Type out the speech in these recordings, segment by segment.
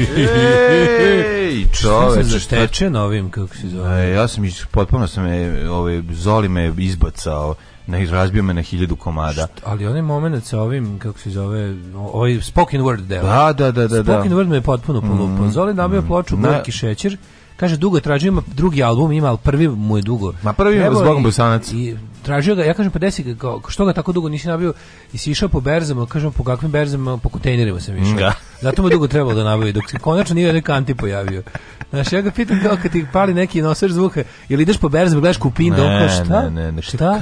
Ej, čoveče, šta zaštečen ovim kako se zove? E, ja sam potpuno sam je, ovaj Zoli me izbacao ne razbio me na hiljadu komada. Št, ali onaj momenat sa ovim, kako se zove, ovaj spoken word deo. Da, da, da, da. da. Spoken da. word me je potpuno mhm, polupao. Mm, Zoli nabio mm, ploču na... Gorki šećer, kaže dugo je tražio, ima drugi album, ima, ali prvi mu je dugo. Ma prvi je zbog bosanac. I, tražio ga, ja kažem, pa desi što ga tako dugo nisi nabio, i si išao po berzama, kažem, po kakvim berzama, po kontejnerima sam išao. Da. Zato mu dugo trebalo da nabavi, dok se konačno nije neki kanti pojavio. Znaš, ja ga pitam kao kad ti pali neki nosač zvuka, ili ideš po berzi, gledaš kupin, ne, šta? Ne, ne, ne. Šta?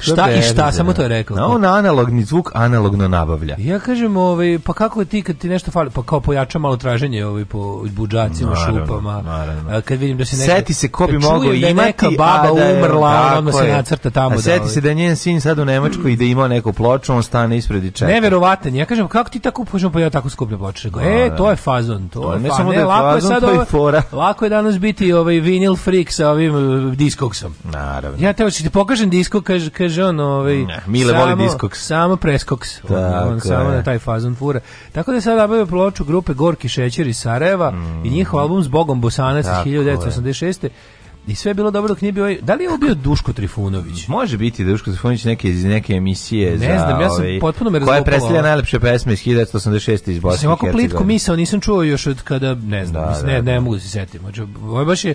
šta i šta, samo to je rekao. No, on analogni zvuk analogno nabavlja. Ja kažem, ovaj, pa kako je ti kad ti nešto fali, pa kao pojača malo traženje ovaj, po budžacima, naravno, šupama. Naravno. Kad vidim da se neka... Seti se ko bi mogao da imati, neka baba a da je, umrla, onda se nacrta tamo. A da seti ovaj. se da je njen sin sad u Nemačkoj i da ima neku ploču, on stane ispred i čeka. Neverovatan. Ja kažem, kako ti tako, pa kažem, pa ja tako skupljam oblače. E, to je fazon, to, to ne Samo da e, je lako fazon, je sad ovo, ovaj- fora. Lako je danas biti ovaj vinil freak sa ovim uh, diskoksom. Naravno. Ja te hoću ti pokažem disko, kaže, kaže on, ovaj, ne, Mile samo, voli diskoks. Samo preskoks. Tako on, on samo na taj fazon fura. Tako da je sad nabavio ploču grupe Gorki Šećer iz Sarajeva mm. i njihov album s Bogom Bosanac iz 1986. I sve je bilo dobro dok nije bio... Ovaj- da li je ovo bio Duško Trifunović? Mm, može biti Duško Trifunović neke iz neke emisije ne za... Ne znam, ja sam ovaj, potpuno me Koja je predstavlja najlepše pesme iz 1986. iz Bosne i Hercegovine. Mislim, ovako plitku misao nisam čuo još od kada... Ne znam, da, mislim, da, ne, da. ne mogu da se setiti. Znači, ovo je baš je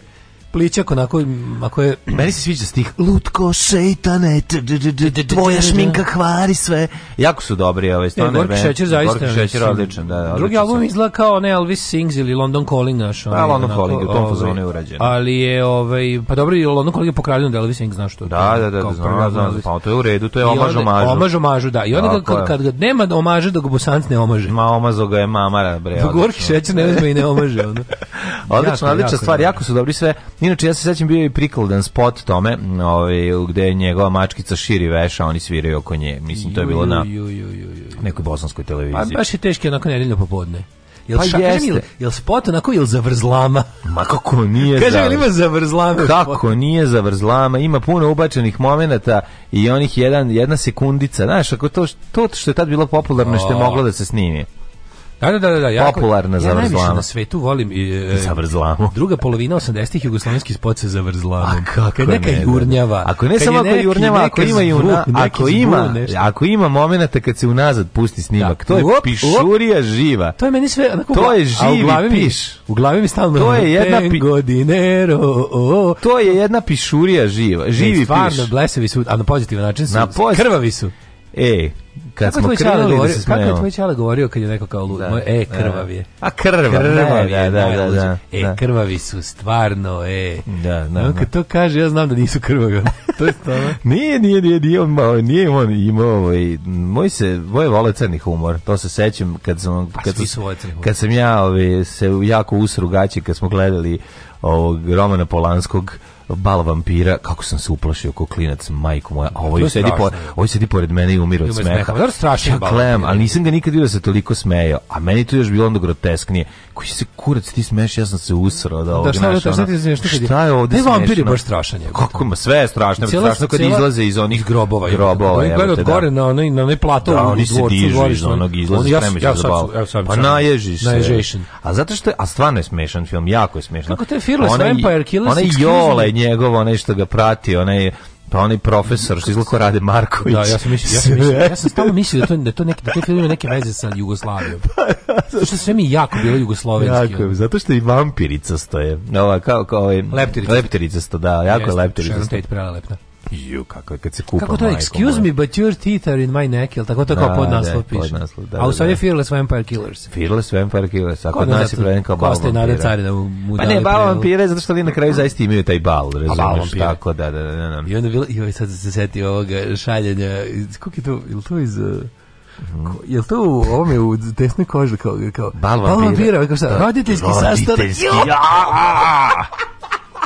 plićak onako mm, ako je meni se sviđa stih lutko šejtane da, da, da, tvoja šminka kvari sve jako su dobri ove ovaj, stvarno Gorki Šećer zaista Gorki Šećer odličan da odličan drugi album izgleda kao ne Elvis Sings ili London Calling naš da London Calling u tom ovaj, fazonu je urađen ali je ovaj pa dobro i London Calling je pokradeno da Elvis Sings znaš to da da da znam znam pa to je u redu to je omaž omažu omaž omažu da i onda kad kad, ga nema omaže da ga Bosanac ne omaže ma omazo ga je mamara bre Gorki Šećer ne uzme i ne omaže odlično odlična stvar jako su dobri sve Inače, ja se sećam bio i prikladan spot tome, ovaj, gde je njegova mačkica širi veša, oni sviraju oko nje. Mislim, to je bilo na nekoj bosanskoj televiziji. Pa baš je teški onako nedeljno popodne. Jel pa ša, jeste. Jel, jel spot onako ili zavrzlama? Ma kako nije Kaže, zavrzlama? ima zavrzlama? Kako spot. nije zavrzlama? Ima puno ubačenih momenata i onih jedan, jedna sekundica. Znaš, ako to, to što je tad bilo popularno što je moglo da se snimi. Da, da, da, da, jako, popularna ja zavrzlama. Ja najviše na svetu volim i e, zavrzlamu. druga polovina 80-ih jugoslovenski spot sa zavrzlamom. A kako kad neka ne, da, da. jurnjava. Ako ne samo ako jurnjava, ako ima juna, ako ima, ako ima momenata kad se unazad pusti snimak, da. to je op, pišurija op. živa. To je meni sve onako, To je živi u glavi piš. Mi, u glavi mi stalno To je jedna pi... godinero. O, o. To je jedna pišurija živa. Živi e, stvarno, piš. Stvarno blesavi su, a na pozitivan način su. Na Krvavi su. E, kad kako smo krenuli da se Kako je tvoj čala govorio kad je neko kao lud? Da, e, da. krvav je. A krvav, krvav je, da, da, da, da, E, da. krvavi su stvarno, e. Da, da, no, da. kad to kaže, ja znam da nisu krvavi. to je stvarno. nije, nije, nije, nije, on, nije on imao, ovaj, moj se, moje vole crni humor, to se sećam kad sam, pa kad, kad, su, kad sam ja ovaj, se jako usrugaći kad smo gledali ovog Romana Polanskog bal vampira, kako sam se uplašio ko klinac, majko moja. A ovaj sedi, po, ovaj sedi pored mene i umira od smeha. Pa dobro, strašan bal klem, ali nisam ga nikad vidio da se toliko smejao. A meni to još bilo onda grotesknije. Koji se kurac ti smeješ, ja sam se usrao da, da ovdje da, šta, je, šta, je ovdje pa smešno? vampir baš strašan. Kako ma sve je strašno, cijela, strašno kad cijela... izlaze iz onih grobova. Grobova, evo da. te da. gore na onaj, na onaj plato da, oni se dižu iz onog izlaza, spremiš za zabavu. Pa naježiš se. A zato što je, a stvarno je smešan film, jako je smešan. Kako te Fearless Vampire Killers? Ona Jola njegov, onaj što ga prati, onaj pa onaj profesor što izlako rade Marković. Da, ja sam mislio, ja sam mislio, ja sam stalno mislio da to da to neki da te filmove neke veze sa Jugoslavijom. Pa, da. Zato što sve mi jako bilo jugoslovenski. Jako, zato što i vampirica stoje. Ova kao kao ovaj leptirica, leptirica sto, da, jako je leptirica. Sharon Tate prelepna. Ju, kako je kad se kupa Kako to, majko, excuse moja. me, but your teeth are in my neck, ili tako to da, kao pod da, naslov piše. Pod naslov, da, a u da, stvari da. je Fearless Vampire Killers. Fearless Vampire Killers, a kod, kod nas je preveden kao bal vampira. Nada carina mu, mu pa ne, bal Vampire, zato što oni na kraju zaista imaju taj bal, razumiješ, tako da, da, da, da. I onda bilo, joj, ovaj sad se seti ovoga šaljenja, kako je to, ili to iz... Uh, Mm. Jel to u ovome u desnoj koži kao kao bal vampira, bal vampira kao šta, roditeljski, roditeljski sastanak.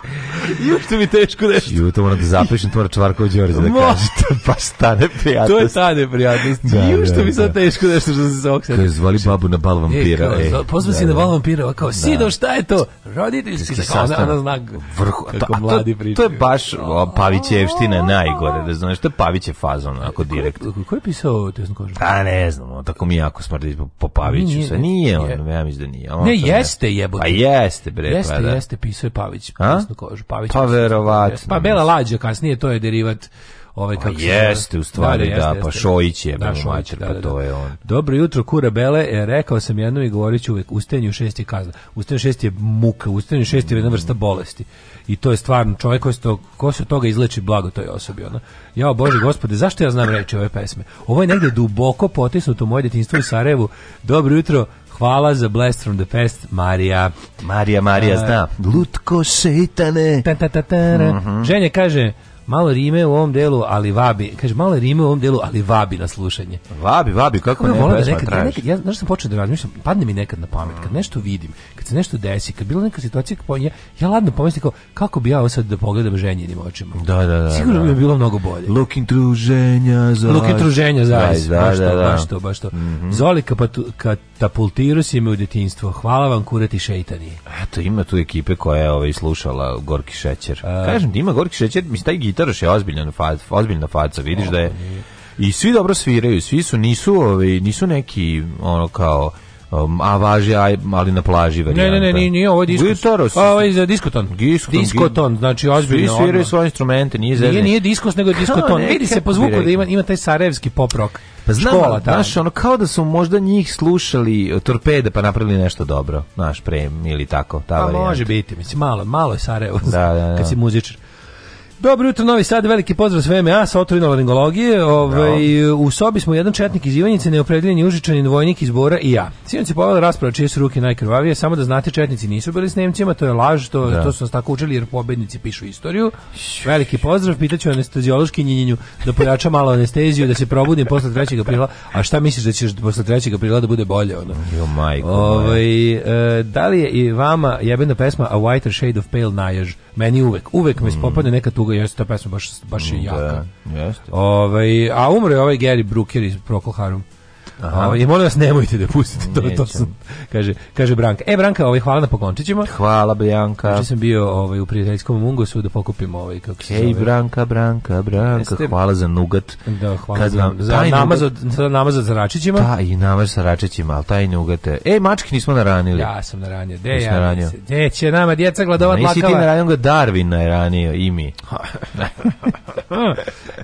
Ju što mi teško nešto. Ju to moram da zapišem, to mora Čvarkov Đorđe da kaže. To pa šta neprijatnost. To je ta neprijatnost. Da, Ju što da, mi da. teško nešto što se sa oksa. je zvali babu na bal vampira. E, kao, e, pozvao da, si da, na bal vampira, kao da. Sido šta je to? Roditeljski sastanak. Ona, ona zna vrhu. Kako to, mladi priča. To je baš Pavićevština najgore, da znaš, to je Pavićev fazon, onako direkt. Ko je pisao Tesnu kožu? A pa, ne znam, tako mi jako smrdi po Paviću. Sa nije on, ja mislim da nije. Ne, jeste jebote. Pa jeste bre, pa Jeste, da. jeste pisao je Pavić zlatnu da kožu. Pavić, pa, pa da verovatno. Pa Bela Lađa kasnije, to je derivat ovaj pa kako se jeste u stvari da, da jeste, da pa Šojić je da, Šojić, mater, da, pa to je on. Dobro jutro Kura Bele, e, rekao sam jednom i govoriću ću uvek ustenju 6 je kazna. Ustenju 6 je muka, ustenju 6 je jedna mm. vrsta bolesti. I to je stvarno čovjek koji to, ko se toga izleči blago toj osobi. Ona. Ja, Bože gospode, zašto ja znam reći ove pesme? Ovo je negde duboko potisnuto moje detinjstvo u Sarajevu. Dobro jutro, Hvala za Blast from the Past, Marija. Marija, Marija, zna. Lutko šeitane. Ta, ta, ta, ta, ta. Mm -hmm. Ženja kaže, malo rime u ovom delu, ali vabi. Kaže, malo rime u ovom delu, ali vabi na slušanje. Vabi, vabi, kako ne, ne da nekad, ja, da nekad, ja, znaš sam počeo da razmišljam, padne mi nekad na pamet, kad nešto vidim, kad se nešto desi, kad bila neka situacija, ja, ja ladno pomislim kao, kako bi ja ovo sad da pogledam ženjenim očima. Da, da, da. Sigurno da. bi bilo mnogo bolje. Looking through ženja, za Looking through ženja, zavis. Da, baš, da, to, da, da. baš to, baš to. Mm -hmm. Zoli pa katapultirao si me u detinjstvo. Hvala vam, kurati šeitani. Eto, ima tu ekipe koja je ovaj, slušala Gorki Šećer. A... Kažem ti, ima Gorki Šećer, mislim, taj gitaraš je ozbiljna farca, ozbiljna farca, vidiš da je i svi dobro sviraju, svi su nisu, ovaj nisu neki ono kao um, a važi aj mali na plaži varijanta. Ne, ne, ne, nije ovo je Gitaros. A ovo je za diskoton. Diskoton, diskoton znači ozbiljno. Svi sviraju svoje instrumente, nije zezanje. Nije, nije diskos, nego je diskoton. Vidi se po zvuku da ima, ima taj sarajevski pop rock. Pa znam, Škola, znaš, ono kao da su možda njih slušali e, torpede pa napravili nešto dobro, znaš, pre ili tako, ta pa varijanta. može biti, mislim, malo, malo je Sarajevo, da, da, da. kad si muzičar. Dobro jutro, Novi Sad, veliki pozdrav s VMA, sa otorino laringologije. Ovaj, da. u sobi smo jedan četnik iz Ivanjice, neopredeljeni užičanin vojnik iz Bora i ja. Sinoć se povela rasprava čije su ruke najkrvavije, samo da znate, četnici nisu bili s Nemcima, to je laž, to, da. to su nas tako učili jer pobednici pišu istoriju. Veliki pozdrav, pitaću anestezijološki njinjenju da pojača malo anesteziju, da se probudim posle 3. aprila. A šta misliš da ćeš posle 3. aprila da bude bolje? Ono? Jo, majko. Ovaj, e, da li je i vama jebena pesma A Whiter Shade of Pale Najež? Meni uvek, uvek mm. me spopadne neka tuga nego jeste ta pesma baš, baš je da, jaka. Da, jeste. Ovaj, a umro je ovaj Gary Brooker iz Procol Harum. Aha. I molim vas nemojte da pustite to, to sam, kaže, kaže Branka. E Branka, ovaj hvala na pokončićima. Hvala Branka. Znači sam bio ovaj u prijateljskom Mungosu da pokupimo ovaj kako se Ej zove. Branka, Branka, Branka, Jeste... hvala za nugat. Da, hvala Kad za, za taj namaz od za namaz od zaračićima. Da, i namaz sa račićima, al taj nugate. Ej, mački nismo naranili. Ja sam naranio. De ja. Naranio. De će nama djeca gladovat plakala. Nisi ti naranio ga Darwin naranio i mi.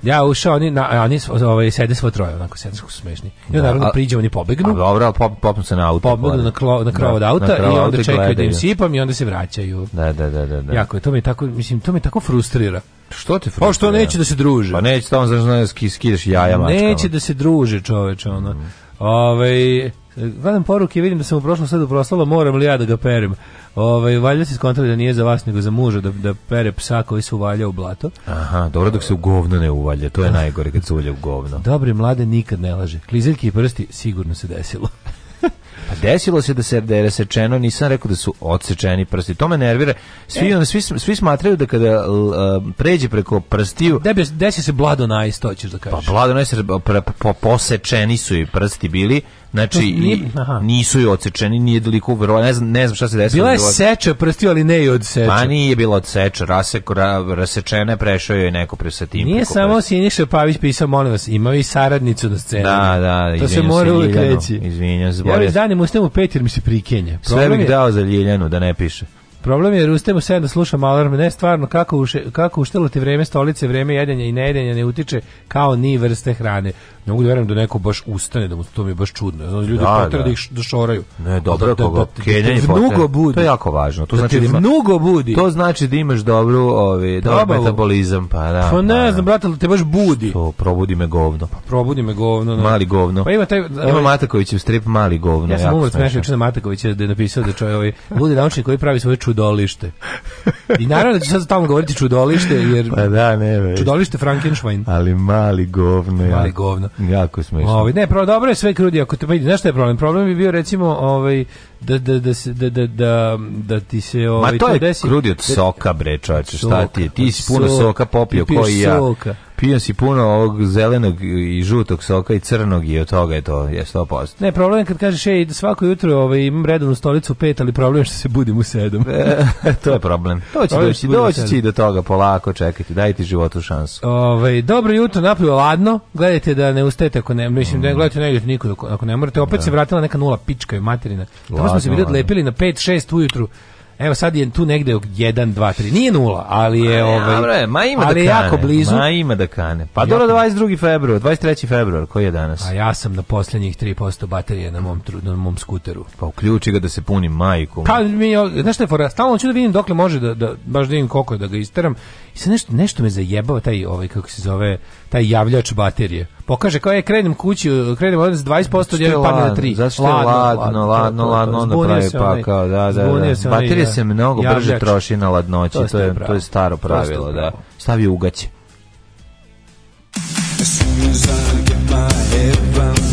ja ušao, oni, na, oni ovaj, sede svo troje, onako sede smešni. Ja, ono priđe, oni pobegnu. A dobro, pop, popnu se na auto. Pobegnu na, klo, na krov da, od auta na i onda čekaju da im sipam i onda se vraćaju. Da, da, da, da. da. Jako je, to me tako, mislim, to me tako frustrira. Što te frustrira? Pa što neće da se druže. Pa neće, tamo znaš, skidaš jaja mačkama. Neće da se druže, čoveče, ono. Mm. Ove, ovaj, Gledam poruke, vidim da sam u prošlom sadu proslala, moram li ja da ga perem. Ovaj valjda se skontali da nije za vas nego za muža da da pere psa koji se uvalja u blato. Aha, dobro dok se u govno ne uvalja, to je najgore kad se uvalja u govno. Dobri mlade nikad ne laže. Klizeljki i prsti sigurno se desilo. Pa desilo se da se da je resečeno, nisam rekao da su odsečeni prsti. To me nervira. Svi, e. on, svi, svi smatraju da kada uh, pređe preko prstiju... Da bi, desi se blado najs, to ćeš da pa kažeš. Pa blado najs, po, posečeni su i prsti bili, znači i, nisu i odsečeni, nije deliko verovatno, ne znam, ne znam šta se desilo. Bila je seča prstio, ali ne i od Pa nije bilo od seča, rasek, ra, rasečene prešao joj neko pre sa tim. Nije samo prsti. Siniša Pavić pisao, molim vas, imao i saradnicu na sceni. Da, da, to se mora uvijek reći. Izvinjam se, ja, ne ustajem u pet jer mi se prikenje. Sve bih dao za Ljiljanu da ne piše. Problem je, ustajem u 7 da slušam alarm, ne stvarno, kako, uše, kako uštelo ti vreme stolice, vreme jedanja i nejedanja ne utiče kao ni vrste hrane ne mogu da verujem da neko baš ustane da mu to mi je baš čudno znači ljudi da, potera da. da ih š, da ne dobro da, da, koga da, da, da mnogo budi to je jako važno to da znači da mnogo budi to znači da imaš dobru ovaj da, dobar metabolizam pa da pa ne pa, znam brate te baš budi to probudi me govno pa probudi me govno ne. mali govno pa ima taj ima ovaj- Mataković u strip mali govno ja sam umro smešao čini Mataković da je napisao da čovjek ovaj bude naučnik koji pravi svoje čudolište i naravno da će sad tamo govoriti čudolište jer pa da ne čudolište Frankenstein ali mali govno ja. mali govno Jako smešno. Ovaj ne, pro dobro je sve krudi, ako te vidi, znaš šta je problem? Problem bi bio recimo ovaj da da da se da da da, da ti se ovaj Ma to, to je desi. krudi od soka bre, čače, šta ti je? Ti si puno soka popio koji ja. Soka. Pio si puno ovog zelenog i žutog soka i crnog i od toga je to je 100%. Ne, problem je kad kažeš ej, svako jutro ovaj, imam redovnu stolicu u pet, ali problem je što se budim u sedam. E, to je problem. To će doći, doći će i do toga polako, čekajte, dajte životu šansu. Ove, ovaj, dobro jutro, napio ladno, gledajte da ne ustajete ako ne, mislim, mm. da gledajte ne idete nikuda ako ne morate. Opet da. se vratila neka nula pička i materina. Tamo smo se bili odlepili na 5-6 ujutru. Evo sad je tu negde 1 2 3. Nije nula, ali je ovaj Dobro, ma ima ali da kane. jako blizu. Ma ima da kane. Pa dobro 22. februar, 23. februar, koji je danas? A ja sam na poslednjih 3% baterije na mom na mom skuteru. Pa uključi ga da se puni majku. Kad pa, mi znaš šta je fora, stalno hoću da vidim dokle može da da baš da vidim koliko da ga isteram. I se nešto nešto me zajebava taj ovaj kako se zove taj javljač baterije pokaže kao je krenem kući, krenem odnos 20% od jedan padne na 3. Zato je ladno, ladno, ladno, ladno, onda pravi pakao, da, da, da. Baterija se da, mnogo brže troši na ladnoći, to je, to je staro pravilo, da. Stavi ugaće. As soon as I get my head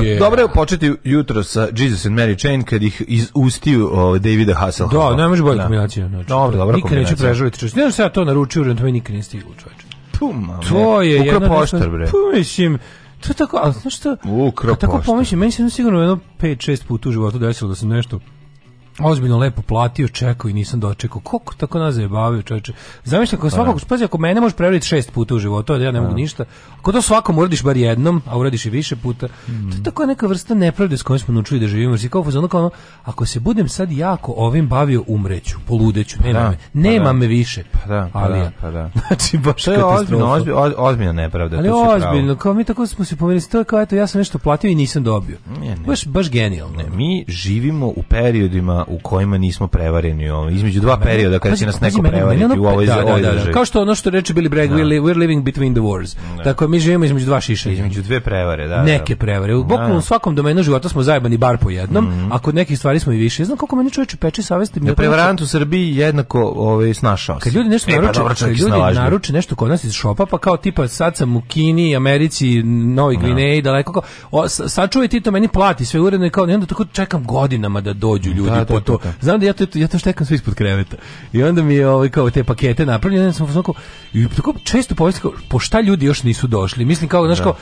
Dobro, je... dobro je početi jutro sa Jesus and Mary Chain kad ih iz ustiju ovaj Davida Hasselhoffa. Da, ne može bolja da. kombinacija. Znači. Dobro, dobro nikad kombinacija. Nikad neću prežuriti. Ne znam se ja to naručio, jer to me nikad nije stiglo, Pum, Puma, to je jedno... poštar, bre. Pumišim, to je tako, ali znaš što... Ukra pa poštar. Tako pomišljam, meni se sigurno jedno 5-6 puta u životu desilo da sam nešto ozbiljno lepo platio, čekao i nisam dočekao. Koliko tako nas bavio čoveče. Zamisli kako pa da. svakog spazi, ako mene možeš prevariti šest puta u životu, da ja ne mogu da. ništa. Ako to svakom uradiš bar jednom, a uradiš i više puta, mm. to je mm. tako neka vrsta nepravde s kojom smo naučili da živimo. Jer si kao, ono, kao ono, ako se budem sad jako ovim bavio, umreću, poludeću, pa nema, da, me, pa da. nema pa me više. Pa da, pa ali, da, pa da. znači, baš to je ozbiljno, ozbiljno, ozbiljno nepravda. Ali ozbiljno, kao mi tako smo se pomirili, to je kao, eto, ja sam nešto platio i nisam dobio. Ne, ne. Baš, baš genijalno. Ne, mi živimo u periodima u kojima nismo prevareni između dva perioda kada će nas neko prevariti u ovoj da, da, da, državi. Kao što ono što reče Billy Bragg, we're living between the wars. Tako mi živimo između dva šiša Između dve prevare, da. Neke prevare. U bukvalno svakom domenu života smo zajebani bar po jednom, mhm. a kod nekih stvari smo i više. ja Znam koliko meni čoveče peče savest da prevarant u Srbiji jednako ovaj snašao. Kad ljudi nešto e, pa naruče, ljudi naruče nešto kod nas iz šopa, pa kao tipa sad sam u Kini, Americi, Novoj Gvineji, daleko kao. Sačuvaj ti to meni plati sve uredno i kao onda tako čekam godinama da dođu ljudi da, da, to. Znam da ja to, ja to štekam sve ispod kreveta. I onda mi je ovaj, kao te pakete napravljen, ja sam kao, i tako često pomislim, po šta ljudi još nisu došli? Mislim kao, znaš, da. kao,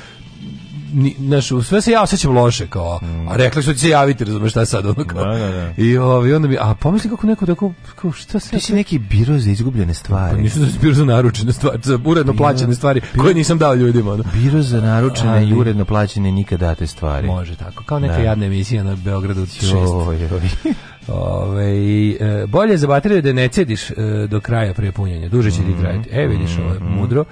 ni, naš, sve se ja osjećam loše kao, mm. a rekli su ti se javiti, razumeš šta sad ono kao. Da, da, da. I ovaj, onda mi, a pomisli kako neko tako, kao šta se... Ti si neki biro za izgubljene stvari. Pa, nisu da za biro za naručene stvari, za uredno biro, plaćene stvari biro, koje nisam dao ljudima. Ono. Biro za naručene Ali, i uredno plaćene nikad date stvari. Može tako, kao da. neka da. jadna emisija na Beogradu 6. Ove, e, bolje za bateriju da ne cediš e, do kraja pre punjenja, duže će ti mm -hmm. trajati. E, vidiš, ovo je mhm. mudro.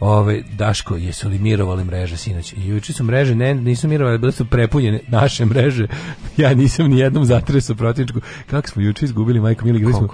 Ove, Daško, jesu li mirovali mreže sinoć? Juče su mreže, ne, nisu mirovali, bile su prepunjene naše mreže. Ja nisam ni jednom zatresao protičku. Kako smo juče izgubili, majko mili, gdje smo?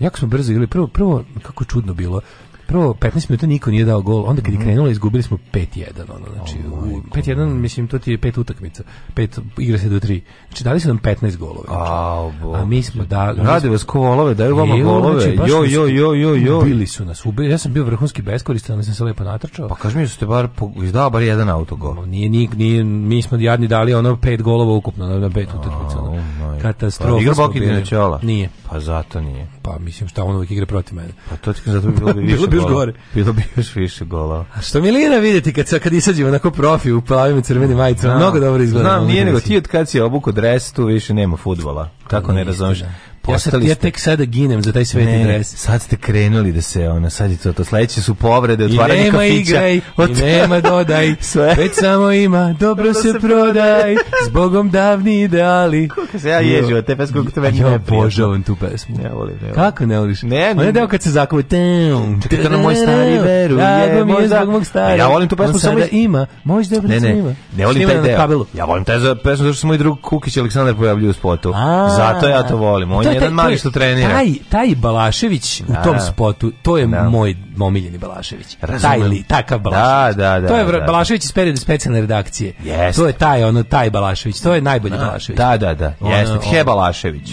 Jako smo brzo igrali. Prvo, prvo, kako čudno bilo prvo 15 minuta niko nije dao gol, onda kad je mhm. krenulo izgubili smo 5-1, ono, znači, oh 5-1, mislim, to ti je pet utakmica, pet, igra se do 3, znači dali su nam 15 golova, znači, oh, a mi smo da... Rade vas kovolove, daju vama golove, znači, jo, jo, jo, jo, jo. Ubili su nas, ubili, ja sam bio vrhunski beskoristan, ali sam se lepo natrčao. Pa kaži mi, da su te bar, izdao bar jedan autogol. Nije, nije, nije, mi smo jadni dali ono pet golova ukupno, na pet utakmica, ono. Pa Katastrofa. Pa, igra Bokidina Čola? Nije. Pa zato nije pa mislim šta on uvijek igra protiv mene. Pa to ti zato bi da bilo bi više bilo bi gore. Bilo bi još više gola. A što Milina videti kad sa kad izađe onako profi u plavim i crvenim majicama, mnogo dobro izgleda. Znam, nije nego ti od kad si obuko dres tu više nema fudbala. Tako ne razumeš. Da. Postali ja, ja tek sada ginem za taj sveti ne, dres. Sad ste krenuli da se ona sad je to, to sledeće su povrede, otvaranje kafića. nema kafića. Igraj, od... nema dodaj, sve. već samo ima, dobro se, se prodaj, Bogom davni ideali. Kako se ja ježio, te pesmu kako te meni ja, ne prijatno. Ja obožavam tu pesmu. Ne volim, ne volim. Kako ne voliš? Ne, ne. Ona je deo kad se zakuva. Čekaj, to na moj stari veru. Drago mi je zbog mog stari. Ja volim tu pesmu samo ima, možda ne, da ne, Ne volim taj deo. Ja volim taj pesmu zato što smo i drug Kukić Aleksandar pojavljuju u spotu. Zato ja to volim. On jedan mali što trenira. Taj, taj Balašević da, u tom da. spotu, to je da. moj omiljeni Balašević. Razumem. Taj li, takav da, Balašević. Da, da, da, to je da, da, Balašević iz perioda specijalne redakcije. Jest. To je taj, ono, taj Balašević. To je najbolji da, Balašević. Da, da, da. Jeste, He Balašević.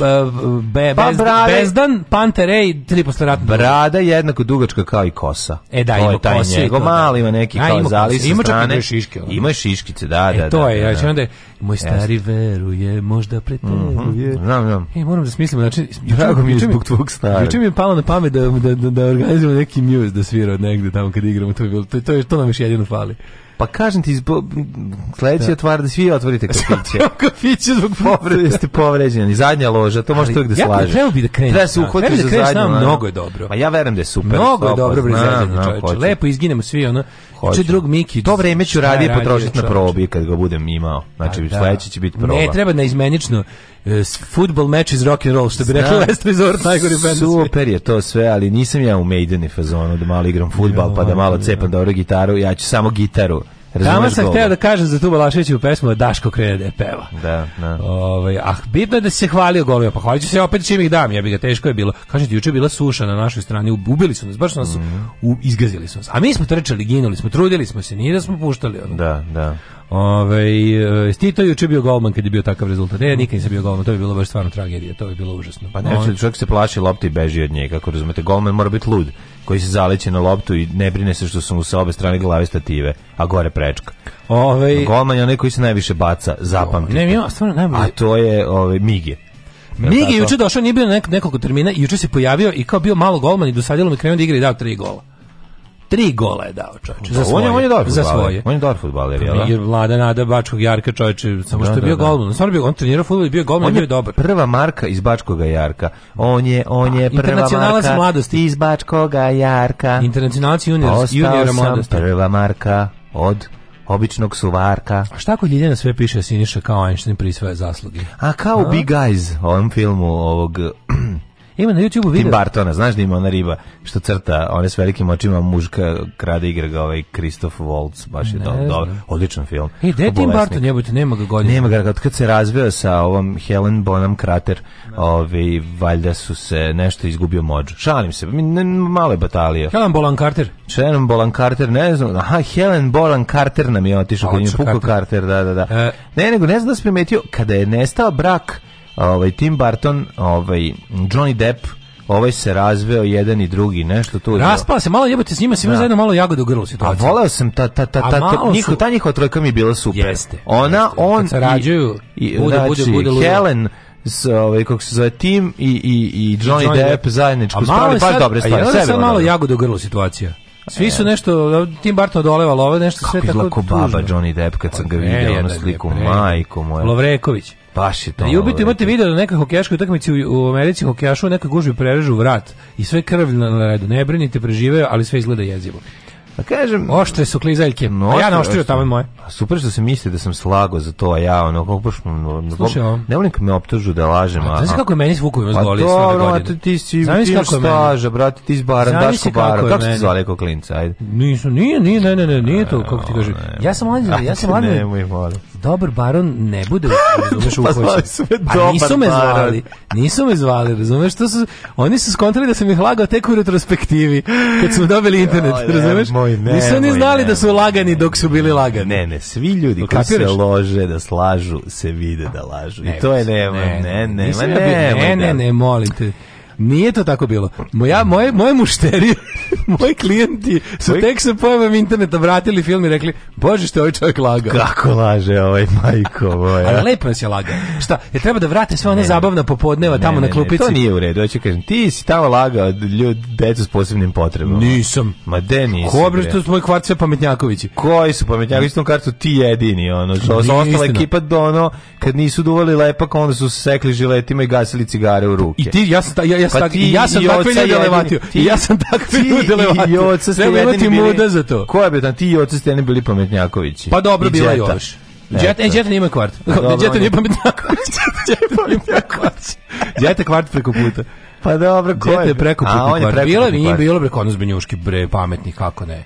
Be, pa bez, brade, Bezdan, Panterej, tri posleratne. Brada je jednako dugačka kao i kosa. E da, to ima je taj njegov, mali, ima neki kao zalis. Ima čak i šiške. Ima šiškice, da, e, da. To je, znači onda Moj stari Jeste. veruje, možda preteruje. Mm Znam, znam. E, moram da smislimo, znači, drago mi je zbog tvog stara. Juče mi je palo na pamet da, da, da, da organizujemo neki muse da svira od negde tamo kad igramo, to je bilo, to, to, je, to nam još jedino fali. Pa kažem ti, zbo... sledeći otvara da svi otvorite kafiće. kafiće zbog povrede. Jeste povređeni, zadnja loža, to možete uvijek da slaže. Ja trebao bi da kreneš. Treba se uhvatiti za da zadnju. Mnogo je dobro. Ma ja verujem da je super. Mnogo je dobro brezezanje, čoveče. Lepo izginemo svi, ono, Hoću drug Miki. To da vreme ću radije potrošiti na probi kad ga budem imao. Znači, pa da. sledeći će biti proba. Ne, treba na izmenično E, Football match is rock and roll što bi rekao West Resort najgori bend super je to sve ali nisam ja u Maideni fazonu da malo igram futbal pa da malo cepam dobro gitaru ja ću samo gitaru Tamo sam hteo da kažem za tu Balaševiću pesmu da Daško krene da je peva. Da, da. Ove, ovaj, ah, bitno je da se hvalio golovima, pa hvalit se opet čim ih dam, ja bi ga teško je bilo. Kažem ti, juče je bila suša na našoj strani, ubili su nas, baš nas, mm -hmm. u, izgazili su nas. A mi smo trčali, ginuli smo, trudili smo se, nije da smo puštali. Ono. Da, da. Ove, e, Tito juče bio golman kad je bio takav rezultat. E, nikad nisam bio golman, to je bilo baš stvarno tragedija, to je bilo užasno. Pa ne, On... čovjek se plaši lopte i beži od nje, kako razumete. Golman mora biti lud, koji se zaleće na loptu i ne brine se što su mu sa obe strane glave stative, a gore prečka. Ove... Golman je onaj koji se najviše baca, zapamtite. Ne, ima, stvarno najbolje. A to je ove, Mige. Migi juče došao, nije bio nek, nekoliko termina juče se pojavio i kao bio malo golman i dosadilo mi krenuo da igra i dao tri gola. Tri gola je dao, čovječe. Da, za On je, on je dobar za svoje. On je dobar fudbaler, jel? Da? Jer Vlada Nada Bačkog Jarka, čovječe, samo što je da, bio golman. Stvarno bio, on trenirao fudbal i bio golman, on je bio dobar. Prva marka iz Bačkoga Jarka. On je, on je pa, prva marka mladosti. iz Bačkoga Jarka. Internacionalac junior, juniora mladosti. Prva marka od običnog suvarka. A šta kod Ljiljana sve piše Siniša kao Einstein prisvaja zasluge? A kao A? Big Eyes, ovom filmu ovog Ima na YouTubeu video. Tim Bartona, znaš da ima ona riba što crta, one s velikim očima mužka krade igra ga ovaj Christoph Waltz, baš je dobro, do, odličan film. E, gde Tim Barton, jebote, nema ga godina. Nema ga, kad se razveo sa ovom Helen Bonham Krater, da. ovaj, valjda su se nešto izgubio mođu. Šalim se, ne, malo je batalija. Helen Bonham Carter. Helen Bonham Carter, ne znam, aha, Helen Bonham Carter nam je otišao, kod nje Puko Carter, da, da, da. E. Ne, nego ne znam da sam primetio, kada je nestao brak ovaj, Tim Barton, ovaj, Johnny Depp, ovaj se razveo jedan i drugi, nešto tu. Raspala se malo, jebote s njima se ima da. zajedno malo jagodu grlu situaciju. A voleo sam ta ta ta ta ta njihova ta njihova trojka mi je bila super. Jeste. Ona jeste. on se rađaju i, bude, znači, bude, bude, Helen s ovaj kako se zove tim i i i Johnny, Johnny Depp zajednički stvari baš dobre stvari. Sve je malo da- jagodu grlu situacija. Svi su e. nešto, Tim Barton dolevalo, ovo nešto sve tako tužno. Kako je baba Johnny Depp kad sam ga pa vidio, ono da sliku, majko moja. Lovreković. Baš je to. Ljubite, imate video da neka hokejaška utakmica u, Americi hokejašu neka gužvi prerežu vrat i sve krv na redu. Ne brinite, preživeo, ali sve izgleda jezivo. Pa kažem, oštre su klizaljke. No, a ja naoštrio tamo moje. A super što se misli da sam slago za to, a ja ono kako baš ne volim kad me optužu da lažem, a. Znaš kako je meni Vuković iz goli sve godine. Pa to, ti si ti staža, brate, ti iz Bara, Daško Bara. Kako se zove kao klinca, ajde. Nisu, nije, nije, ne, ne, ne, nije to kako ti kažeš. Ja sam mlađi, ja sam mlađi. Ne, moj mali dobar baron ne bude razumeš u pa, pa nisu me zvali nisu me zvali razumeš što su oni su skontrali da sam ih lagao tek u retrospektivi kad smo dobili internet razumeš nisu oni znali da su lagani dok su bili lagani ne ne svi ljudi koji se lože da slažu se vide da lažu i to je ne ne ne ne ne da- ne ne molim te Nije to tako bilo. Moja, moje, moje mušterije, moji klijenti su Moj... tek sa pojavom interneta vratili film i rekli, bože što ovaj čovjek lagao. Kako laže ovaj majko moja. Ali lepo nas je lagao. Šta, je treba da vrate sve one ne, popodneva tamo ne, na klupici? to nije u redu, ja ću kažem, ti si tamo lagao ljud, decu s posebnim potrebama. Nisam. Ma de nisam. Ko obreš, to su moji kvart sve pametnjakovići. Koji su pametnjakovići, tom kartu ti jedini, ono, što ostala ekipa do ono, kad nisu duvali lepak, onda su sekli žiletima i gasili cigare u ruke. I ti, ja sam, ja, ja pa ti, ja sam takve ljude levatio. I ja sam takve ljude levatio. Treba imati muda za to. Ko je betan? Ti i oca ste ne bili pametnjakovići. Pa dobro, bila još. još. Đete, Đete nema kvart. Pa Đete nije pametnjaković. Đete pametnjaković. Đete kvart preko puta. Pa dobro, ko je? Đete preko puta. Bilo je, bilo preko ono zbenjuški, bre, pametni, kako ne.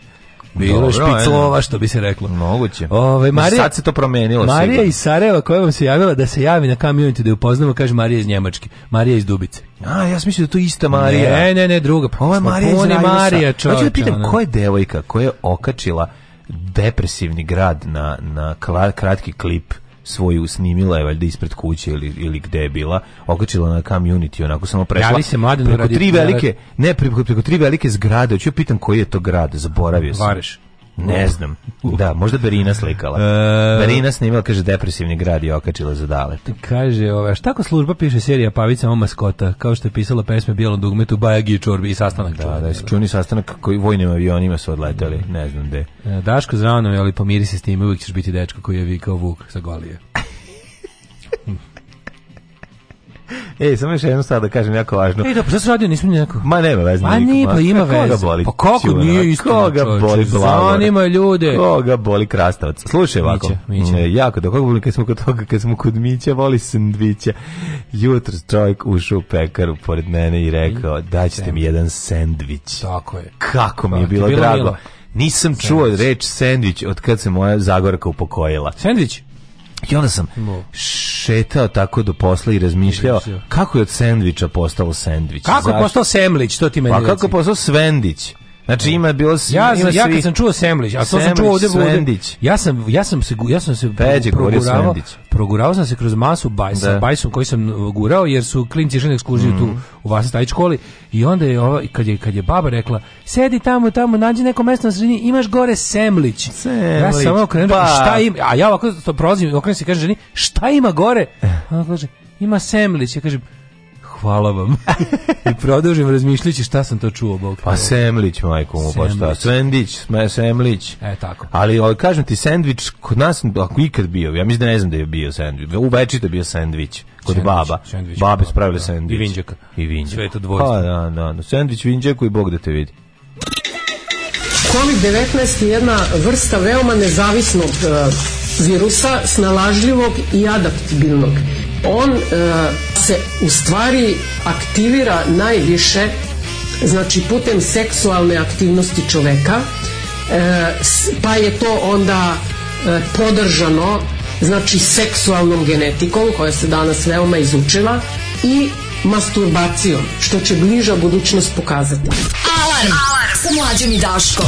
Bilo je e. špiclova, što bi se reklo. Moguće. Ove, Marija, sad se to promenilo. Marija sigurno. iz Sarajeva koja vam se javila da se javi na community da ju poznamo, kaže Marija iz Njemačke. Marija iz Dubice. A, ja sam mislio da to ista Marija. Ne, ne, ne, druga. Pa Ovo je Marija iz Rajnosa. Marija, čovječ, da pitam, ko je devojka koja je okačila depresivni grad na, na kratki klip svoju snimila je valjda ispred kuće ili ili gde je bila, okačila na community, onako samo prešla. Javi se mladen preko tri velike, ne preko, preko tri velike zgrade, hoću pitam koji je to grad, zaboravio sam. Vareš. Ne znam. Da, možda Berina slikala. E... Berina snimila, kaže, depresivni grad i okačila za dale. Kaže, ove, šta ako služba piše serija Pavica o maskota, kao što je pisala pesme Bijelom dugmetu, Bajagi i Čorbi i sastanak da, Da, da, čuni sastanak koji vojnim avionima su odleteli, ne znam gde. E, Daško zrano, ali pomiri se s time, uvijek ćeš biti dečko koji je vikao Vuk sa golije. Ej, samo još jednu stvar da kažem jako važno. Ej, dobro, šta se radio, nismo ni neko. Ma nema veze. Ma nije, pa ima e, veze. Koga boli? Pa kako nije isto? Koga čovječ, boli blavor? Zanima ljude. Koga boli krastavac? Slušaj ovako. Mića, mića. E, jako, da koga boli kad smo kod toga, kad smo kod Mića, voli sendvića. Jutro čovjek ušao u pekaru pored mene i rekao, daćete mi jedan sendvič. Tako je. Kako mi je bilo, bilo drago. Milo. Nisam sandvič. čuo reč sendvič od kad se moja Zagorka upokojila. Sendvič? I onda sam šetao tako do posla i razmišljao kako je od sendviča postalo sendvič. Kako je postao semlić, to ti meni Pa kako je postao svendić? Znači ima bilo ja, ima ja kad sam čuo Semlić, a to sam čuo ovde Sendić. Ja sam ja sam se ja sam se Peđe progurao, progurao sam se kroz masu bajsa, da. bajsom koji sam uh, gurao jer su klinci išli na ekskurziju mm. tu mhm. u vas taj školi i onda je ova kad je kad je baba rekla sedi tamo tamo nađi neko mesto na sredini imaš gore Semlić. Semlić. Ja sam okrenuo pa. šta ima a ja ovako to prolazim okrenem se kaže ženi šta ima gore? Eh. Ona kaže ima Semlić ja kažem hvala vam. I produžim razmišljajući šta sam to čuo, Bog. Pa Semlić, majko mu, pa šta? Svendić, Semlić. E, tako. Ali, ali kažem ti, sendvič kod nas, ako ikad bio, ja mislim da ne znam da je bio sendvič. U Bečito da je bio sendvič kod sandvič, baba. Sandvič, Babe spravile da. sendvič. I vinđaka. I vinđaka. Sve je to dvojstvo. Pa, da, da, da. Sendvič, vinđaku i Bog da te vidi. COVID-19 je jedna vrsta veoma nezavisnog uh, virusa, snalažljivog i adaptibilnog on e, se u stvari aktivira najviše znači putem seksualne aktivnosti čoveka e, pa je to onda e, podržano znači seksualnom genetikom koja se danas veoma izučila i masturbacijom što će bliža budućnost pokazati. Alarm, Alarm. sa mlađim i Daškom.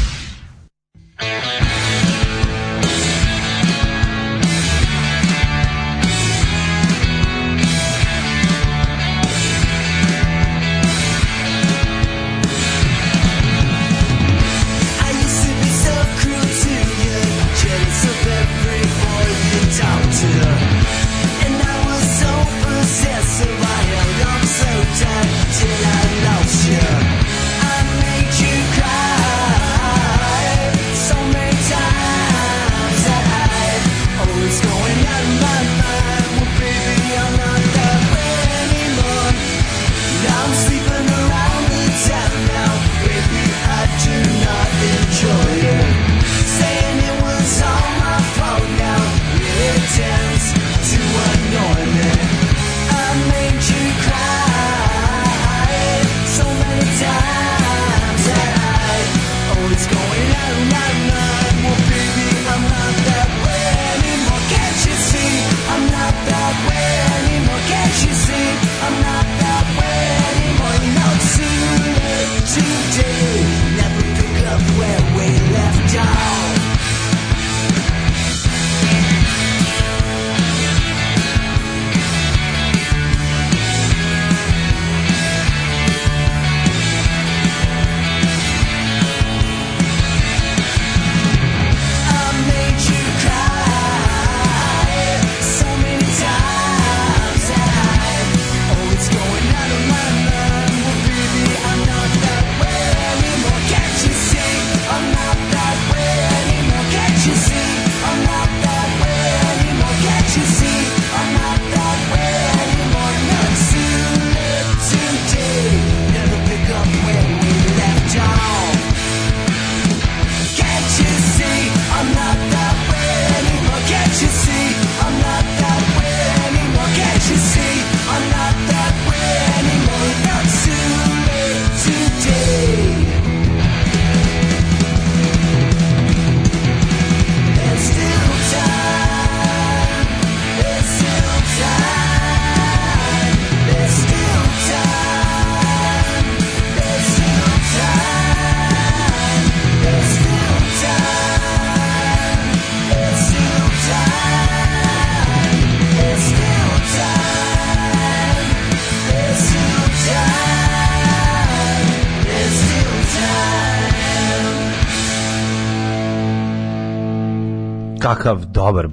dobar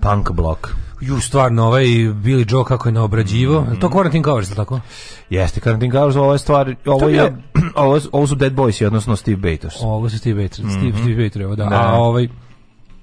punk blok. Ju, stvarno, ovaj Billy Joe kako je naobrađivo. Mm -hmm. To Quarantine Covers, tako? Jeste, Quarantine Covers, ovo je stvar, ovo, je, ovo, ovo su Dead Boys, odnosno Steve Bators. Ovo su Steve Bators, mm -hmm. Steve, mhm. Steve Bators, da. da. A ovaj,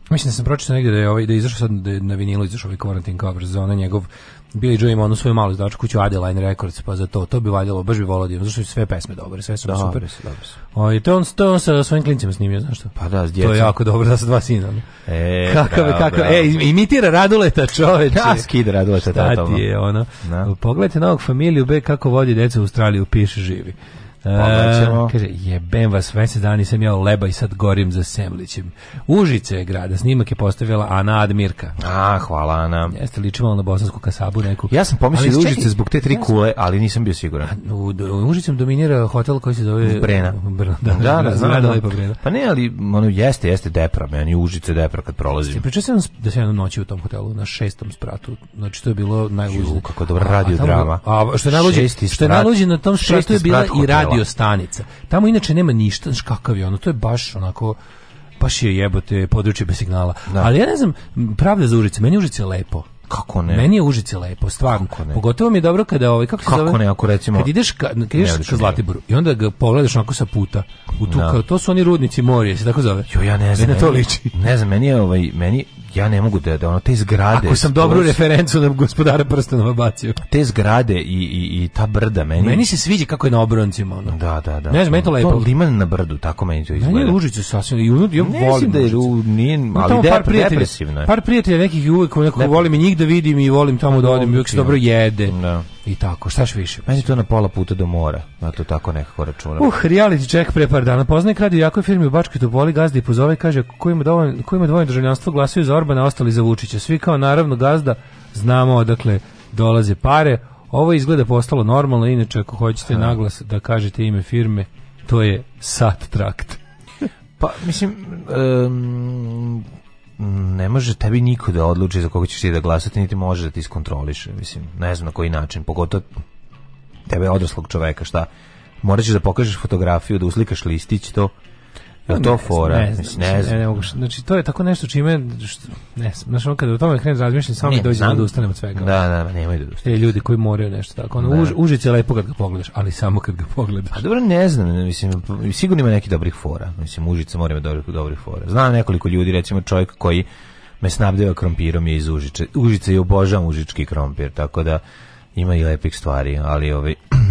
Mislim da sam pročitao negdje da je ovaj da izašao sad da je na vinilu izašao ovaj Quarantine cover za onaj njegov Billy Joe ima onu svoju malu izdavačku kuću Adeline Records, pa za to, to bi valjalo, baš bi volao da zašto su sve pesme dobre, sve su da, super. Dobro, dobro. Ovaj, to on, to on sa svojim klincima snimio, znaš što? Pa da, s djecom. To je jako dobro, da su dva sina. E, kakav, bravo, kakav, bravo. e, imitira Raduleta čoveče. Ja, skid Raduleta. Šta ti je ono? Da. Pogledajte na ovog familiju B kako vodi decu u Australiju, piše živi. Pogledaćemo. kaže, jebem vas, već se nisam sam jeo leba i sad gorim za semlićem. Užice je grada, snimak je postavila Ana Admirka. A, hvala Ana. Jeste, liči malo na bosansku kasabu neku. Ja sam pomislio da Užice zbog te tri kule, ali nisam bio siguran. U, u Užicem dominira hotel koji se zove... Brena. Brena. Da, da, da, da znam, da, Brena. Pa ne, ali ono, jeste, jeste depra, meni Užice depra kad prolazim. Pričao sam da se jednom noći u tom hotelu, na šestom spratu, znači to je bilo najluđe. Kako dobro, radio drama. A, što je najluđe, što je najluđe na tom spratu je bila i radio radio stanica. Tamo inače nema ništa, znaš kakav je ono, to je baš onako baš je jebote područje bez signala. Da. Ali ja ne znam, pravda za Užice, meni Užice je lepo. Kako ne? Meni je Užice lepo, stvarno. Kako ne? Pogotovo mi je dobro kada ovaj kako, kako zove, Kako ne ako recimo kad ideš ka, kad ideš ka Zlatiboru i onda ga pogledaš onako sa puta. U tu da. kao, to su oni rudnici morje, se tako zove. Jo ja ne znam. Ne, to liči. Ne znam, meni je ovaj meni ja ne mogu da, da ono, te zgrade... Ako sam dobru skroz, referencu na gospodara prstenova bacio. Te zgrade i, i, i ta brda, meni... Meni se sviđa kako je na obroncima, ono. Da, da, da. Ne znam, eto to lepo. liman na brdu, tako meni to izgleda. Meni je sasvim, i unud, ja ne volim da je, u, nije, ali de, par depresivno je. Par prijatelja nekih uvek, nekog volim i njih da vidim i volim tamo da odem, uvek se dobro da. jede. Da. I tako, štaš više? Meni to na pola puta do mora, na to tako nekako računam. Uh, reality check pre par dana. Poznaje kradi u jakoj firmi u Bačkoj Topoli, gazda i pozove, kaže, ko ima dovoljno, ko ima dovoljno državljanstvo, glasaju za Orbana, ostali za Vučića. Svi kao, naravno, gazda, znamo odakle dolaze pare. Ovo izgleda postalo normalno, inače ako hoćete naglas da kažete ime firme, to je Sat Trakt. pa, mislim, um, ne može tebi niko da odluči za koga ćeš ti da glasati, niti može da ti iskontroliše, mislim, ne znam na koji način, pogotovo tebe odraslog čoveka, šta, morat da pokažeš fotografiju, da uslikaš listić to, Je to fora? Ne, znam, ne, znam. ne, ne znači to je tako nešto čime što, ne, znači on kada o tome krenem da razmišljam samo mi dođe da ustanem od svega. Da, da, da, nemoj da ustanem. ljudi koji moraju nešto tako. Ono da. už, užice lepo kad ga pogledaš, ali samo kad ga pogledaš. A dobro, ne znam, mislim sigurno ima neki dobrih fora. Mislim Užica mora ima dobrih dobrih fora. Znam nekoliko ljudi, recimo čovjek koji me snabdeva krompirom je iz Užice. Užice je obožavam užički krompir, tako da ima i lepih stvari, ali ovi ovaj,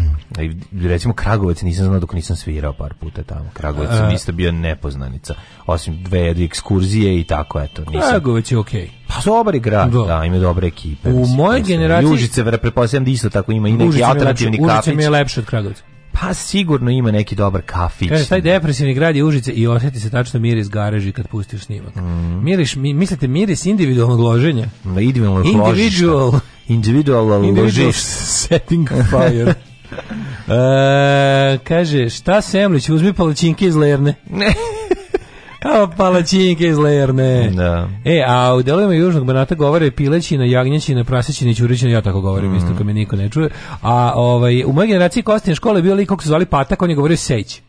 recimo Kragovac nisam znao dok nisam svirao par puta tamo. Kragovac mi e. isto bio nepoznanica. Osim dve ekskurzije i tako, eto. Nisam... Kragovac je okej. Okay. Pa dobar je grad, Do. Da. da, ima dobre ekipe. U mojoj generaciji... Užice, pretpostavljam da isto tako ima i neki alternativni kafić. Užice mi je lepše od Kragovica. Pa sigurno ima neki dobar kafić. Kaže, taj depresivni grad je Užice i osjeti se tačno miris gareži kad pustiš snimak. Mm. Miriš, mi, mislite miris individualnog loženja? Individualnog Individual. Individual, individual ložišta. Individual setting fire. E, kaže, šta Semlić, uzmi palačinke iz Lerne. Ne. Kao palačinke iz Lerne. Da. E, a u delovima Južnog Banata govore pilećina, jagnjećina, prasećina, čurićina, ja tako govorim, mm. isto kao me niko ne čuje. A ovaj, u mojoj generaciji Kostin škole je bio lik, kako se zvali Patak, on je govorio Sejć.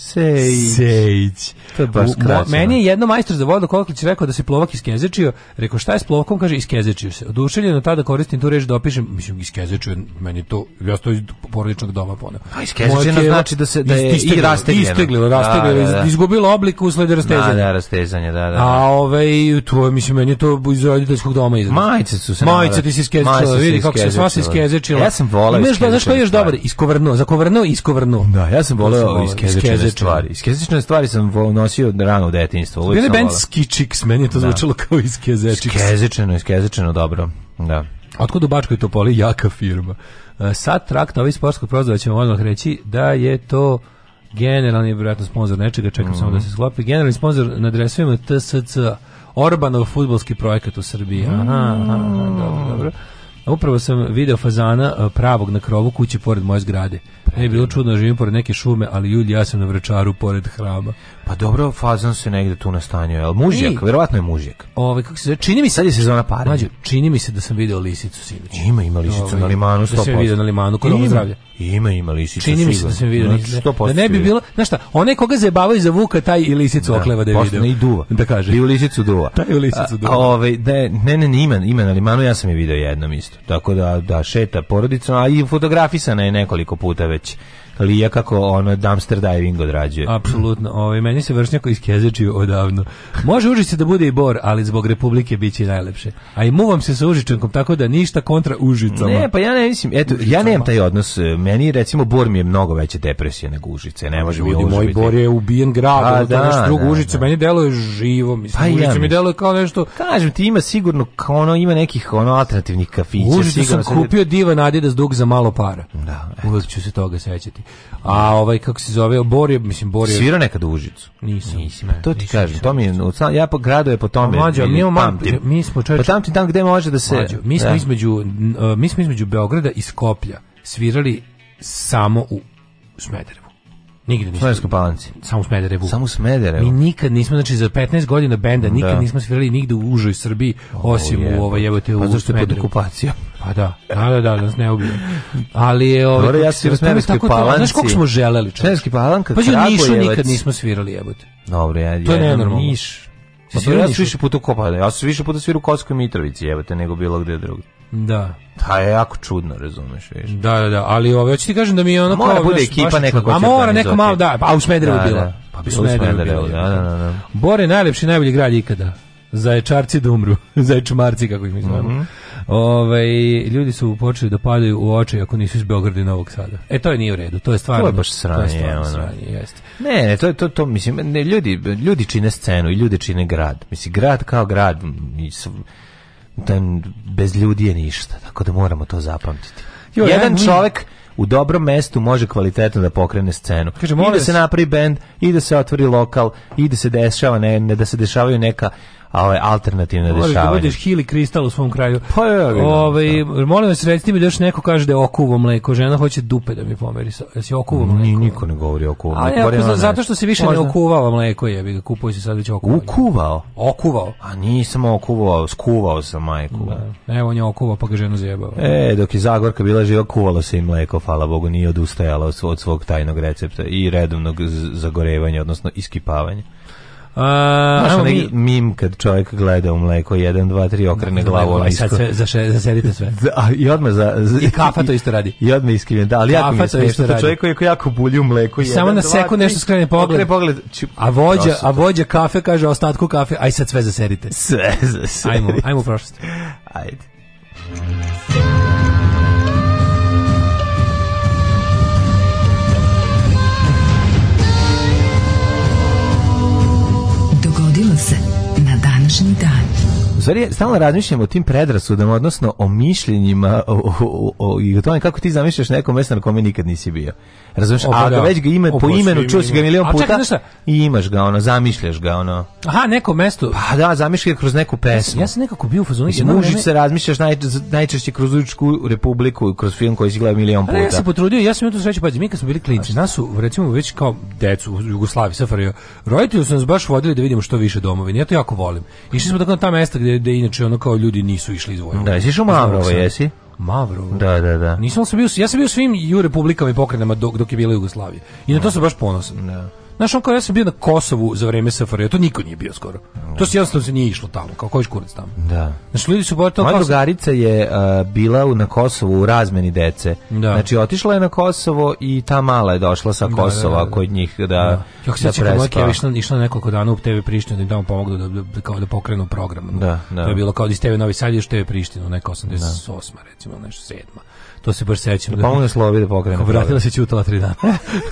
Sejić. Sejić. To je baš U, Meni je jedno majstor za vodu Koklić rekao da se plovak iskezečio. Rekao šta je s plovkom? Kaže iskezečio se. Oduševljeno tada koristim tu reč da opišem. Mislim iskezečio meni to ja sto iz porodičnog doma poneo. A iskezečeno znači da se da je istegljeno, i rastegljeno. Istegljeno, rastegljeno, da, da, da. izgubilo oblik usled da, rastezanja. Da, da, rastezanje, da, da. A ovaj to mislim meni to iz roditeljskog doma iz. Majice su se. Majice ti se iskezečila, vidi kako se sva se iskezečila. Ja sam voleo. Znaš šta je još dobar? Iskovrnuo, zakovrnuo, iskovrnuo. Da, ja sam voleo iskezečila skeptične stvari. Skeptične stvari sam nosio rano u detinjstvu. Bili band Skičiks, meni je to da. zvučalo kao iz Skezečiks. Skezečeno, skezečeno, dobro. Da. Otkud u Bačkoj Topoli jaka firma? E, sad trakt na ovaj sportskog prozora ćemo odmah reći da je to generalni vjerojatno sponsor nečega, čekam mm samo da mhm. se sklopi. Generalni sponsor na dresovima TSC Orbanov futbolski projekat u Srbiji. Aha, aha, aha dobro, dobro. Upravo sam video fazana pravog na krovu kuće pored moje zgrade. Ne bilo čudno, da živim pored neke šume, ali Julj, ja sam na vrečaru pored hrama. Pa dobro, fazan se negde tu nastanjuje, al mužjak, I, verovatno je mužjak. Ovaj kako se zove, čini mi se sad je sezona para. Mađo, čini mi se da sam video lisicu sinoć. Ima, ima lisicu Ove, na limanu 100%. Da sam video na limanu kod doma Ima, ima lisicu. Čini mi se da sam video znači, da, da ne bi bilo, znači šta, onaj koga zabavaju za vuka taj i lisicu da, okleva da je video. i duva. Da kaže. Bio lisicu duva. Taj u lisicu duva. A, ove, da, ne, ne, ne, ima, ima na limanu, ja sam je video jednom isto. Tako da da šeta porodicom, a i fotografisana je nekoliko puta već. Lija kako ono dumpster diving odrađuje. Apsolutno. Ovaj meni se vršnjak iz iskezečio odavno. Može uži se da bude i Bor, ali zbog Republike biće najlepše. A i muvam se sa Užičankom tako da ništa kontra Užicama. Ne, pa ja ne mislim, eto, Užicama. ja nemam taj odnos. E, meni recimo Bor mi je mnogo veće depresije nego Užice. Ne može mi moj Bor je ubijen grad, a pa da, drugo da, Užice da. meni deluje živo, mislim. Pa Užice ja, mi deluje kao nešto. Kažem ti ima sigurno kao ono ima nekih ono alternativnih kafića. Užice sam kupio divan Adidas dug za malo para. Da. Uvek ću se toga sećati. A ovaj kako se zove, Bor je, mislim Bor je. Svira nekad u Užicu. Nisam. Nisam. Pa to ti kaže, to mi ja po gradu je po tome. Pa, mlađo, mi, mi smo čovječ... Pa tamo gde može da se mlađo, mi smo da. između e, mi smo između Beograda i Skoplja svirali samo u Smederevu. Nigde nismo. Smederevskoj palanci. Samo u Smederevu. Samo u Smederevu. Mi nikad nismo, znači za 15 godina benda, nikad da. nismo svirali nigde u užoj Srbiji, osim o, u ovoj jebote pa u Smederevu. Pa zašto je pod okupacijom? Pa da, da, da, da, nas ne ubiju. Ali je... Ovaj, Dobre, ja sviram Smederevskoj palanci. Znaš koliko smo želeli? Smederevskoj palanka, pa, Kragujevac. Pa Nišu nikad nismo svirali jebote. Dobro, ja, to je normalno. Niš. Pa to ja više puta u Kopadu, pa ja sam više puta sviru u Kosovskoj Mitrovici, jebote, nego bilo gde drugo. Da. Ta je jako čudno, razumeš, viš. Da, da, da, ali ove, hoću ti kažem da mi je ono... Mora kao, bude ekipa neka A mora da neko malo, da, a pa u Smederevu da, bila. Da, pa bilo u Smederevu, da, da, da, da. Bore najlepši, najbolji grad ikada. Zaječarci da umru, zaječmarci kako ih mi znamo. Mm -hmm. Ove, ljudi su počeli da padaju u oči ako nisu iz Beograda i Novog Sada. E to je nije u redu, to je stvarno. To je baš sranje, to je stvarno sranje, jeste. Ne, ne, to to to mislim, ne, ljudi ljudi čine scenu i ljudi čine grad. Mislim grad kao grad i ten, da bez ljudi je ništa, tako da moramo to zapamtiti. Jo, Jedan ja, čovjek u dobrom mestu može kvalitetno da pokrene scenu. Kaže, I da se napravi bend, i da se otvori lokal, i da se dešava, ne da se dešavaju neka a ove alternativne Možeš dešavanja. Možeš da budeš hili kristal u svom kraju. Pa ja, da, Ove, da. molim vas, recite mi da još neko kaže da je okuvo mleko. Žena hoće dupe da mi pomeri. Jesi okuvo mleko? Ni, niko ne govori okuvo mleko. E, ali, ja, zato što se više Možda... ne okuvava mleko, je bi ga kupuje se sad već okuvao. Ukuvao? Okuvao. A nisam okuvao, skuvao sam majku. Da. Evo on je okuvao pa ga ženu zjebao. E, dok je Zagorka bila živa, kuvalo se i mleko, hvala Bogu, nije odustajala od svog tajnog recepta i redovnog zagorevanja, odnosno iskipavanja. Znaš, uh, mi... mim kad čovjek gleda u mleko, 1, 2, 3, okrene glavu. I e, sad se, zaše, zasedite sve. Da, I odmah za... za I kafa to isto radi. I, odmah iskrivljen, da, ali kafa jako mi je smiješno. Da čovjek koji jako, jako bulji u mleku. I jedan, samo na seku nešto skrene pogled. Okrene pogled. Či... A vođa, a vođa kafe kaže ostatku kafe, aj sad sve zasedite. Sve zasedite. Ajmo, ajmo u prošlost. Ajde. stvari, stalno razmišljam o tim predrasudama, odnosno o mišljenjima o, o, o, i o tome kako ti zamišljaš neko mesto na kome nikad nisi bio. Razumeš? Opa, a da. već ga ime po imenu, čuo si ga milion puta. Čekaj, šta? I imaš ga, ono, zamišljaš ga, ono. Aha, neko mesto. Pa da, zamišljaš kroz neku pesmu. Ja, ja sam nekako bio u fazonu. Mužić se razmišljaš naj, najčešće kroz Uličku republiku, kroz film koji si gledao milion puta. A, ja sam potrudio, ja sam imao tu sreću, pazi, mi kad smo bili klinci, nas su, recimo, već kao decu u Jugoslaviji, SFRJ, roditelji su nas baš vodili da vidimo što više domovine. Ja to jako volim. Išli smo tako na ta mesta gde, gde inače ono kao ljudi nisu išli iz Vojvodine. Da, jesi u Mavrovo, da jesi? Mavro. Da, da, da. Nisam se bio, ja sam bio svim ju republikama i pokrajinama dok, dok je bila Jugoslavija. I na to da. sam baš ponosan. Da. Znaš, on kao ja sam bio na Kosovu za vrijeme SFRJ, to niko nije bio skoro. To se jednostavno se nije išlo tamo, kao koji kurac tamo. Da. Znaš, ljudi su borili Moja drugarica je uh, bila u, na Kosovu u razmeni dece. Da. Znači, otišla je na Kosovo i ta mala je došla sa da, da, da, Kosova da, da, kod njih da, da. Kako se da išla, išla nekoliko dana u TV Prištinu da im tamo pomogu da, da, kao da pokrenu program. Da, da. To je bilo kao da iz TV Novi Sad je TV Prištinu, neka 88. Da. recimo, nešto 7. To se baš sećam. Pa da pomogne slobi da pokrene. Vratila se ćutala tri dana.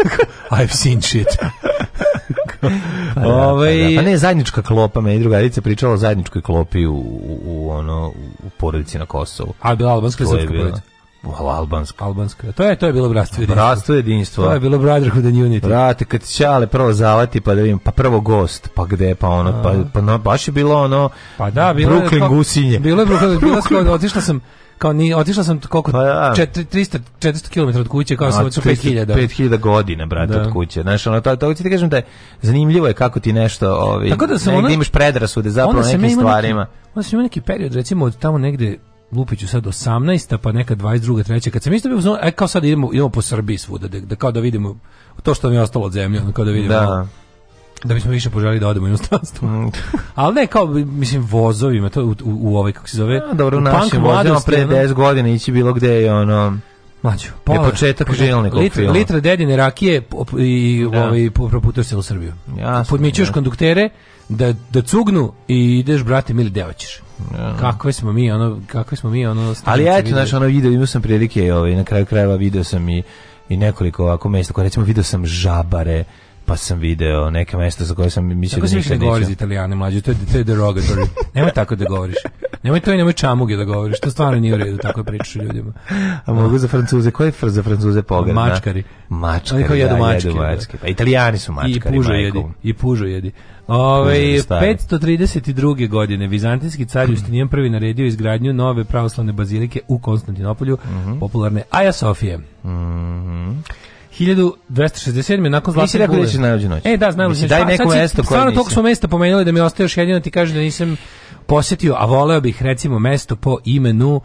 I've seen shit. pa, da, pa, da. pa, ovaj, da. pa ne zajednička klopa, meni drugarica pričala o zajedničkoj klopi u, u, u ono u porodici na Kosovu. A bila albanska i srpska porodica. Albanska. Albanska. To je to je bilo bratstvo jedinstvo. Bratstvo jedinstvo. To je bilo brotherhood and unity. Brate, kad ćale prvo zavati pa da vidim, pa prvo gost, pa gde pa ono pa, A. pa pa no, baš je bilo ono. Pa da, bilo Brooklyn je, gusinje. Bilo je Brooklyn, bilo sam otišla sam kao ni otišla sam koliko pa, da. 400 400 km od kuće kao no, sam 5000 5000 godina brate da. od kuće znaš ono to to ti kažem da je zanimljivo je kako ti nešto ovaj tako da sam negde imaš predrasude zapravo nekim stvarima neki, onda sam neki period recimo od tamo negde Lupiću sad 18, pa neka 22, 3, kad sam isto bio e, kao sad idemo, idemo po Srbiji svuda, da, da kao da vidimo to što mi je ostalo od zemlje, kao da vidimo da. Da bismo više poželi da odemo u inostranstvo. Mm. Ali ne kao mislim vozovima to u, u, u ovaj kako se zove. A, dobro, u našim vozovima pre 10 godina ići bilo gde je ono Mlađo, je početak žilnik litra, litra dedine rakije i ja. Da. ovaj, proputio se u Srbiju. Jasno, Podmićuješ ja. konduktere da, da cugnu i ideš, brate, mili, deo ćeš. Ja. Da. Kakve smo mi, ono, kakve smo mi, ono... Ali ja ću, znaš, ono video, imao sam prilike, ovaj, na kraju krajeva video sam i, i nekoliko ovako mesta, koje recimo video sam žabare, pa sam video neka mesta za koje sam mislio tako da nikad da neću. govoriš italijane mlađe, to je, to je derogatory. nemoj tako da govoriš. Nemoj to i nemoj čamuge da govoriš, to stvarno nije u redu tako da pričaš ljudima. A mogu za francuze, koji je za francuze pogled? Da? Mačkari. Mačkari, da, jedu mačke. Jedu mačke. Pa italijani su mačkari, I pužo jedi, i pužo jedi. Ove, ovaj, 532. godine Vizantijski car Justinijan prvi naredio izgradnju nove pravoslavne bazilike u Konstantinopolju, mm -hmm. popularne Aja Sofije. Mm -hmm. 1267. nakon Zlatne Nisi rekao da ćeš najluđu noć. E, da, znam. Mislim, daj neko mesto koje Stvarno, toliko smo mesta pomenuli da mi ostaje još jedino da ti kaže da nisam posjetio, a voleo bih recimo mesto po imenu uh,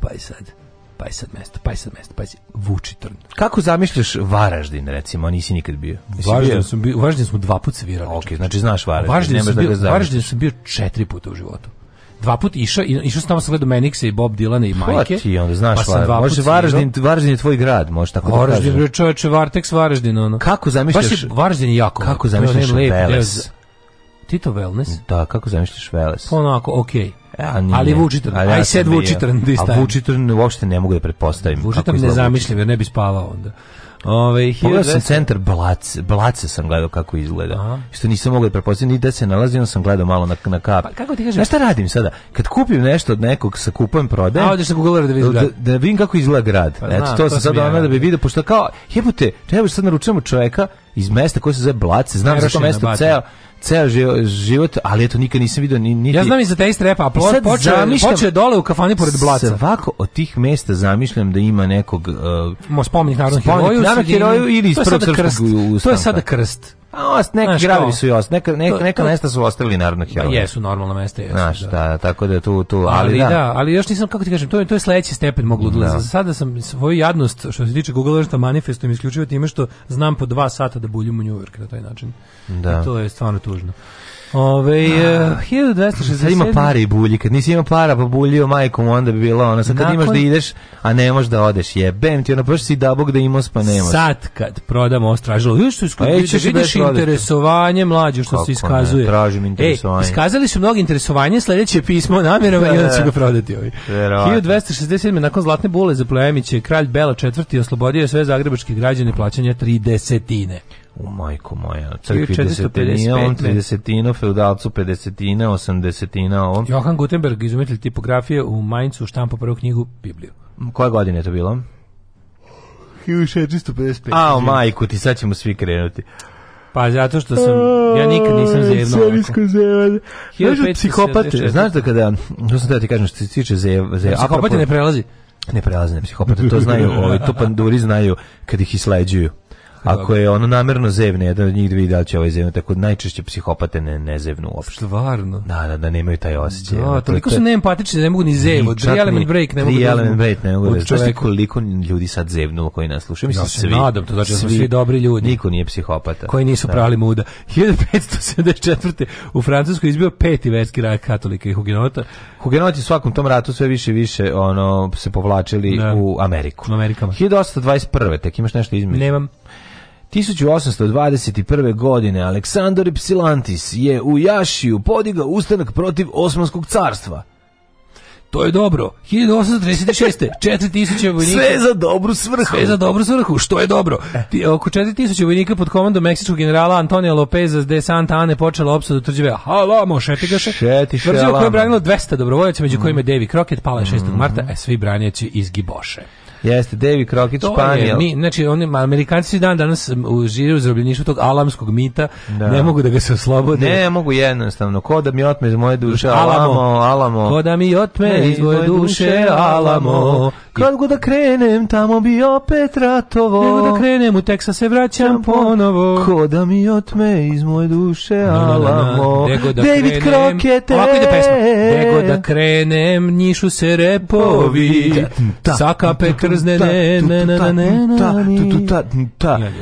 pa i sad pa i sad mesto, pa i sad mesto, pa i Vučitrn. Kako zamišljaš Varaždin, recimo, nisi nikad bio? Varaždin bio? sam bio, Varaždin smo dva puta svirali. Ok, znači znaš Varaždin. Varaždin, sam, da bio, Varaždin sam bio četiri puta u životu dva put išao, i išao sam tamo sam gledao Menixa i Bob Dilana i Majke. Ti onda znaš, pa sam dva možeš Varaždin, Varaždin je tvoj grad, možeš tako da Varaždin, da kažem. Varaždin, čoveče, Vartex Varaždin, ono. Kako zamišljaš? Baš je Varaždin jako. Kako zamišljaš Veles? Tito Wellness? Da, kako zamišljaš Veles? Pa onako, okej. Okay. E, ja, ali Vučitrn, aj ja sad Vučitrn. A Vučitrn uopšte ne mogu da pretpostavim. Vučitrn ne zamišljam jer ne bi spavao onda. Ove, 1200... Pogledao sam centar Blace, Blace sam gledao kako izgleda. Aha. Što nisam mogao da prepostaviti ni da se nalazi, onda sam gledao malo na, na kap. Pa, kako ti kažeš? Znaš šta radim sada? Kad kupim nešto od nekog, sa kupujem, prodajem. A odeš na Google da vidim da, grad. Da, da vidim kako izgleda grad. Pa, Eto, znam, to, sam sad ono da bi vidio, pošto kao, jebote, treba sad naručujemo čoveka iz mesta koje se zove Blace, znam za to mesto ceo, ceo život, ali eto nikad nisam video ni niti. Ja znam i za taste rap, a počeo je dole u kafani pored blaca. Svako od tih mesta zamišljam da ima nekog uh, mo spomenik narodnom heroju, narodnom heroju ili To je sada krst. A ost, neki gradovi su i ost, neka, neka, to, neka to, mesta su ostavili narodno pa heroje. jesu, normalna mesta jesu. Znaš, da. da, tako da tu, tu, ali, ali da. da. Ali još nisam, kako ti kažem, to je, to je sledeći stepen moglo da. Sada sam svoju jadnost, što se tiče Google Earth-a, manifestujem isključivo time što znam po dva sata da buljim u New York na taj način. Da. I to je stvarno tužno. Ove, da. e, uh, 1260... Sad ima pare i bulji, kad nisi ima para pa buljio majkom, onda bi bilo ono, sad kad Nakon... imaš da ideš, a ne možeš da odeš, jebem ti, ono, baš si da bog da imaš pa nemaš. Sad kad prodamo ostražilo, vidiš što iskazuje, pa vidiš, vidiš interesovanje mlađe što Kako se iskazuje. Ne, tražim e, interesovanje. E, iskazali su mnogo interesovanje, sledeće pismo namjerama i onda će ga prodati ovi. Ovaj. 1267. nakon Zlatne bule za Plemiće, kralj Bela IV. oslobodio sve zagrebačke građane plaćanja tri desetine. U majko moja, crkvi desetina, on tridesetina, feudalcu pedesetina, osamdesetina, on... Johan Gutenberg, izumitelj tipografije u Maincu, štampa prvu knjigu, Bibliju. Koje godine je to bilo? 1655. A, o majku ti, sad ćemo svi krenuti. Pa zato što sam, ja nikad nisam zevno. Serijsko zevanje. Znaš, da psihopate, znaš da kada, što sam da ti kažem, što se tiče zevanja. Zev, psihopate ne prelazi. Ne prelazi ne psihopate, to znaju, ovi, to panduri znaju kad ih isleđuju. Ako je ono namerno zevne, jedan od njih dvije da, da će ovaj zevno, tako najčešće psihopate ne, ne zevnu uopšte. Stvarno? Da, da, da nemaju taj osjećaj. Da, toliko su neempatični, da ne mogu ni zevo, three element break ne mogu da element break ne mogu da uzmu. koliko ljudi sad zevnu koji nas slušaju, mislim ja se svi. nadam, to znači da smo svi dobri ljudi. Niko nije psihopata. Koji nisu da. prali muda. 1574. u Francuskoj izbio peti verski rak katolika i hugenota. Hugenoti u svakom tom ratu sve više više ono, se povlačili da. u Ameriku. U Amerikama. 1821. Tek imaš nešto izmišljeno? Nemam. 1821. godine Aleksandar Ipsilantis je u Jašiju podigao ustanak protiv Osmanskog carstva. To je dobro. 1836. 4000 vojnika. Sve za dobru svrhu. Sve za dobru svrhu, što je dobro. E. Ti, oko 4000 vojnika pod komandom meksičkog generala Antonija Lopeza de Santa Ane počela opsada tvrđave Alamo, Šetigaše. Šetiše Tvrđava koja je branila 200 dobrovoljaca, među mm. kojima je Davy Crockett, pala je 6. Mm -hmm. marta, a e, svi branjeći iz Giboše. Jeste, Devi Krokić, to Španijel. mi, znači, oni, Amerikanci dan danas žive u zarobljeništvu tog alamskog mita, da. ne mogu da ga se oslobode. Ne mogu jednostavno, ko da mi otme iz moje duše, alamo, alamo. Ko da mi otme iz moje duše, alamo. Kad god da krenem, tamo bi opet ratovo. Nego da krenem, u Teksa se vraćam ponovo. Ko da mi otme iz moje duše, alamo. Nego da David krenem, Krokete. Ovako ide pesma. Nego da krenem, njišu se repovi. Sakape krenem mrzne ne ne ne ne ne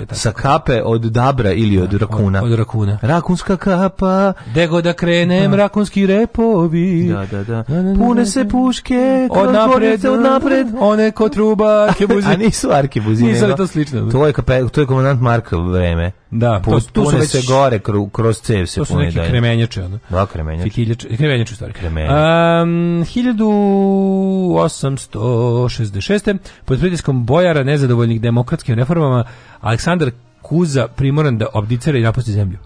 ta sa kape od dabra ili od da, rakuna od rakuna rakunska kapa dego da krenem da. rakunski repovi da da da pune se puške od napred od napred one ko truba arkebuzi a nisu arkebuzi nisu to slično da. to je to je komandant Markov vreme Da, Put, to, to pune već, se gore, kroz, kroz cev se pune. To su neki da. kremenjače, ono. Da, kremenjače. Fitiljače, kremenjače, u stvari. Kremenjače. Um, 1866. Pod pritiskom bojara nezadovoljnih demokratskim reformama, Aleksandar Kuza primoran da obdicera i napusti zemlju.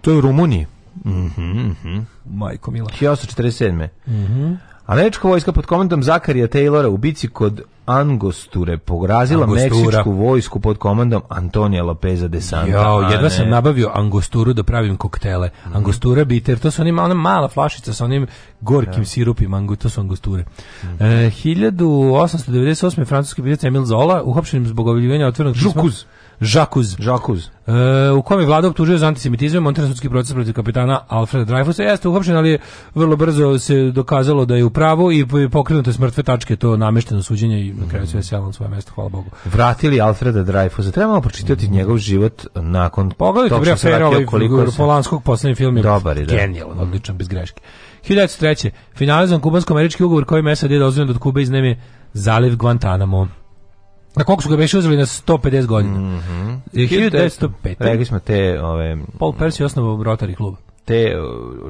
To je u Rumuniji. Mhm, mm mhm. Mm Majko mila. 1847. Mhm. Mm Američka vojska pod komandom Zakarija Taylora u bici kod Angosture pograzila Angostura. meksičku vojsku pod komandom Antonija Lopeza de Santa. Jo, jedva sam nabavio Angosturu da pravim koktele. Mm. Angostura biter, to su ona mala flašica sa onim gorkim ja. Da. sirupima, Angu, to su Angosture. Mm. E, 1898. francuski pisac Emil Zola, uhapšen zbog objavljivanja otvorenog pisma. Žakuz. Žakuz. E, u kojem je vlada optužio za antisemitizam montenegrinski proces protiv kapitana Alfreda Dreyfusa. Jeste uhapšen, ali vrlo brzo se dokazalo da je u pravu i pokrenuto s mrtve tačke to namešteno suđenje i na kraju sve se na svoje mesto, hvala Bogu. Vratili Alfreda Dreyfusa. Trebamo pročitati mhm. njegov život nakon Pogledajte bre afera ovaj Polanskog poslednji film je Dobar je, da. genijalan, mhm. odličan, bez greške. 1903. Finalizam kubansko-američki ugovor kojim SAD dozvoljeno da od Kube iznajmi zaliv Guantanamo. Na koliko su ga već uzeli na 150 godina? Mm -hmm. 1905. Rekli smo te... Ove, Paul Percy je osnovao Rotary klub. Te e,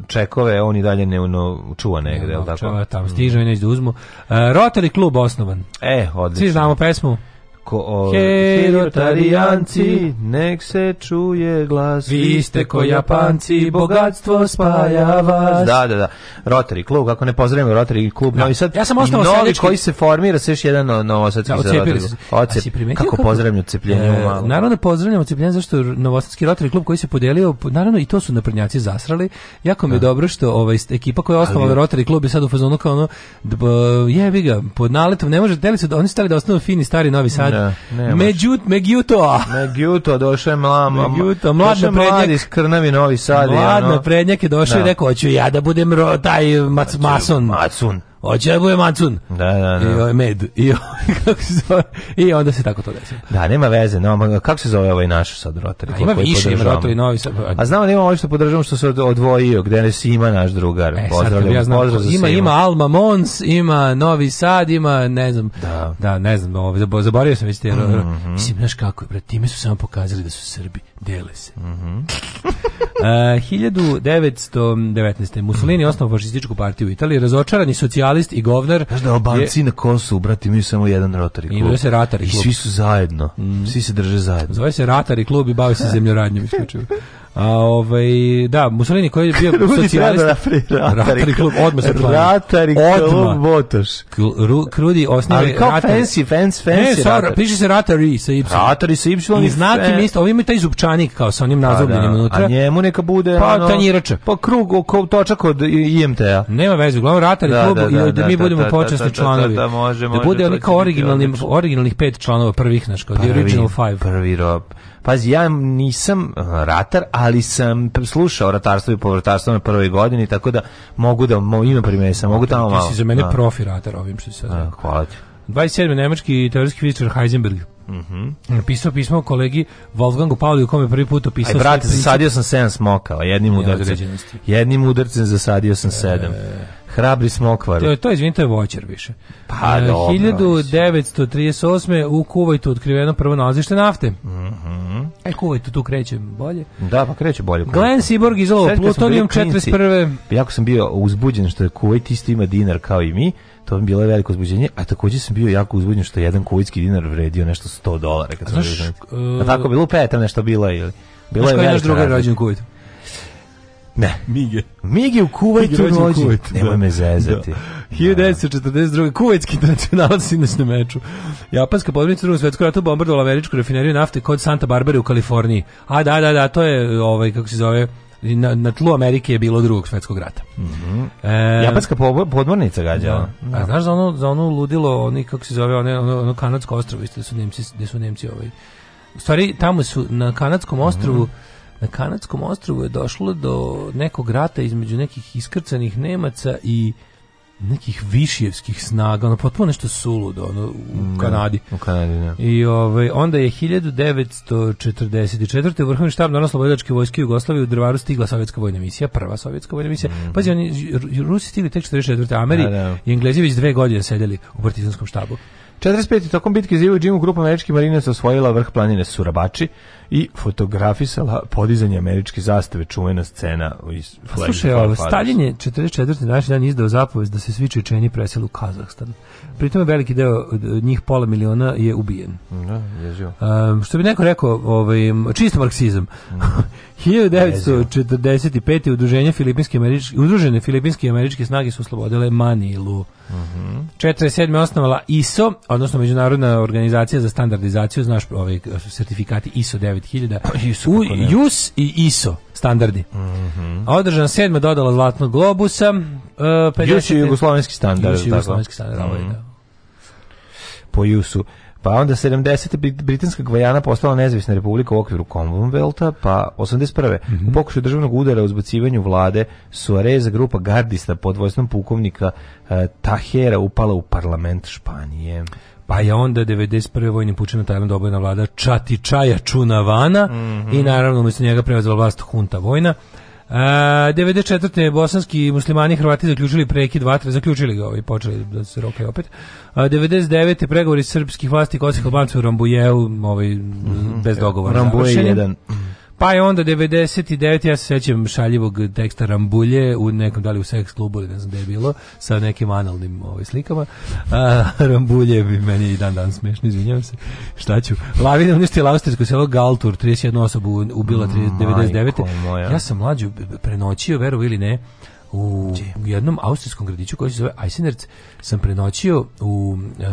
čekove on i dalje ne ono, čuva negde, ne, je li tako? Čuva, tamo mhm. stiže mm. i neće da uzmu. Uh, Rotary klub osnovan. E, odlično. Svi znamo pesmu. Ko o... Herotarijanci, nek se čuje glas. Vi ste ko Japanci, bogatstvo spaja vas. Da, da, da. Rotary klub, ako ne pozdravimo Rotary klub. Da. No, i sad, ja sam ostao novi koji se formira, se još jedan novosadski no, da, za Rotary. kako, kako pozdravljamo cepljenje e, malo. Naravno da pozdravljamo cepljenje, zašto novosadski Rotary klub koji se podelio, naravno i to su naprednjaci zasrali. Jako mi je dobro što ova ekipa koja je osnovala Rotary klub je sad u fazonu kao ono, jebi ga, pod naletom ne može, deli se, oni stali da osnovu fini stari novi sad Ne, da, ne, Međut, Megjuto. Megjuto, došao je mla, Megjuto, mlad naprednjak. iz Krnavi Novi Sad. Mlad naprednjak je došao i da. rekao, hoću ja da budem ro, taj mac, mason. Macun hoće da bude macun. Da, da, da. I ovaj med. I, ovaj, kako se zove, I onda se tako to desilo. Da, nema veze. No, kako se zove ovaj naš sad rotor? A ima više, ima rotor i novi. Sad, a znamo da ima ovaj što podržavamo što se odvojio, gde ne si ima naš drugar. E, pozdrav, ja znam, pozdrav ima, ima Alma Mons, ima Novi Sad, ima, ne znam, da, da ne znam, ovaj, zaboravio sam već te. Mm -hmm. Mislim, znaš kako je, brate, time su samo pokazali da su Srbi, dele se. Mm -hmm. uh, 1919. Mussolini mm -hmm. osnovao fašističku partiju u Italiji, razočarani socijal fundamentalist i govnar. Znaš da Albanci je, na Kosovu, brati, imaju samo jedan Rotary klub. Imaju se Ratari klub. I svi su zajedno. Mm. Svi se drže zajedno. Zove se Ratari klub i bavi se zemljoradnjom isključivo. A ovaj da, Mussolini koji je bio socijalista, da Ratari klub odmah se plani. Ratari klub Botoš. Krudi osniva Ratari. Fancy, fancy, fancy. Ne, sa, piše se Ratari sa y. Ratari sa y. I znaki mi isto, ovim je taj zupčanik kao sa onim pa nazovljenim da, unutra. A njemu neka bude pa ono, tanjirača. Pa krug oko točak od IMT-a. Nema veze, uglavnom Ratari da, klub i da mi budemo počasni članovi. Da, može, može. Da bude oni kao originalnih originalnih pet članova prvih naš, kao original five. Prvi rob. Pazi, ja nisam eh, ratar, ali sam slušao ratarstvo i povratarstvo na prvoj godini, tako da mogu da imam primesa, mogu tamo malo. Ti si za mene da. profi ratar ovim što se sad da, rekao. Hvala ti. 27. nemački teorijski fizičar Heisenberg Mhm. Napisao e, pismo kolegi Wolfgangu Pauli u kome prvi put opisao. Aj brate, zasadio sam 7 smokava jednim udarcem. Jednim udarcem zasadio sam 7. E. Hrabri smokvar. To je to, izvinite, voćer više. Pa, e, dobro. 1938. u Kuvajtu otkriveno prvo nalazište nafte. Mhm. Mm e Kuvajtu tu kreće bolje. Da, pa kreće bolje. Glenn Seaborg izolovao plutonijum 41. Jako sam bio uzbuđen što je Kuvajt isto ima dinar kao i mi to mi bilo veliko uzbuđenje, a takođe sam bio jako uzbuđen što je jedan kuvajski dinar vredio nešto 100 dolara. Kad znaš, sam bio, uh, a tako bilo petam nešto bilo ili... Bilo znaš je koji naš drugar rađen u Kuvajtu? Ne. Mige. Mige u Kuvajtu rođen. Kuvajt, da. Nemoj da. me zezati. Da. 1942. Kuvajtski nacionalac sinoć na meču. Japanska podmornica drugog drugom svetskom ratu bombardovala američku rafineriju nafte kod Santa Barbare u Kaliforniji. A da, da, da, to je ovaj kako se zove na, na tlu Amerike je bilo drugog svetskog rata. Mm -hmm. e, Japanska podmornica da. gađala. Da. A znaš za ono, za ono ludilo, oni, kako se zove, one, ono, ono kanadsko ostrovo, isto da su Nemci, gde da su Nemci ovaj. U stvari, tamo su na kanadskom mhm. ostrvu mm -hmm na kanadskom ostrvu je došlo do nekog rata između nekih iskrcanih Nemaca i nekih višjevskih snaga, ono potpuno nešto suludo ono, u mm, da, Kanadi. U Kanadi, ne. Da. I ovaj, onda je 1944. u vrhovni štab Narodno slobodačke vojske Jugoslavije u Drvaru stigla sovjetska vojna misija, prva sovjetska vojna misija. Mm Pazi, oni, Rusi stigli tek 44. Ameri da, da. i Englezi već dve godine sedeli u partizanskom štabu. 45. tokom bitke za Iwo Jima grupa američkih marinaca osvojila vrh planine Surabači i fotografisala podizanje američke zastave, čuvena scena iz Flag Slušaj, ovo, Stalin je 44. naš dan izdao zapovest da se svi Čečeni preselu u Kazahstan. Pritom veliki deo od e, njih pola miliona je ubijen. Da, je um, što bi neko rekao, ovaj, čisto marksizam. Mm. 1945. udruženje filipinske američke, udružene filipinske američke snage su oslobodile Manilu. Mm -hmm. 47. osnovala ISO, odnosno Međunarodna organizacija za standardizaciju, znaš ovaj, sertifikati ISO 9000, pa, ISO, U, JUS i ISO standardi. Mm -hmm. Održan 7. dodala Zlatnog globusa. Uh, e, 50. JUS je jugoslovenski standard. JUS jugoslovenski standard, mm -hmm. ovaj, da. Po JUS-u. Pa onda 70. Britanska Gvajana postala nezavisna republika u okviru Commonwealtha, pa 81. Mm -hmm. U pokušaju državnog udara uzbacivanju vlade Suareza grupa gardista pod vojstvom pukovnika eh, Tahera upala u parlament Španije. Pa je onda 91. vojnim pučem na Tajland obojena vlada Čatičaja Čunavana mm -hmm. i mhm. naravno umjesto njega preuzela vlast Hunta Vojna. Uh, eh, 94. bosanski muslimani i Hrvati zaključili prekid vatre, zaključili ga i počeli da se roke opet. 99. pregovori srpskih vlasti kosih Albanca u Rambujeu, ovaj, mm -hmm. bez dogovora. Rambuje jedan. Pa je onda 99, ja se sećam šaljivog teksta Rambulje u nekom, da li u seks klubu ili ne znam gde je bilo, sa nekim analnim ovaj, slikama. A, Rambulje bi meni i dan dan smešno, izvinjavam se. Šta ću? Lavina uništila austrijsko selo Galtur, 31 osobu ubila 99. Ja sam mlađu prenoćio, verovo ili ne, u jednom austrijskom gradiću koji se zove Eisenerz sam prenoćio u e,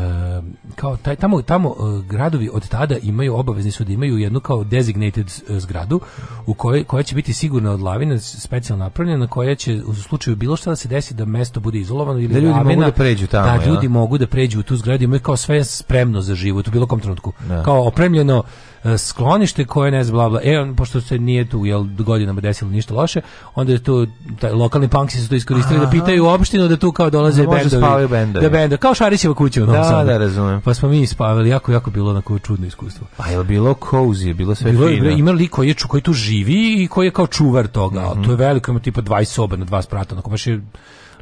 kao taj tamo tamo e, gradovi od tada imaju obavezni su da imaju jednu kao designated e, zgradu u kojoj koja će biti sigurna od lavina specijalno napravljena koja će u slučaju bilo šta da se desi da mesto bude izolovano ili da ljudi lavina, mogu da pređu tamo da ljudi ja? mogu da pređu u tu zgradu imaju kao sve spremno za život u bilo kom trenutku da. kao opremljeno E, sklonište koje ne znam, bla, bla. E, on, pošto se nije tu jel, godinama desilo ništa loše, onda je tu, taj, lokalni punksi su to iskoristili da Aha. da pitaju opštinu da tu kao dolaze da bendovi. bendovi. Da bendo, kao Šarićeva kuća u Novom da, Sadu. Da, razumem. Pa smo mi spavili, jako, jako bilo onako čudno iskustvo. Pa je bilo cozy, je bilo sve bilo, fino. Ima lik koji, je, koji tu živi i koji je kao čuvar toga. Mm -hmm. To je veliko, ima tipa 20 soba na dva sprata, onako baš je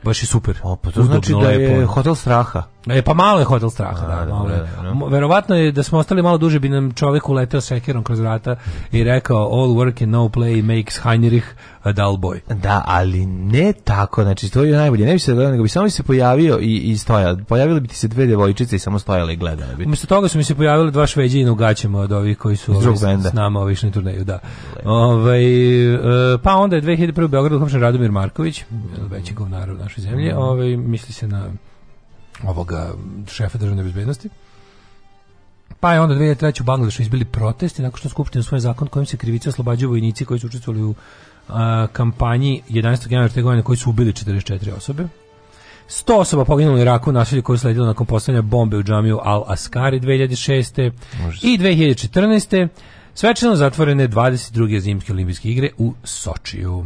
Baš je super. O, pa to znači da je lepo. hotel straha. E, pa malo je hotel straha, A, da, da, da, malo je. Da, da. Verovatno je da smo ostali malo duže, bi nam čovjek uleteo sekirom kroz vrata i rekao all work and no play makes Heinrich a dull boy. Da, ali ne tako, znači to je najbolje. Ne bi se gledao, nego bi samo se pojavio i, i stojao. Pojavile bi ti se dve devojčice i samo stojale i gledale bi. Umjesto toga su mi se pojavile dva šveđina u gaćama od ovih koji su ovaj, s nama ovih na turneju, da. Ove, ovaj, pa onda je 2001. u Beogradu Radomir Marković, veći govnar u našoj zemlji, mm. ovaj, misli se na ovoga šefa državne bezbednosti. Pa je onda 2003. u Bangladešu izbili protesti nakon što skupština svoj zakon kojim se krivice oslobađaju vojnici koji su učestvovali u a, kampanji 11. januara te godine koji su ubili 44 osobe. 100 osoba poginulo u Iraku u nasilju koje je sledilo nakon postavljanja bombe u džamiju Al-Askari 2006. Može. i 2014. Svečano zatvorene 22. zimske olimpijske igre u Sočiju.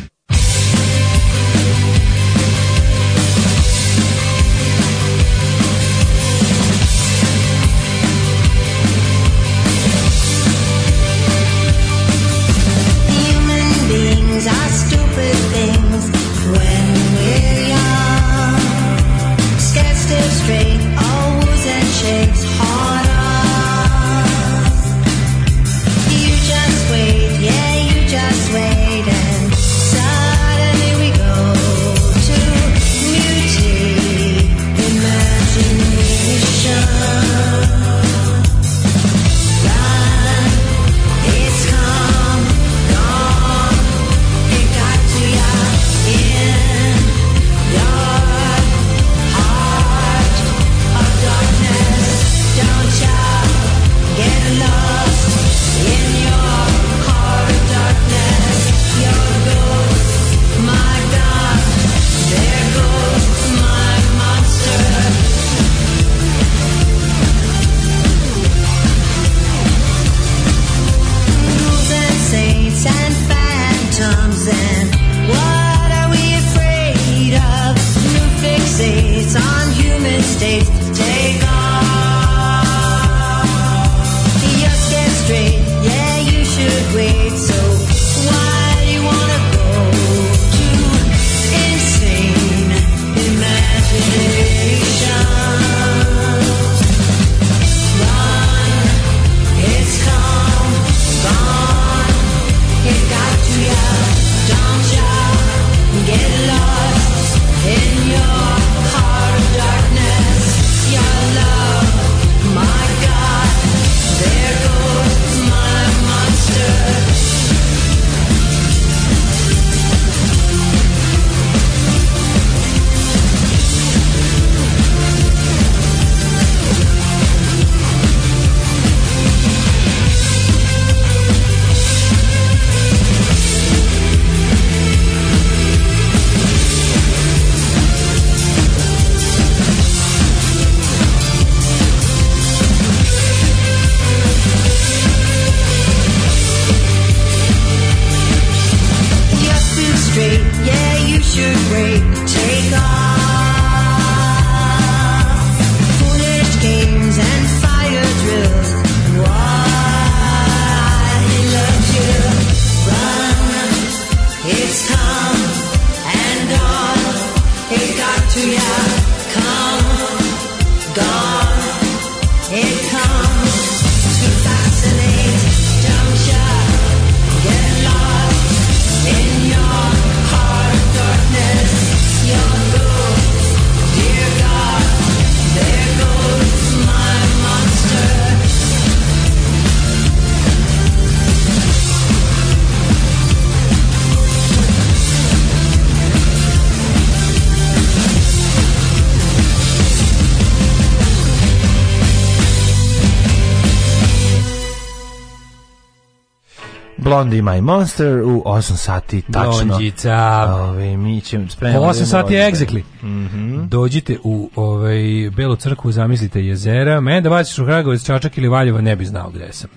Blondie My Monster u 8 sati tačno. Blondjica. Ove, mi ćemo spremati. 8 da sati je exactly. Mm -hmm. Dođite u ovaj, Belu crkvu, zamislite jezera. Mene da baciš u Hragovac, Čačak ili Valjevo, ne bi znao gde sam.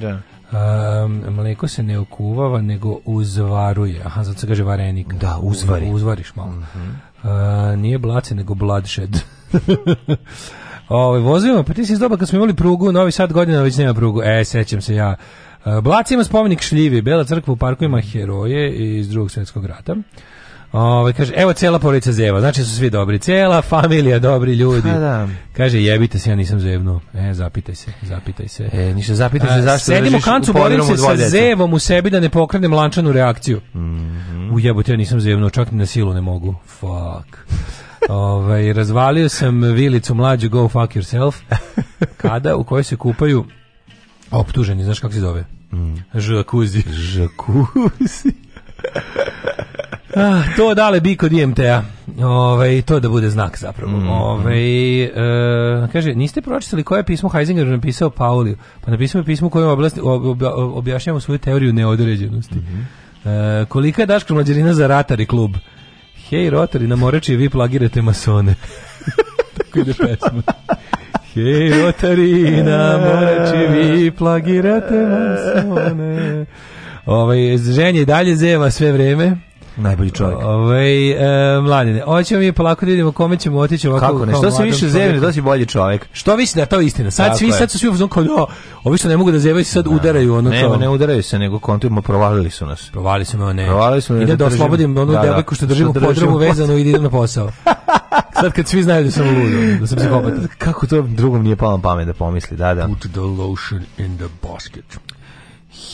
Da. Um, mleko se ne okuvava, nego uzvaruje. Aha, zato se kaže varenik. Da, uzvari. U, uzvariš malo. Mm -hmm. uh, nije blace, nego bloodshed. Ove, vozimo, pa ti si iz doba kad smo imali prugu, Novi Sad godina već nema prugu. E, sećam se ja E, Blacima spomenik šljivi, Bela crkva u parku ima heroje iz drugog svjetskog rata. Ove, ovaj, kaže, evo cela porodica zeva, znači su svi dobri, cela familija, dobri ljudi. da. Kaže, jebite se, ja nisam zevno. E, zapitaj se, zapitaj se. E, ništa, zapitaj se zašto Sedimo kancu, borim se sa zevom u sebi da ne pokrenem lančanu reakciju. Mm -hmm. U jebote, ja nisam zevno, čak ni na silu ne mogu. Fuck. Ove, ovaj, razvalio sam vilicu mlađu Go Fuck Yourself. Kada? U kojoj se kupaju Optuženi, znaš kako se zove? Mm. Žakuzi. Žakuzi. ah, to dale bi kod IMT-a. Ove, ovaj, to da bude znak zapravo. Mm. Ove, ovaj, e, kaže, niste pročitali koje pismo Heisinger napisao Pauliju? Pa napisao je pismo kojem objašnjamo svoju teoriju neodređenosti. Mm -hmm. e, kolika je Daško Mlađerina za ratari klub? Hej, rotari, na moreči vi plagirate masone. Tako ide pesma. Hej, Rotarina, e. morači vi plagirate masone. Ovaj, ženje i dalje zeva sve vreme. Najbolji čovjek. Ovaj e, mladine, hoćemo mi polako da vidimo kome ćemo otići ovako. Kako ne, što se više zemlje, to si bolji čovjek. Što više da to istina. Sad Tako svi je. sad su svi uzon kao da, ovi što ne mogu da zevaju sad ne, udaraju ono ne, kao. Ne, udaraju se, nego kontujemo provalili su nas. Provalili su me, ne. Provalili su me. Ide da oslobodim onu da, da. devojku što držimo podrumu vezanu i idem na posao. Sad kad svi znaju da sam lud, da sam psihopata. Kako to drugom nije palo pamet da pomisli, da, da. Put the lotion in the basket.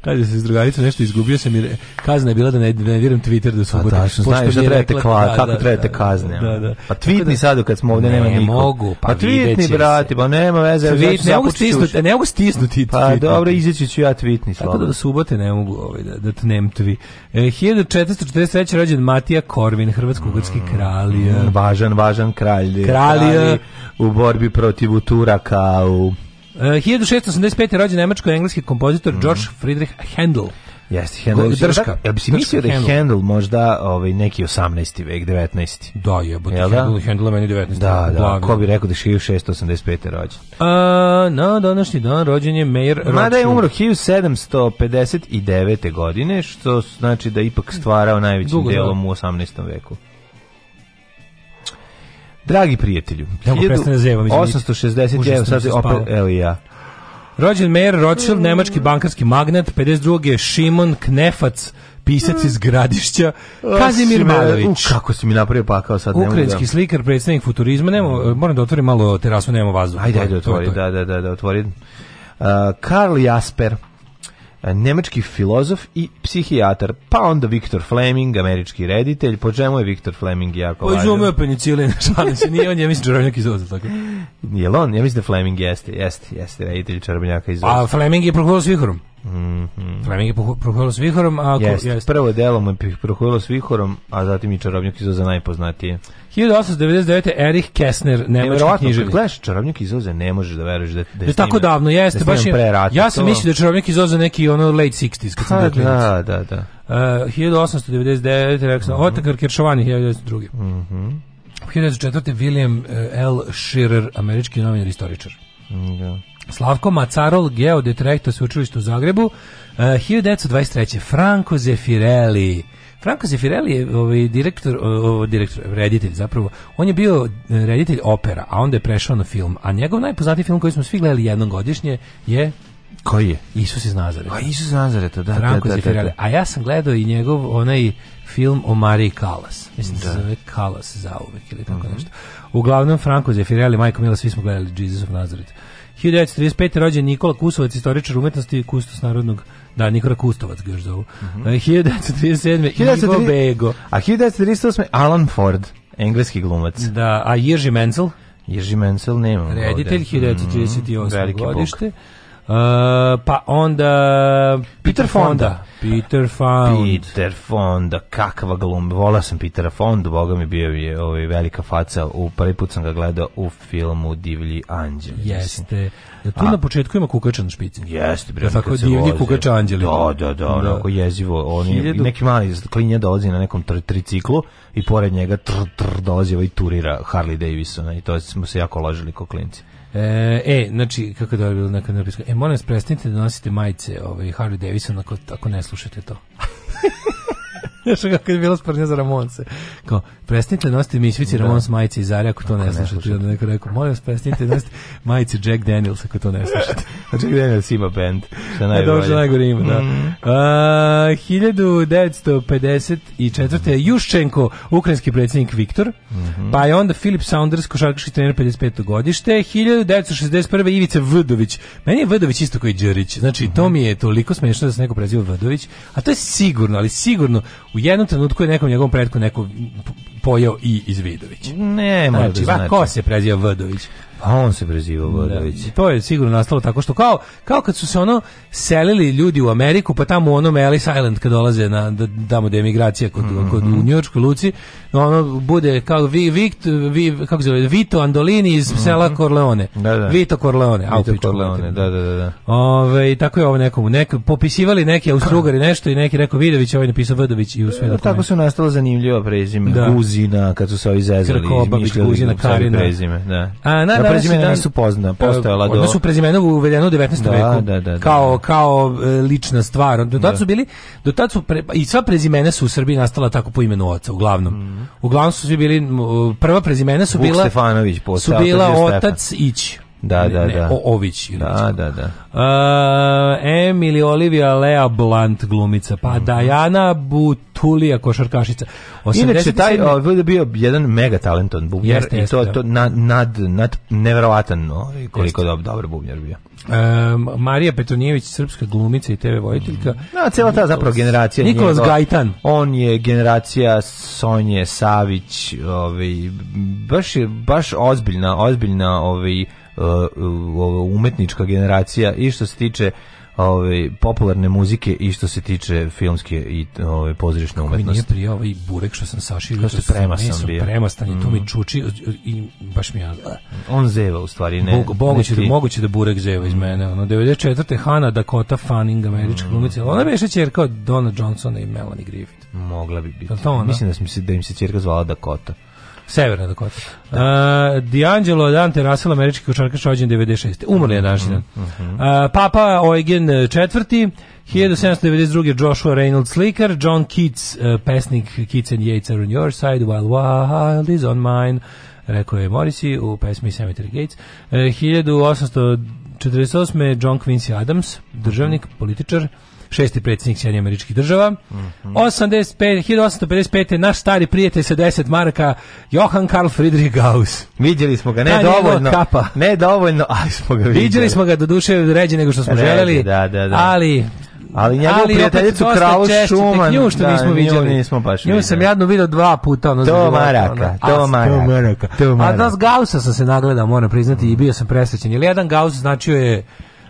Kaže se s nešto izgubio sam i kazna je bila da ne da nerviram Twitter do subote. Pa tačno, znaš da trebate kva, kako da, trebate da, kazne. Da, da. Pa tweetni sad kad smo ovde nema nikog. mogu, pa, pa tweetni brate, pa nema veze. Znači, tweet, znači, ne mogu stisnuti, ne mogu stisnuti. Pa dobro, znači. izaći ću ja tweetni slobodno. Tako da do subote ne mogu ovaj da da tnem tvi. 1443. E, rođen Matija Korvin, hrvatsko-hrvatski mm, kralj. Mm, važan, važan kralj. Kralj u borbi protiv Turaka u Uh, 1685. je rođen nemačko-engleski kompozitor mm -hmm. George Friedrich Handel. Jeste, Handel. Drška. ja da? bi si mislio da je Handel možda ovaj, neki 18. vek, 19. Da, jebote, Jel Handel, da? Handel meni 19. Da, da, Blago. ko bi rekao da je 1685. rođen? A, na današnji dan rođen je Meir Rothschild. Mada je umro 1759. godine, što znači da ipak stvarao najvećim Dugo, da. delom da. u 18. veku. Dragi prijatelju, 1861, da sad opet, evo i ja. Rođen Mayer Rothschild, nemački bankarski magnat, 52. je Šimon Knefac, pisac iz Gradišća, ah, Kazimir Malović. kako si mi napravio pakao sad. Ukrajinski da- slikar, predstavnik futurizma, nemo, mm. moram da otvorim malo terasu, nemamo vazduha. Ajde, ajde, otvori, da, da, da, da, otvori. Uh, Karl Jasper, E, nemački filozof i psihijatar, pa onda Viktor Fleming, američki reditelj, po čemu je Viktor Fleming jako važan? Po čemu je penicilin, šalim se, nije on, ja mislim čarobnjak iz Oza, tako? Jel on? Ja mislim da Fleming jeste, jeste, jeste reditelj čarobnjaka iz Oza. A Fleming je progledao s vihorom? Mm -hmm. Fleming je prohujalo s vihorom, a ako, jest. Jest. prvo delo mu je prohujalo s vihorom, a zatim i čarobnjak izvoza za najpoznatije. 1899. Erich Kessner, nemački književnik. Gledaš čarobnjak izvoza, ne možeš da veruješ da, da, da je tako davno, jeste, da baš je, ja sam to... mislio da čarobnjak izvoza neki ono late 60s, kad sam da, da, da, da. Uh, 1899. rekao sam, mm -hmm. Otakar Keršovani, 1902. Mm -hmm. 1904. William eh, L. Shearer, američki novinar i istoričar. Da. Mm -hmm. Slavko Macarol, geodet rektor sveučilišta u Zagrebu, e, uh, 1923. Franco Zeffirelli, Franco Zeffirelli je ovaj direktor, ovaj direktor, reditelj zapravo. On je bio e, reditelj opera, a onda je prešao na film. A njegov najpoznatiji film koji smo svi gledali jednom godišnje je koji je? Isus iz Nazareta. A Isus iz Nazareta, da, da, da Franco da, da, da, da, A ja sam gledao i njegov onaj film o Mariji Kalas. Mislim da se zove Kalas zauvek ili tako mm -hmm. nešto. Uglavnom, Franco Zeffirelli, Majko Mila, svi smo gledali Jesus of Nazareth. 1935. rođen Nikola Kusovac, istoričar umetnosti i kustos narodnog da, Nikola Kustovac ga još zovu. Mm -hmm. 1937. 1930... Ivo Bego. A 1938. Alan Ford, engleski glumac. Da, a Jerzy Menzel? Jerzy Menzel nemam. Reditelj, 1938. Mm, godište. Bog. Uh, pa onda Peter Fonda. Peter Fonda. Peter Fonda, kakva glumba. Vola sam Petera Fonda, boga mi bio je ovaj velika faca. U prvi put sam ga gledao u filmu Divlji anđeli. Jeste. Ja tu A, na početku ima kukača na špici. Jeste, bre. Tako divlji kukač anđeli. Da, da, da, da, onako jezivo. on Hiljadu... Neki mali klinje dolazi na nekom tr triciklu i pored njega tr, tr dolazi ovaj turira Harley Davisona i to smo se jako ložili ko klinci. E, e, znači, kako je dobro bilo neka na E, molim vas, prestanite da nosite majice ovaj, Harley Davidson ako, ako ne slušate to. Još kako je bilo sprnja za Ramonce. Kao, prestanite nositi mišvici da. Ramons majice iz Zarija ako to ne, ne slušate. Onda neko rekao, molim vas, prestanite nositi majice Jack Daniels ako to ne slušate. Jack Daniels ima band. Što da, najbolje. Dobro, što najgore ima, da. Mm. A, 1954. Juščenko, ukrajinski predsjednik Viktor, mm -hmm. pa je onda Filip Saunders, košarkaški trener 55. godište, 1961. Ivica Vdović. Meni je Vdović isto koji Đerić. Znači, mm -hmm. to mhm. mi je toliko smiješno da se neko preziva Vdović, a to je sigurno, ali sigurno u jednom trenutku je nekom njegovom pretku neko pojeo i Izvidović. Ne, mora znači, da znači. Ko se preziva Vidović? A on se prezivao Vodović. Da, to je sigurno nastalo tako što kao, kao kad su se ono selili ljudi u Ameriku, pa tamo u onom Ellis Island kad dolaze na da, tamo da emigracija kod, mm -hmm. kod u Njujorskoj luci, ono bude kao vi, Vikt, vi, kako se zove, Vito Andolini iz mm -hmm. sela Corleone. Da, da. Vito Corleone. Vito Aupiču, Corleone, da, da, da, da. Ove, i tako je ovo nekomu. Nek, popisivali neki Austrugari nešto i neki rekao Vidović, ovaj napisao Vodović i u sve e, Tako su nastalo zanimljivo prezime. Da. Guzina, kad su se ovi zezali. Krkobabić, Guzina, Karina. Prezime, da. A, na, prezimena nisu pozna, e, postojala do... Onda su prezimena uvedena u 19. Da, veku. Da, da, da, kao, kao e, lična stvar. Do tad da. su bili, do tad su pre, i sva prezimena su u Srbiji nastala tako po imenu oca, uglavnom. Mm. Uglavnom su svi bili, prva prezimena su Vuk bila... Stefanović, posao, su bila otac Ić da, da, ne, da. O, Ović. Da, da, da. Uh, Emily Olivia Lea Blunt glumica, pa mm. Dajana Butulija košarkašica. 87... Inače, taj ovaj, je bio jedan mega talenton bubnjar jeste, jeste, i to, to da. nad, nad, nad nevjerovatan koliko jeste. dobar bubnjar bio. Um, Marija Petonijević, srpska glumica i TV vojiteljka. Mm. No, da, cela ta zapravo generacija. Nikolas Gajtan. On je generacija Sonje Savić, ovaj, baš, baš ozbiljna, ozbiljna ovaj, uh, umetnička generacija i što se tiče ovaj popularne muzike i što se tiče filmske i ovaj pozorišne umetnosti. Nije pri ovaj burek što sam sašio što prema sam bio. Premastan i to mi mm. čuči i baš mi je... On zeva u stvari ne. Bog, moguće, da, moguće da burek zeva iz mm. mene. Ono 94. Hana Dakota Fanning američka glumica. Mm. Ona beše ćerka od Dona Johnsona i Melanie Griffith. Mogla bi biti. To Mislim da se da im se ćerka zvala Dakota. Severna Dakota. Da. Uh, D'Angelo Dante Russell, američki košarkaš rođen 96. Umrli je danas dan. Mm -hmm. uh, Papa Eugen e, IV. 1792. Joshua Reynolds slikar, John Keats, uh, pesnik Keats and Yeats are on your side, while wild is on mine, rekao je Morrissey u pesmi Cemetery Gates. E, uh, 1848. John Quincy Adams, državnik, političar, šesti predsjednik Sjedinjenih američkih država. Mm -hmm. 85, 1855. naš stari prijatelj sa 10 maraka, Johan Karl Friedrich Gauss. Vidjeli smo ga, ne da, dovoljno, kapa. ne dovoljno, ali smo ga vidjeli. Vidjeli smo ga do duše ređe nego što smo Ređi, želeli, da, da, da. ali ali njegovu ali, prijateljicu Kralu Šuman. Nju što da, nismo vidjeli. Nismo baš nju sam jadno vidio dva puta. Ono, to maraka, to maraka. A nas Gausa sam se nagledao, moram priznati, i bio sam presrećen. Jer jedan Gaus značio je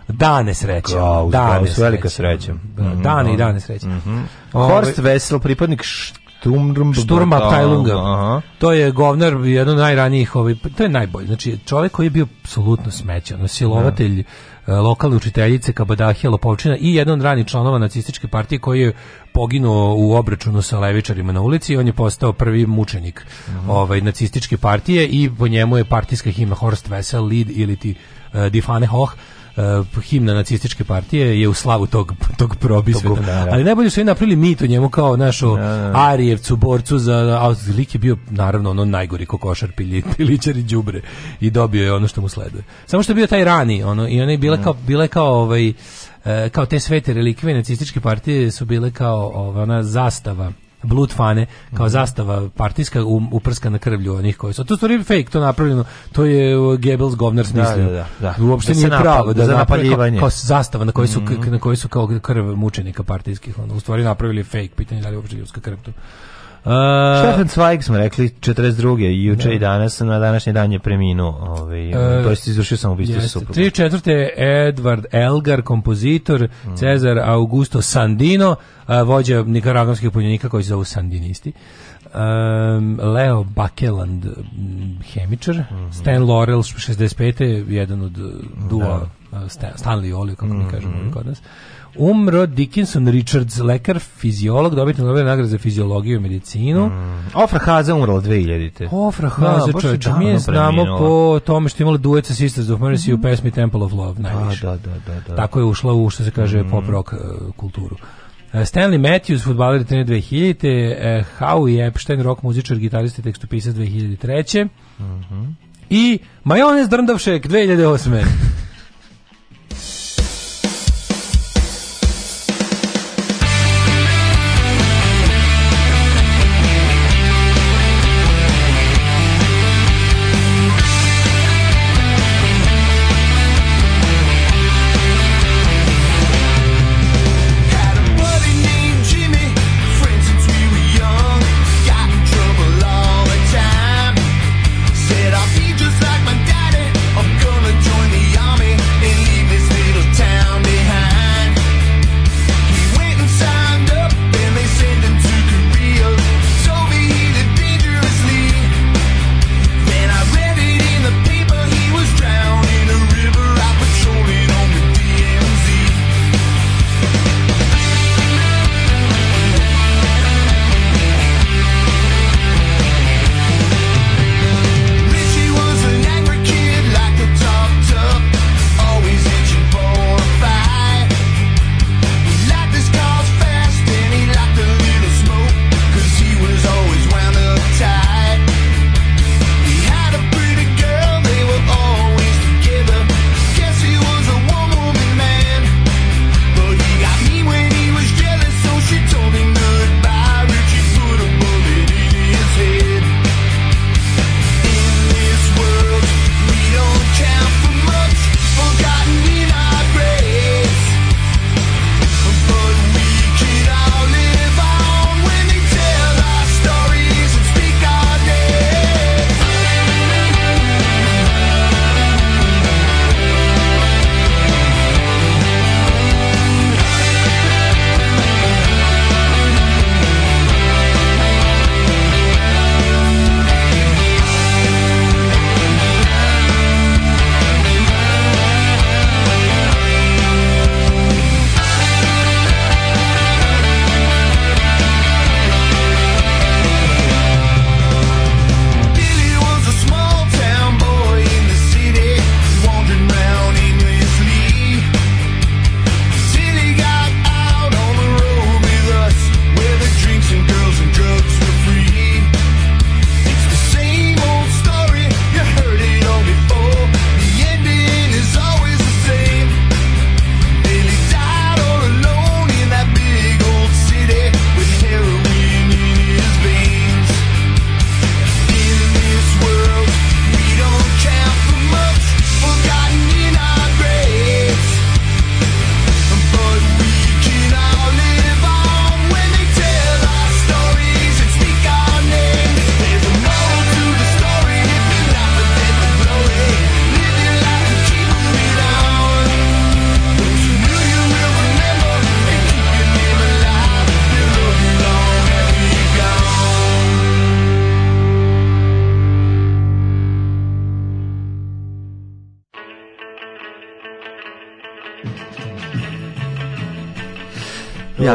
dane sreće. Gaus, dane Gaus, velika sreća. Da, mhm. Dane i dane sreće. Mm -hmm. Horst Wessel, pripadnik Sturm, Sturm Abteilunga. To je govnar jedno od najranijih, ovaj, to je najbolji. Znači, čovjek koji je bio apsolutno smećan, ono, silovatelj, da. eh, lokalne učiteljice Kabadahija Lopovčina i jedan od ranih članova nacističke partije koji je poginuo u obračunu sa levičarima na ulici i on je postao prvi mučenik uh mhm. -huh. ovaj, nacističke partije i po njemu je partijska himna Horst Wessel, Lid ili ti uh, Difane Hoch uh, himna nacističke partije je u slavu tog, tog probisveta. Da, Ali najbolje su i napravili mit o njemu kao našo da, da, da. Arijevcu, borcu za... A lik je bio, naravno, ono najgori kokošar, pilji, piličar i đubre I dobio je ono što mu sleduje. Samo što je bio taj rani, ono, i ona je bila kao, bila kao ovaj, eh, kao te svete relikvije nacističke partije su bile kao ovaj, ona zastava blut fane kao mhm. zastava partijska uprska na krvlju onih koji su. To stvari fake to napravljeno. To je uh, Gebels govner da, da, smislio. Da, da, da, da. Uopšte nije pravo da za napaljivanje. Kao, kao, zastava na kojoj su mm na kojoj su kao krv mučenika partijskih. Ono u stvari napravili fake pitanje da li uopšte ljudska krv to. Uh, Stefan Zweig smo rekli 42. i juče i da. danas na današnji dan je preminuo, ovaj, uh, ovaj to jest izvršio samo ubistvo sa suprugom. 34. Edward Elgar kompozitor, mm. Cezar Augusto Sandino, uh, vođa nikaragonskih pobunjenika koji se zovu Sandinisti. Um, Leo Bakeland mm, hemičar, mm -hmm. Stan Laurel 65. jedan od da. duo da. Stan, Stanley Oli, kako mi mhm. kažemo mm -hmm. kod nas. Umro Dickinson Richards, lekar, fiziolog, dobitnik Nobelove nagrade za fiziologiju i medicinu. Mm. Ofra Haza umrla 2000-te. Ofra da, Haza, da, čovječe, mi je znamo po tome što je imala duet sa Sisters of Mercy mm. u pesmi Temple of Love, da, najviše. Da, da, da, da, Tako je ušla u, što se kaže, mm. pop rock uh, kulturu. E, Stanley Matthews, futbaler 2000, uh, e, Howie Epstein, rock muzičar, gitarista i tekstopisac 2003. Mm -hmm. I Majonez Drndavšek 2008.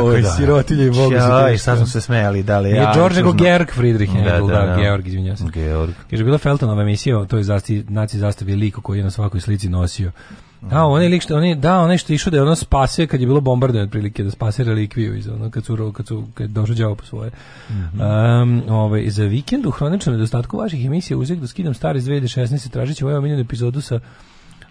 Tako je, da. sirotilje i bogu Joj, sad smo se smejali, da li ja... Je George nego Georg Friedrich, da, da, da, da, Georg, izvinjam se. Georg. Kaže, bila Feltonova emisija o toj zastavi, naci zastavi liko koji je na svakoj slici nosio. Da, oni lik što oni da, oni što išu da je ono spase kad je bilo bombardovanje otprilike da spase relikviju iz ono kad su kad su kad došao po svoje. Mm -hmm. um, ovaj za vikend u hroničnom nedostatku vaših emisija uzeo da skidam stari iz 2016 tražiću ovaj omiljenu epizodu sa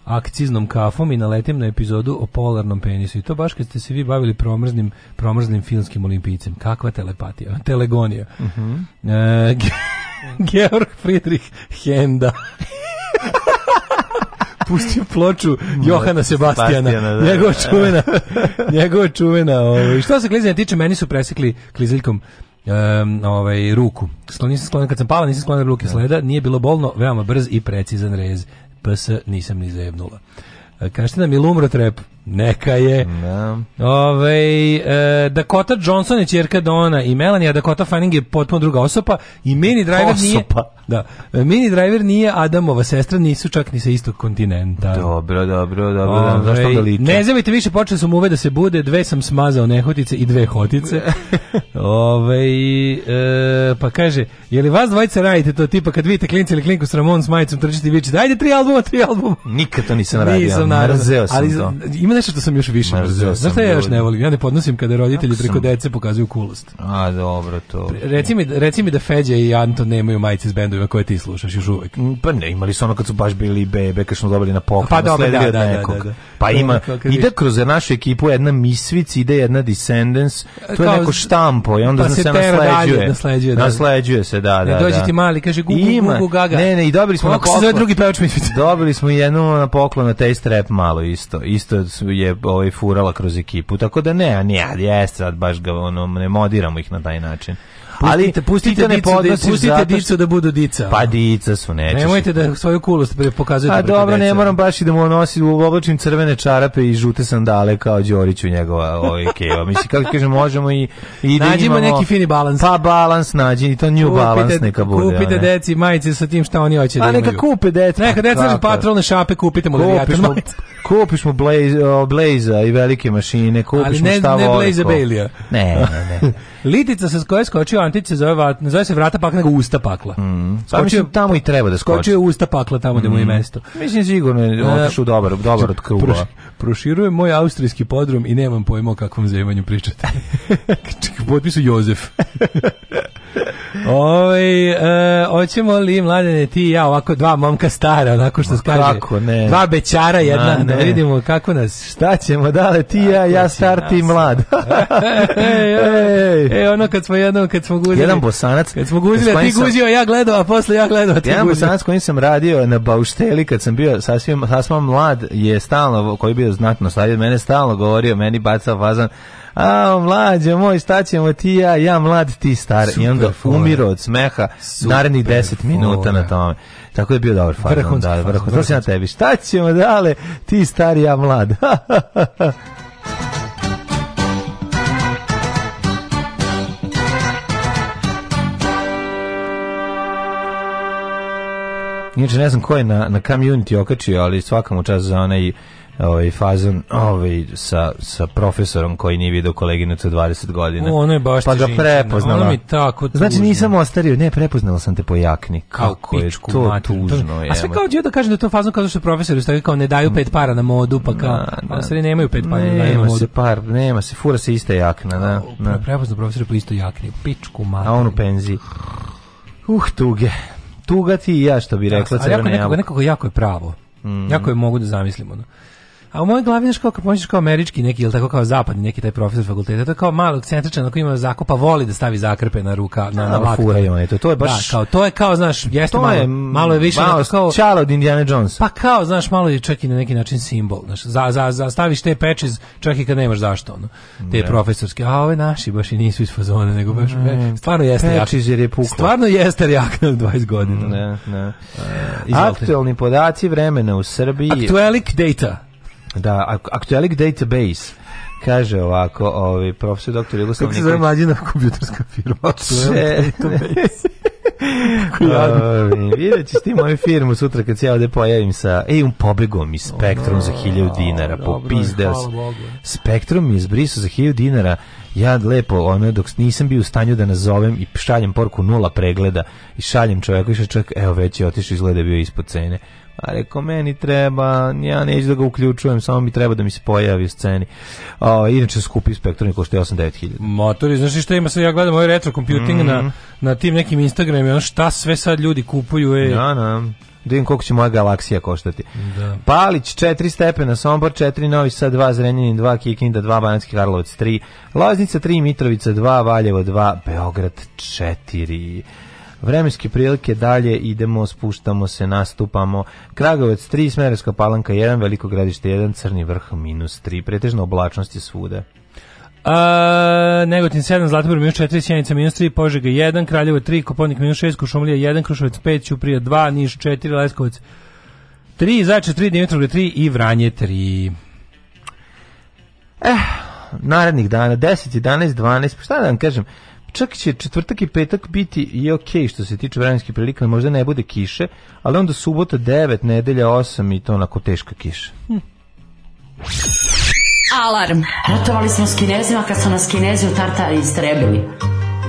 akciznom kafom i naletim na epizodu o polarnom penisu. I to baš kad ste se vi bavili promrznim, promrznim filmskim olimpijcem. Kakva telepatija? Telegonija. Uh mhm. -huh. e, Georg Friedrich Henda. pustio ploču Johana Sebastijana. Sebastijana da, da, da, njegova čuvena. njegova čuvena. Ovaj. Što se klizanja tiče, meni su presekli kliziljkom um, ovaj, ruku. Sklon, nisam sklon, kad sam pala, nisam sklonio ruke sleda, da. nije bilo bolno, veoma brz i precizan rez. PS nisam ni zajebnula. E, Kažete nam je Lumro Trep. Neka je. Da. Ove, e, Dakota Johnson je čerka Dona i Melanie, a Dakota Fanning je potpuno druga osoba i mini driver osoba. nije... Da, mini driver nije Adamova sestra, nisu čak ni sa istog kontinenta. Dobro, dobro, dobro. Ove, da, zašto da liče? Ne zavite više, počeli sam muve da se bude, dve sam smazao nehotice i dve hotice. Ove, e, pa kaže, je li vas dvojice radite to tipa kad vidite klinci ili klinku s Ramon s majicom trčite i vičite, ajde tri albuma, tri albuma. Nikad to nisam radio, nisam naravno, mrzeo sam ali, to. Ima nešto što sam još više mrzeo. Znaš šta ja još ne volim? Ja ne podnosim kada roditelji Tako preko sam... dece pokazuju kulost. A, dobro, to. Reci mi, reci mi da Feđa i Anton nemaju majice s bendovima koje ti slušaš još uvek. Mm, pa ne, imali su ono kad su baš bili bebe, kad smo dobili na poklon, pa dobro, da, da, da, da, da, da. Pa ima, ide kroz našu ekipu jedna Misvic, ide jedna Descendants, to je neko štampo i onda pa se, nasleđuje. nasleđuje, da. nasleđuje se, da, da. E, Dođe da. ti mali, kaže gugu, gugu, gaga. Ne, ne, i dobili smo na poklon. drugi pevač Misvic? Dobili smo jednu na poklon na taste rap malo isto. Isto su je ovaj furala kroz ekipu. Tako da ne, a nije, jeste sad baš ga ono ne modiramo ih na taj način ali te pustite, ne da da podnosiš pustite dicu da budu dica. Pa dica su neće Nemojte da svoju kulost pokazujete. A dobro, ne moram baš i da mu nosi u oblačim crvene čarape i žute sandale kao Đorić u njegova ovaj keva. Mislim kako kažem možemo i i da imamo, neki fini balans. Pa balans nađi i to new kupite, balance neka bude. Kupite one. deci majice sa tim šta oni hoće da imaju. A neka kupe deca. Neka deca patrolne šape kupite mu da Kupiš mu Blaze, i velike mašine, kupiš mu šta voli. Ali ne, ne Blaze Bailija. Ne, ne, ne. Litica sa koje skočio kantić se zove, vat, zove se vrata pakla, nego usta pakla. Mm. Pa pa skočio, mislim, tamo i treba da skoči. Skočio je usta pakla tamo mm. gde mu je mm. mesto. Mislim, sigurno je e, otišao dobar, znači, dobar od kruga. Proš, proširuje moj austrijski podrum i nemam pojma o kakvom zajmanju pričate. Potpisu Jozef. Oj, ovaj, e, hoćemo li mladene ti i ja ovako dva momka stara, onako što skaže. Kako ne? Dva bećara jedna, A, da vidimo kako nas. Šta ćemo, dale ti ja, ja star ti mlad. Ej, ej, ej. ej ono kad smo jednom kad smo guzili. Jedan bosanac. Kad smo guzili, ti guzio, ja gledao, a posle ja gledao, ti Jedan guzio. bosanac kojim sam radio na Baušteli kad sam bio sasvim sasvim mlad je stalno koji bio znatno stariji od mene stalno govorio, meni bacao fazan a mlađe moj, staćemo ti ja, ja mlad, ti star. Super I onda umiro od smeha narednih 10 minuta na tome. Tako je bio dobar fazon. Vrhunski da, vrhunski. To se na tebi. Šta ćemo dale, ti star, ja mlad. Inače ne znam ko je na, na community okačio, ali svakam čas za onaj ovaj fazon ovaj sa sa profesorom koji nije video koleginicu 20 godina. O, ono je baš pa ga prepoznala. Ono mi tako tužno. Znači nisam ostario, ne prepoznala sam te po jakni. Kako je to mater, tužno je. A sve kao džio da kažem da to fazon kao što da profesori stavljaju kao ne daju pet para na modu pa kao na, na, sve nemaju pet para nema ne daju se par, nema se fura se ista jakna, da. Na. Prepoznao profesor po istoj jakni, pičku mater. A on u penziji. Uh, tuge. Tuga ti i ja što bi da, rekla ja, crvena jabuka. Nekako, nekako jako je pravo. Mm. Jako je mogu da zamislimo. No. A u mojoj glavi znaš kao pomisliš kao američki neki ili tako kao zapadni neki taj profesor fakulteta, to kao malo ekscentričan, ako ima zakupa voli da stavi zakrpe na ruka na, da, na fura ima to. To je baš da, kao to je kao znaš, jeste malo, je, malo je više malo kao čalo od Indiana Jonesa. Pa kao znaš malo je čak i na neki način simbol, znaš. Za, za, za staviš te patches čak i kad nemaš zašto, ono. Te ne. Da. profesorske, a ove naši baš i nisu iz fazone, nego baš mm. ne. stvarno jeste jak. Je pukla. stvarno jeste jak na 20 godina. Ne, da, ne. Aktuelni podaci vremena u Srbiji. Aktuelik data. Da, Aktualik Database. Kaže ovako, ovaj profesor doktor Jugoslav Nikolić. Kako se zove mlađina kompjuterska firma? Če... um, vidjet ćeš ti moju firmu sutra kad se ja ovde pojavim sa ej, um pobegom iz Spektrum za 1000 dinara no, po pizdeo Spektrum mi izbrisu za 1000 dinara ja lepo, ono, dok nisam bio u stanju da nazovem i šaljem porku nula pregleda i šaljem čovjeku, više čovjek, evo već je otišao, izgleda bio ispod cene A rekao, meni treba, ja neću da ga uključujem, samo mi treba da mi se pojavi u sceni. O, inače, skupi spektroni košta je 8-9 Motori, znaš što ima sad, ja gledam ovaj retro computing mm -hmm. na, mhm. na tim nekim Instagramima, ono šta sve sad ljudi kupuju. Ej. Ja, da, na. Da. da vidim koliko će moja galaksija koštati. Da. Palić 4 stepena, Sombor 4, Novi Sad 2, Zrenjanin 2, Kikinda 2, Banatski Karlovac 3, Loznica 3, Mitrovica 2, Valjevo 2, Beograd 4. Vremenske prilike dalje idemo, spuštamo se, nastupamo. Kragovac 3, Smerovska palanka 1, Veliko gradište 1, Crni vrh minus 3. Pretežno oblačnost je svuda. A, Negotin 7, Zlatibor minus 4, Sjenica minus 3, Požega 1, Kraljevo 3, Koponik minus 6, Kušumlija 1, Krušovac 5, Ćuprija 2, Niš 4, Leskovac 3, Zajče 3, Dimitrovgrad 3 i Vranje 3. Eh, narednih dana, 10, 11, 12, šta da vam kažem, Čak će četvrtak i petak biti i ok što se tiče vremenskih prilika, možda ne bude kiše, ali onda subota 9, nedelja 8 i to onako teška kiša. Hm. Alarm! Ratovali smo s kinezima kad su nas kinezi u Tartari istrebili.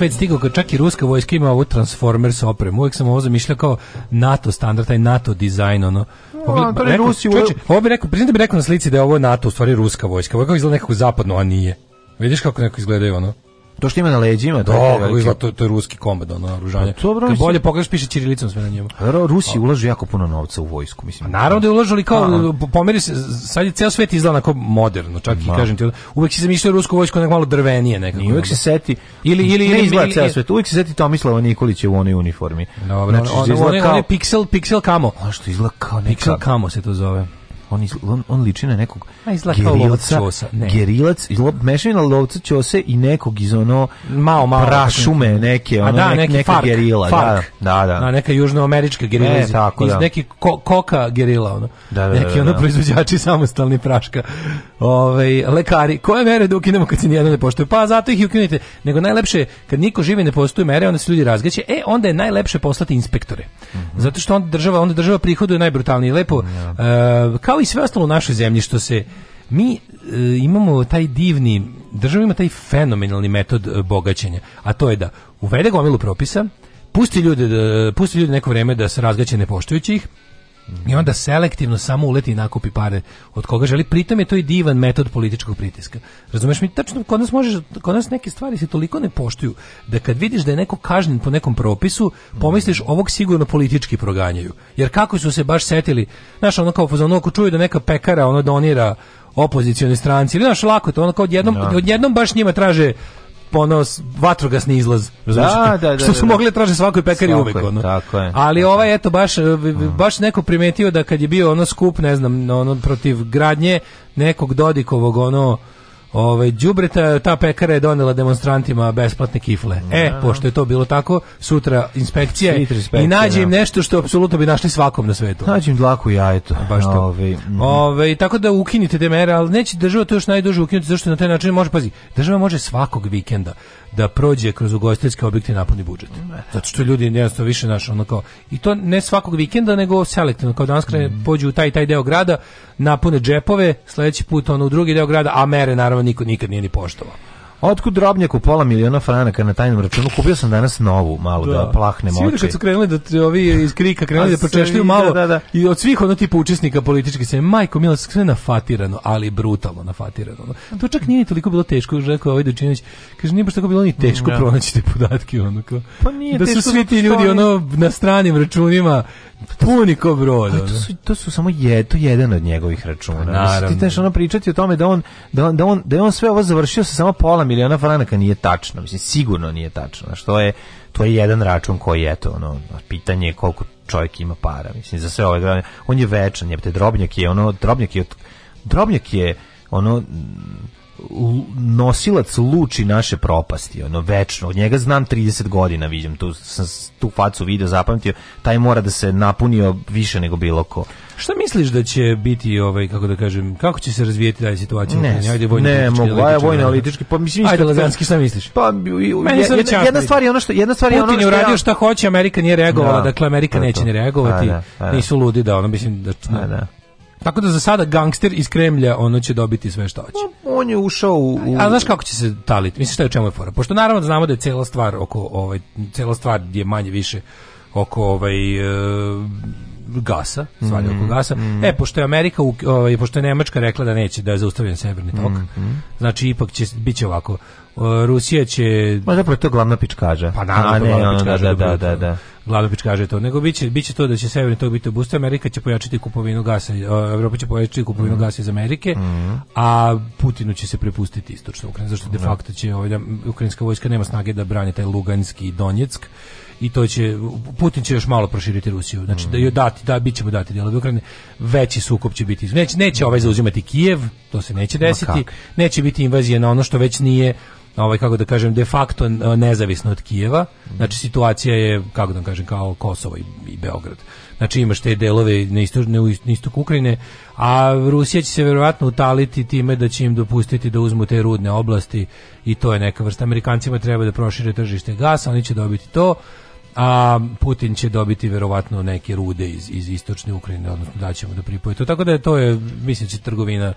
svet stigao, čak i ruska vojska ima ovu Transformers opremu. Uvijek sam ovo zamišljao kao NATO standard, taj NATO dizajn, ono. Pogled, no, pa rekao, Rusi, čoče, ovo bi rekao, priznam da bi rekao na slici da je ovo NATO, u stvari ruska vojska. Ovo je kao izgleda nekako zapadno, a nije. Vidiš kako neko izgledaju, ono? To što ima na leđima, to je da, veliki. to, to je ruski komad, ono, oružanje. Pa to bro, bolje pogledaš, piše čirilicom sve na njemu. Pa Rusi A. ulažu jako puno novca u vojsku, mislim. A pa naravno da je ulažu, ali kao, pomeri se, sad je ceo svet izgleda onako moderno, čak Ma. i kažem ti, uvek si zamišljao rusko vojsko onak malo drvenije nekako. I uvek se seti, ili, ili, ne izgleda ceo svet, uvek se seti Tomislava Nikolića u onoj uniformi. Dobro, znači, on, on, on, on je piksel, piksel kamo. A što izgleda kao neka... Piksel kamo se to zove on, iz, on, on liči na nekog gerilca, ne. gerilac, mešavina lovca čose i nekog iz ono malo, malo prašume neke, ono, da, nek, neka fark, gerila. Da, fark, da, da, da. Na, neka južnoamerička gerila, ne, iz, tako, iz da. da neki da, ko, koka gerila, ono. Da, da, neki ono proizvođači samostalni praška. Ove, ovaj, lekari, koje mere da ukinemo kad se nijedan ne poštuje? Pa zato ih i ukinite. Nego najlepše, kad niko živi ne postoje mere, onda se ljudi razgaće, e, onda je najlepše poslati inspektore. Mm -hmm. Zato što onda država, onda država prihoduje najbrutalnije. Lepo, ja. e, kao kao i sve ostalo u našoj zemlji što se mi e, imamo taj divni država ima taj fenomenalni metod e, bogaćenja, a to je da uvede gomilu propisa, pusti ljude da, e, pusti ljude neko vrijeme da se razgaće ne poštujući ih, i onda selektivno samo uleti i nakupi pare od koga želi. Pritom je to i divan metod političkog pritiska. Razumeš mi, tačno kod nas, možeš, kod nas neke stvari se toliko ne poštuju da kad vidiš da je neko kažnjen po nekom propisu, pomisliš ovog sigurno politički proganjaju. Jer kako su se baš setili, znaš, ono kao ono, ako čuju da neka pekara ono donira opozicionoj stranci ili znaš lako to ono kao odjednom, no. Da. odjednom baš njima traže ponos vatrogasni izlaz, razumiješ? Da, da, da, što su da, da. mogli da traže svakoj pekari uvek, ono. Tako je. Ali ovaj eto baš eh, mm. baš neko primetio da kad je bio ono skup, ne znam, ono protiv gradnje nekog Dodikovog ono Ove, Đubreta, ta pekara je donela demonstrantima besplatne kifle. Ja. E, da. pošto je to bilo tako, sutra inspekcija i da. nađe im nešto što apsolutno bi našli svakom na svetu. Nađe im dlaku jajeto. Baš to. Ove, mhm. Ove, tako da ukinite te mere, ali neće država to još najduže ukinuti, zato što na taj način može, pazi, država može svakog vikenda da prođe kroz ugostiteljske objekte napuni budžet. Zato što ljudi jednostavno više naš onako i to ne svakog vikenda nego selektivno kao danas krene mm. pođu u taj taj deo grada, napune džepove, sledeći put ono u drugi deo grada, a mere naravno niko nikad nije ni poštovao. Otkud drobnjak u pola miliona franaka na tajnom računu? Kupio sam danas novu, malo da, da plahnem oči. Svi kad su krenuli da ovi iz krika krenuli da pročešljaju malo da, da, da. i od svih ono tipa učesnika političke se majko mila sve nafatirano, ali brutalno nafatirano. To čak nije toliko bilo teško, rekao ovaj Dučinović. Kaže nije baš tako bilo ni teško mm, da. pronaći te podatke ono kao. Pa nije da su svi ti ljudi ono na stranim računima Puni ko brod. To su, to su samo je, to jedan od njegovih računa. Naravno. Pa Mislim, ti teš ono pričati o tome da on, da on, da on, da je on sve ovo završio sa samo pola miliona franaka nije tačno. Mislim, sigurno nije tačno. Što je, to je jedan račun koji je to, ono, pitanje je koliko čovjek ima para. Mislim, za sve ove godine. On je večan, jebate, drobnjak je, ono, drobnjak je, drobnjak je, ono, nosilac luči naše propasti, ono večno. Od njega znam 30 godina, vidim tu sam tu facu video zapamtio, taj mora da se napunio više nego bilo ko. Šta misliš da će biti ovaj kako da kažem, kako će se razvijeti dalje situacija? Ne, ajde vojni ne, mogu, ajde vojni analitički, pa mislim Ajde Lazanski, šta misliš? Pa jedna, jedna stvar je ono što jedna stvar je ono što je uradio šta hoće, Amerika nije reagovala, da, dakle Amerika neće ni reagovati. Da, da. Nisu ludi da ono mislim da, da Tako da za sada gangster iz Kremlja ono će dobiti sve što hoće. No, on je ušao u... A, znaš kako će se taliti? Misliš šta je u čemu je fora? Pošto naravno znamo da je cela stvar oko ovaj cela stvar je manje više oko ovaj e, gasa, svalja mm -hmm. oko gasa. Mm -hmm. E, pošto je Amerika, ovaj, pošto je Nemačka rekla da neće, da je zaustavljen severni tok, mm -hmm. znači ipak će, bit ovako, Rusija će... Ma zapravo to je glavna pičkaža. Pa naravno, ne, glavna ono, pičkaža. Da, da, da, da, da. Glave pičkaže to, nego biće, biće to da će severni tog biti obustavljen, Amerika će pojačati kupovinu gasa, e, Evropa će pojačati kupovinu mm -hmm. gasa iz Amerike, mm -hmm. a Putinu će se prepustiti istočno Ukrajina, zašto de da. facto će ovaj, ukrajinska vojska nema snage da brani taj Luganski i Donjeck, i to će Putin će još malo proširiti Rusiju. Znači da mhm. joj dati, da bićemo dati delove Ukrajine. Veći sukob će biti. Neće neće mhm. ovaj zauzimati Kijev, to se neće desiti. Neće biti invazije na ono što već nije ovaj kako da kažem de facto nezavisno od Kijeva. Znači situacija je kako da kažem kao Kosovo i, i Beograd. Znači imaš te delove na istoku istok Ukrajine, a Rusija će se vjerojatno utaliti time da će im dopustiti da uzmu te rudne oblasti i to je neka vrsta Amerikancima treba da prošire tržište gasa, oni će dobiti to a Putin će dobiti verovatno neke rude iz, iz istočne Ukrajine, odnosno da ćemo da pripoje to. Tako da je to je, mislim, će trgovina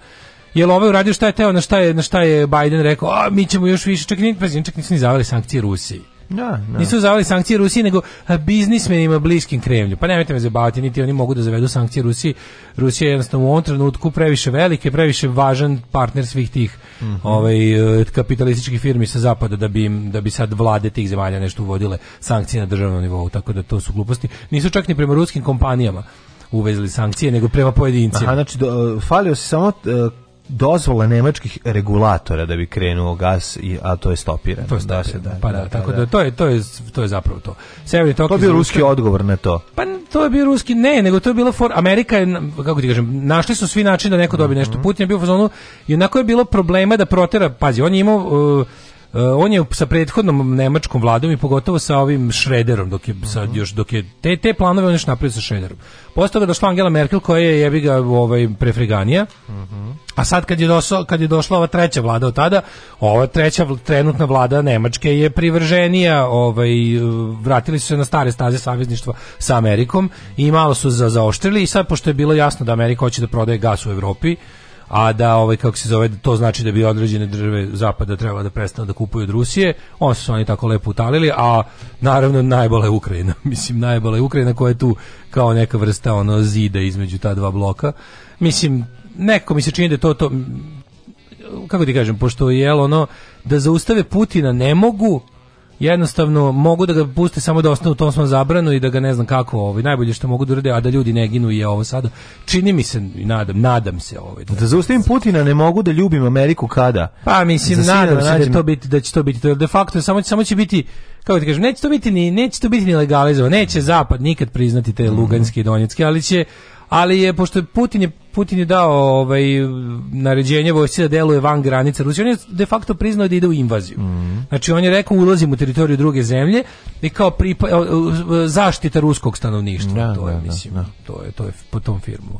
Jel ovaj uradio šta je teo, na šta je, na šta je Biden rekao, a mi ćemo još više, čak, nije, čak nisu ni zavali sankcije Rusiji. Da, da. Nisu zavali sankcije Rusiji, nego biznismenima bliskim Kremlju. Pa nemojte me zabaviti, niti oni mogu da zavedu sankcije Rusiji. Rusija je jednostavno u ovom trenutku previše velike, previše važan partner svih tih mm -hmm. ovaj, e, kapitalističkih firmi sa zapada da bi, im, da bi sad vlade tih zemalja nešto uvodile sankcije na državnom nivou, tako da to su gluposti. Nisu čak ni prema ruskim kompanijama uvezli sankcije, nego prema pojedincima. Aha, znači, do, e, falio se samo e, dozvola nemačkih regulatora da bi krenuo gas i a to je stopirano. To je da stopirano. Da se, da, pa da, da, da tako da. da, to je to je to je zapravo to. Severni tok. To je bio ruski odgovor na to. Pa to je bio ruski ne, nego to je bilo for Amerika je kako ti kažem, našli su svi način da neko dobije mm -hmm. nešto. Putin je bio u fazonu i onako je bilo problema da protera, pazi, on je imao uh, Uh, on je sa prethodnom nemačkom vladom i pogotovo sa ovim Šrederom dok je sad mhm. još dok je te te planove on još napravio sa Šrederom. Posle toga došla Angela Merkel koja je jebi ga ovaj prefreganija. Mhm. A sad kad je došla kad je došla ova treća vlada od tada, ova treća trenutna vlada Nemačke je privrženija, ovaj vratili su se na stare staze savezništva sa Amerikom i malo su za zaoštrili i sad pošto je bilo jasno da Amerika hoće da prodaje gas u Evropi, a da ovaj kako se zove to znači da bi određene države zapada trebala da prestanu da kupuju od Rusije. On su oni tako lepo utalili, a naravno najbolje Ukrajina. Mislim najbolje Ukrajina koja je tu kao neka vrsta ono zida između ta dva bloka. Mislim neko mi se čini da to to kako ti kažem, pošto je ono da zaustave Putina ne mogu, jednostavno mogu da ga puste samo da ostane u tom smo zabranu i da ga ne znam kako ovaj najbolje što mogu da urade a da ljudi ne ginu je ovo sada čini mi se i nadam nadam se ovaj da, da zaustavim Putina ne mogu da ljubim Ameriku kada pa mislim nadam se da to biti da će to biti to de facto samo samo će biti kako ti kažem neće to biti ni neće to biti ni legalizovano neće zapad nikad priznati te mhm. luganske i donjetske ali će ali je, pošto Putin je Putin je dao ovaj, naređenje vojsci da deluje van granica Rusije, on je de facto priznao da ide u invaziju. Mm -hmm. Znači on je rekao ulazim u teritoriju druge zemlje i kao pripa, zaštita ruskog stanovništva. Da, to je, da, da, mislim, da. To, je, to je po tom firmu.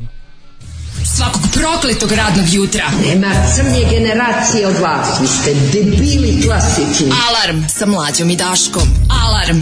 Svakog prokletog radnog jutra. Nema crnje generacije od vas. Vi ste debili klasični. Alarm sa mlađom i daškom. Alarm.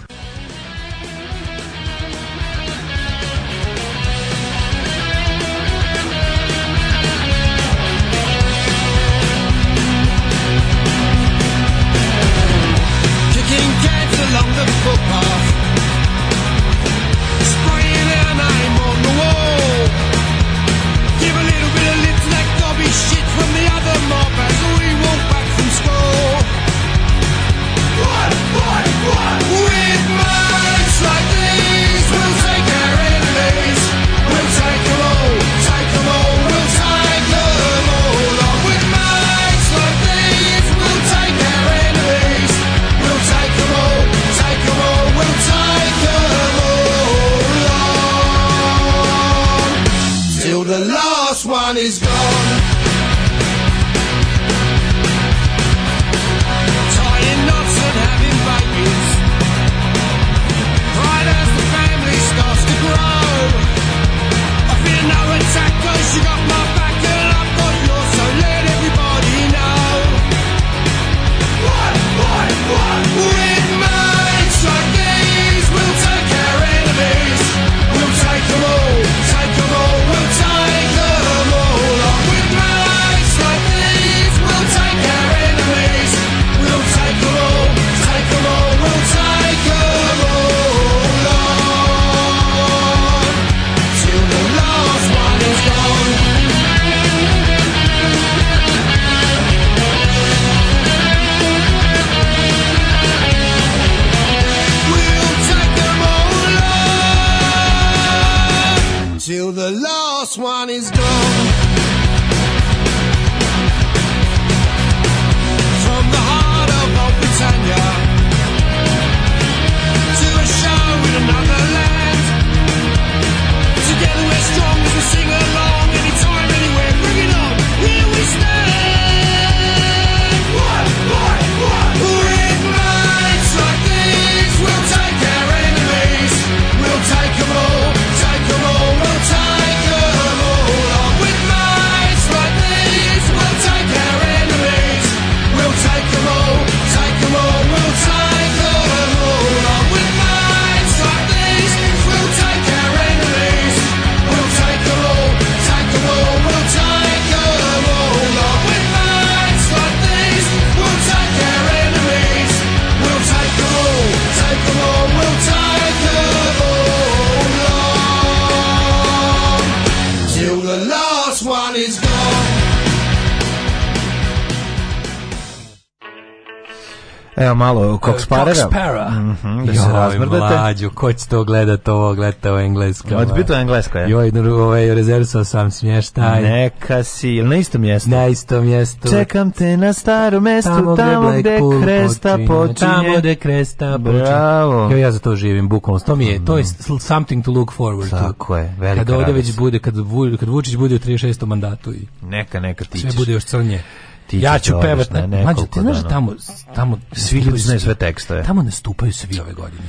evo malo koksparera. Eh, mhm. Mm da se razmrdate. Mlađu, ko će to gledat ovo, gleda ovo englesko. Odbito englesko, je. Joj, ovaj, rezervao sam smještaj. Neka si, ili na istom mjestu? Na istom mjestu. Čekam te na starom mjestu, tamo, tamo gde, kresta počinje. Tamo gde kresta počinje. Bravo. Ja, ja za to živim, bukom. To mi je, to je mm. something to look forward to. Tako je, velika Kad ovdje već bude, kad, kad Vučić bude u 36. mandatu. I neka, neka tičeš. Sve bude još crnje ti ja ću da pevati ne, Mađo, ti znaš da tamo, tamo svi ljudi znaju sve tekstove. Tamo nastupaju svi ove godine.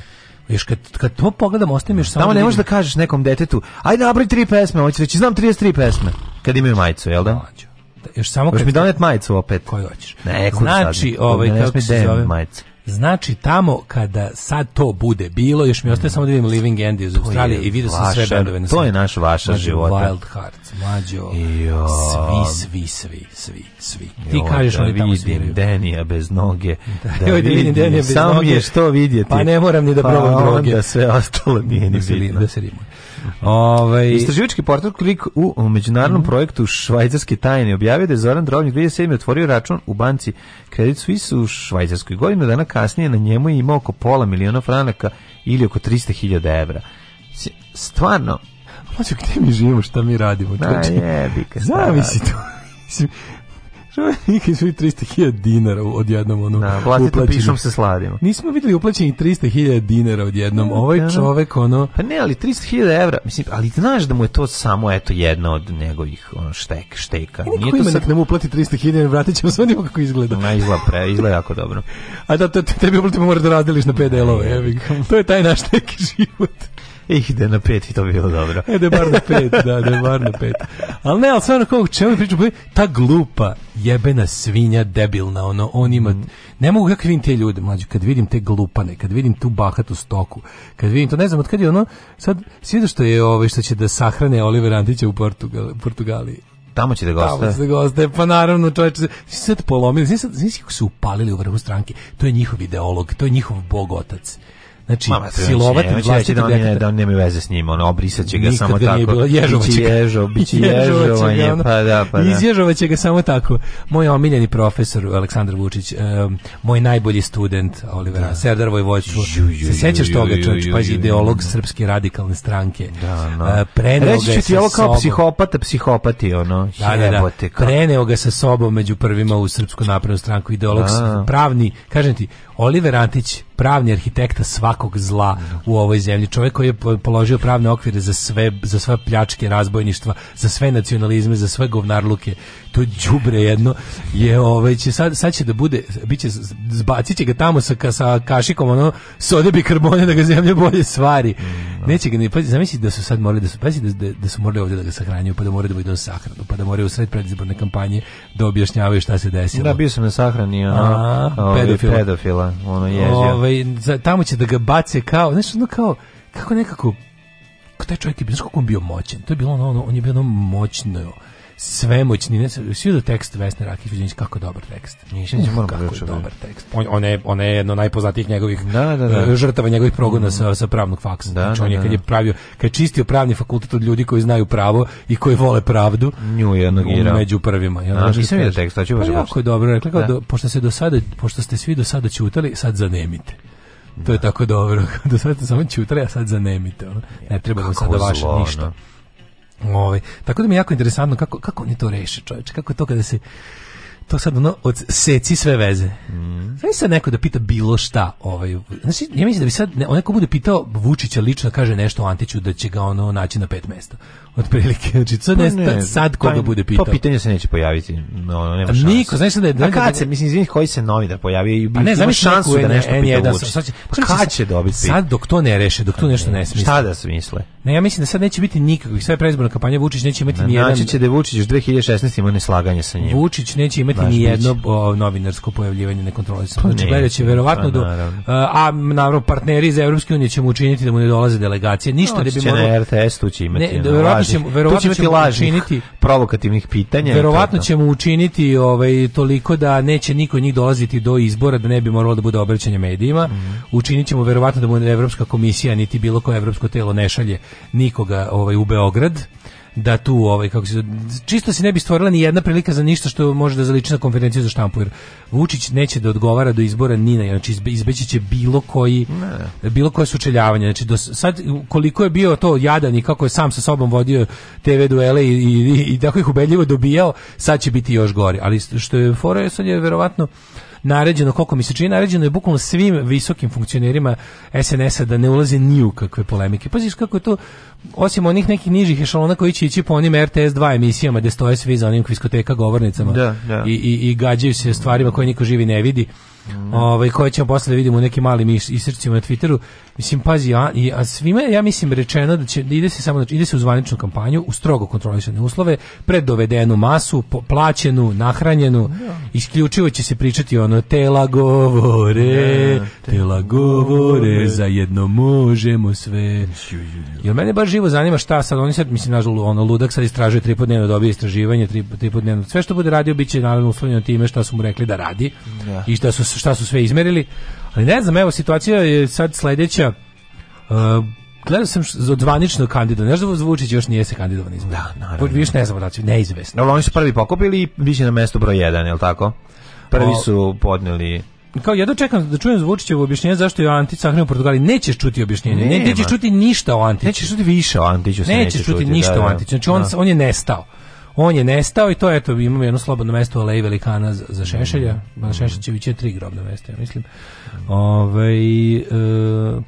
Još kad, kad to pogledam, ostajem još samo... Tamo ne da možeš da kažeš nekom detetu, ajde nabraj tri pesme, on će reći, znam 33 pesme, kad imaju majicu, jel da? Mađo, još samo... Još mi donet majicu opet. Koju hoćeš? Ne, znači, ovaj, kako se zove? Majicu. Znači tamo kada sad to bude bilo, još mi ostaje mm. samo da vidim Living End iz Australije i vidio sam sve bendove na To je naš vaša života. Wild Hearts, mlađo. Jo. Svi, svi, svi, svi, svi. Ti jo, kažeš da oni sviraju. Denija bez noge. Da, da, da vidim, Denija bez samo noge. Samo je što vidjeti. Pa ne moram ni da pa probam droge. Pa onda sve ostalo nije ni da bitno. Da se rimuje. Ovaj Istraživački portal Klik u međunarodnom mm -hmm. projektu švajcarske tajne objavio da je Zoran Drobnik 2007 otvorio račun u banci Credit Suisse u Švajcarskoj godinu dana kasnije na njemu je imao oko pola miliona franaka ili oko 300.000 evra. Stvarno, Mlađo, gde mi živimo, šta mi radimo? Na jebi, Zamisli da, da. to. Neki su i 300.000 dinara odjednom ono. Da, platite pišom se sladimo. Nismo videli uplaćeni 300.000 dinara odjednom. Mm, ovaj da. čovek ono Pa ne, ali 300.000 evra, mislim, ali znaš da mu je to samo eto jedna od njegovih ono štek, šteka. E, Niko Nije to sad nemu uplati 300.000, vratićemo se onima kako izgleda. Ne, izgleda pre, izgleda jako dobro. A da te, tebi uplatimo moraš da radiliš na PDL-ove. To je taj naš neki život. E, I na pet i to bi bilo dobro. E, da je bar na pet, da, da je bar na pet. Ali ne, ali sve ono kako, čemu pričam, ta glupa jebena svinja debilna, ono, on ima, mm. ne mogu kako vidim te ljude, mlađe, kad vidim te glupane, kad vidim tu bahatu stoku, kad vidim to, ne znam, od kad je ono, sad, sviđa što je ovaj, što će da sahrane Oliver Antića u Portugal, Portugali. Tamo će da goste. Tamo će da goste, pa naravno, čovječe, svi sad polomili, svi sad, su upalili u vrhu stranke, to je njihov ideolog, to je njihov bog otac. Znači, silovati će, vlastiti da on ne, da on nema veze s njim, ono, obrisaće ga Nikad samo ga tako. Ježovaće ga. Ježo, biće ježovanje, ono, pa da, pa da. će ga samo tako. Moj omiljeni profesor Aleksandar Vučić, um, moj najbolji student Olivera da. Serdar Vojvođstvo. Se sećaš toga, čovječ, pa ideolog srpske radikalne stranke. Da, no. uh, preneo Reći ću ti ovo kao psihopata, psihopati, ono, da, da, da. Preneo ga sa sobom među prvima u srpsku naprednu stranku, ideolog da. pravni, kažem ti, Oliver Antić, pravni arhitekta svakog zla u ovoj zemlji, čovjek koji je položio pravne okvire za sve za sva pljačke, razbojništva, za sve nacionalizme, za sve govnarluke, to đubre jedno je ovaj će sad sad će da bude biće zbaciće ga tamo sa sa kašikom ono sode bikarbone da ga zemlja bolje svari. Mm, da. Neće ga ni pa zamisli da su sad morali da su pazi da, da, da, su morali ovdje da ga sahranjuju pa da moraju da idu na sahranu pa da moraju usred predizborne kampanje da objašnjavaju šta se desilo. Da bio sam na sahrani a, a ovaj, pedofila. pedofila ono ježio. Ovaj tamo će da ga bace kao znaš ono kao kako nekako taj čovjek je bio, znaš kako on bio moćan, to je bilo ono, on je bio ono moćno, svemoćni, ne, svi do tekst Vesne Rakić kako dobar tekst. Nisam uh, moram kako da je dobar tekst. On, on, je, on je jedno najpoznatijih njegovih da, da, da. Eh, žrtava njegovih progona mm. sa, sa pravnog faksa. Da, znači, on da, je da, kad je pravio, kad je čistio pravni fakultet od ljudi koji znaju pravo i koji vole pravdu, nju je nogirao. Među prvima. Ja, A, nisam vidio tekst, ću pa Jako je dobro, rekla, kao, do, pošto, se do sada, pošto ste svi do sada ćutali, sad zanemite. To je tako dobro. do sada samo ćutali, a sad zanemite. Ono. Ne trebamo sada vaše ništa. Ovaj, tako da mi je jako interesantno kako, kako oni to reše, čovječe, kako je to kada se to sad ono od seci sve veze. Mm. Znači sad neko da pita bilo šta, ovaj. Znači ja mislim da bi sad ne, neko bude pitao Vučića lično da kaže nešto o Antiću da će ga ono naći na pet mesta. Otprilike, znači sad, pa ne, ne, sad koga pa taj, da bude pa pitao. To pitanje se neće pojaviti. No, nema šanse. Niko, znači da je da, A kad se mislim izvinim koji se novi da pojavi i bi ne, znači šansu da nešto pita. Da, sad pa kad će dobiti? Sad dok to ne reše, dok to nešto ne smisle. Šta da smisle? misle? Ne, ja mislim da sad neće biti nikakvih sve predizborna kampanja Vučić neće imati ni jedan. Znači će da Vučić još 2016 ima neslaganje sa njim. Vučić neće imati ni jedno novinarsko pojavljivanje nekontrolisano. Pa znači, gledat će pa verovatno do... A, naravno, partneri iz Evropske unije će mu učiniti da mu ne dolaze delegacije. Ništa no, da bi moglo... na RTS-u će imati ne, verovatno će, verovatno će lažnih, učiniti, provokativnih pitanja. Verovatno će mu učiniti ovaj, toliko da neće niko njih dolaziti do izbora, da ne bi moralo da bude obraćanje medijima. Mm. Učinit ćemo verovatno da mu Evropska komisija niti bilo koje evropsko telo ne šalje nikoga ovaj, u Beograd da tu ovaj kako se čisto se ne bi stvorila ni jedna prilika za ništa što može da zaliči na konferenciju za štampu jer Vučić neće da odgovara do izbora ni na znači izbeći će bilo koji ne. bilo koje sučeljavanje znači do sad koliko je bio to jadan i kako je sam sa sobom vodio TV duele i, i, i, i tako ih ubedljivo dobijao sad će biti još gori ali što je fora sad je verovatno naređeno, koliko mi se čini, naređeno je bukvalno svim visokim funkcionerima SNS-a da ne ulaze ni u kakve polemike. Paziš kako je to, osim onih nekih nižih ešalona koji će ići po onim RTS2 emisijama gde stoje svi za onim kviskoteka govornicama da, da. I, i, i gađaju se stvarima koje niko živi ne vidi Mm. Ovaj koje ćemo posle da vidimo u nekim malim isrcima na Twitteru. Mislim pazi, a, i, a svima ja mislim rečeno da će da ide se samo znači, ide se u zvaničnu kampanju u strogo kontrolisane uslove, pred dovedenu masu, po, plaćenu, nahranjenu. Ja. Da. Isključivo će se pričati ono tela govore, ja, te... tela govore, zajedno možemo sve. Jer mene baš živo zanima šta sad oni sad mislim nažal ono ludak sad istražuje tri dnevno dobije istraživanje tri, dnevno. Sve što bude radio biće naravno uslovljeno time šta su mu rekli da radi ja. Da. i šta su su, šta su sve izmerili. Ali ne znam, evo, situacija je sad sledeća. Uh, gledao sam od zvanično kandidata, da Vučić još nije se kandidovan izbor. Da, naravno. Više ne znam da će, neizvesno. Ali oni su prvi pokopili i više na mesto broj 1, je li tako? Prvi su podneli kao ja dočekam da čujem Vučićevo objašnjenje zašto je Antić sahranio u Portugali. Nećeš čuti objašnjenje. Ne, nećeš čuti ništa o Antiću. Nećeš čuti više o Antiću. Nećeš, nećeš čuti, čuti ništa da, o da. Antiću. Znači on, da. on je nestao. On je nestao i to eto, imamo jedno slobodno mesto u Aleji Velikana za, za Šešelja. Mm. Mhm. Mhm. Šešeljević je tri grobna mesta, ja mislim. Ove, ovaj, e,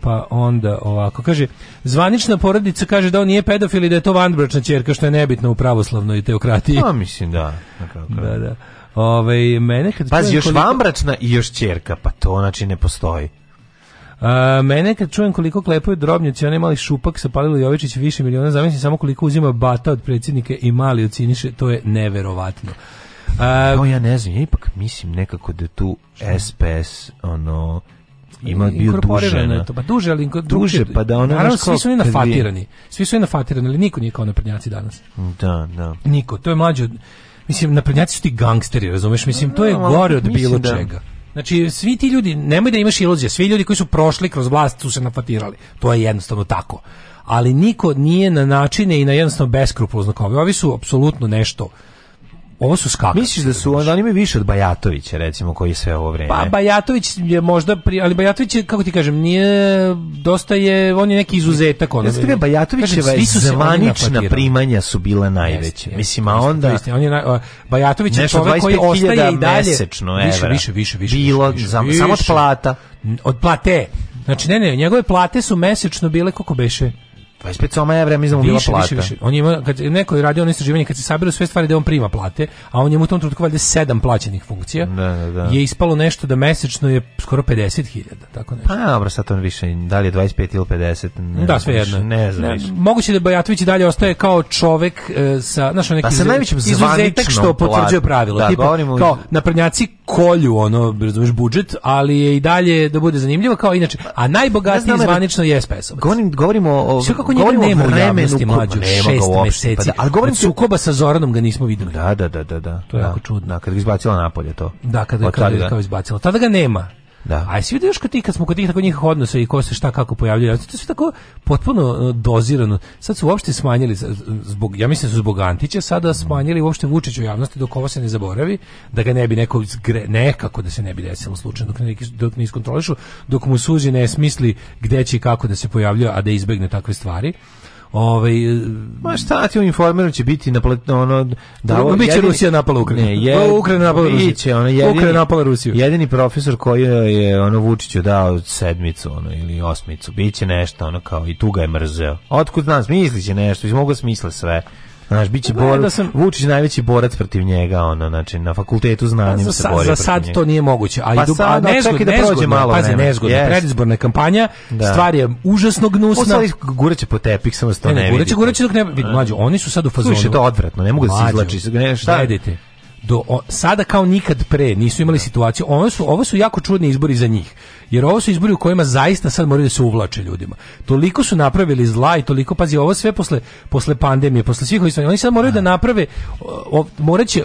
pa onda ovako, kaže, zvanična porodica kaže da on nije pedofil i da je to vanbračna čerka, što je nebitno u pravoslavnoj teokratiji. Pa mislim, da. Da, da. Ove, ovaj, mene kad Pazi, još koliko... vanbračna i još čerka, pa to znači ne postoji. A, mene kad čujem koliko klepaju drobnjaci, onaj mali šupak sa Palilo Jovičić više miliona, zamislim samo koliko uzima bata od predsjednika i mali ociniše, to je neverovatno. A, no, ja ne znam, ja ipak mislim nekako da tu SPS, ono, ima bio duže na to pa duže ali duže pa da ono naravno, svi su oni nafatirani svi su oni nafatirani ali niko nije kao naprednjaci danas da da niko to je mlađe mislim naprednjaci su ti gangsteri razumeš mislim to je gore od bilo da- čega Znači, svi ti ljudi, nemoj da imaš iluzije, svi ljudi koji su prošli kroz vlast su se napatirali. To je jednostavno tako. Ali niko nije na načine i na jednostavno beskrupulozno kao ovi. Ovi su apsolutno nešto Ovo su skakavci. Misliš da su onda oni imaju više od Bajatovića recimo koji sve ovo vreme. Pa Bajatović je možda pri, ali Bajatović je kako ti kažem nije dosta je on je neki izuzetak onda. Jeste Bajatovićeva je zvanična primanja su bila najveća. Mislim a onda isti, on je na, Bajatović je čovjek koji ostaje i dalje mesečno više, više, više, više, bilo više, samo više. od plata. Od plate. Znači ne ne, njegove plate su mesečno bile koliko beše 25 pa soma evra, mi znamo bila plata. Više, više. On ima, kad neko je radio ono istraživanje, kad se sabiru sve stvari da on prima plate, a on je mu u tom trenutku valjda sedam plaćenih funkcija, da, da, da. je ispalo nešto da mesečno je skoro 50.000, tako nešto. Pa dobro, sad on više, da li je 25 ili 50, ne da, sve jedno. Ne znam. Ne, moguće da Bajatović i dalje ostaje kao čovek e, sa, znaš, on pa neki pa, najvećim izuzetak što potvrđuje pravilo. Da, tipa, govorimo... kao, naprednjaci kolju, ono, razumeš, budžet, ali je i dalje da bude zanimljivo kao inače. A najbogatiji zvanično je SPS-ovac. Govorimo, govorimo o... Sve kako njega nema u javnosti mlađu pa da, šest meseci. Pa ali govorim sukoba sa Zoranom ga nismo videli. Da, da, da, da. da. To je da. jako čudno. Kad ga izbacila napolje to. Da, kad ga izbacila. Tada ga nema. Da. A svi još kod ti, kad smo kod tih tako njih odnosa i ko se šta kako pojavljuje, znači, to su tako potpuno e, dozirano. Sad su uopšte smanjili, zbog, ja mislim da su zbog Antića, sada smanjili uopšte Vučić u javnosti dok ovo se ne zaboravi, da ga ne bi neko zgre, nekako da se ne bi desilo slučajno, dok ne, dok ne iskontrolišu, dok mu suzi ne smisli gde će i kako da se pojavljuje, a da izbegne takve stvari ovaj ma šta ti u će biti na ono da ovo, biće jedini, Rusija napala Ukrajinu. Ne, je, Ukrajina napala Rusiju. Ona je Ukrajina napala Rusiju. Jedini profesor koji je ono Vučiću dao sedmicu ono ili osmicu biće nešto ono kao i tu ga je mrzeo. Otkud znaš misliće nešto, iz mogu sve. Znaš, biće bor, da sam, Vučić najveći borac protiv njega, ono, znači, na fakultetu znanjem pa se bori Za sad to nije moguće, a, pa i sad, a nezgod, da prođe malo pazi, nezgodno, yes. predizborna kampanja, da. stvar je užasno gnusna. Ostali gureće po tepih, samo se to ne, ne, ne gureće, gureće dok ne vidi, mlađo, oni su sad u fazonu. Slušaj, to odvratno, ne mogu da se izlači, ne, šta? Gledajte, do o, sada kao nikad pre nisu imali da. situaciju. Ovo su ovo su jako čudni izbori za njih. Jer ovo su izbori u kojima zaista sad moraju da se uvlače ljudima. Toliko su napravili zla i toliko, pazi, ovo sve posle, posle pandemije, posle svih ovih Oni sad moraju da, da. naprave, moraće,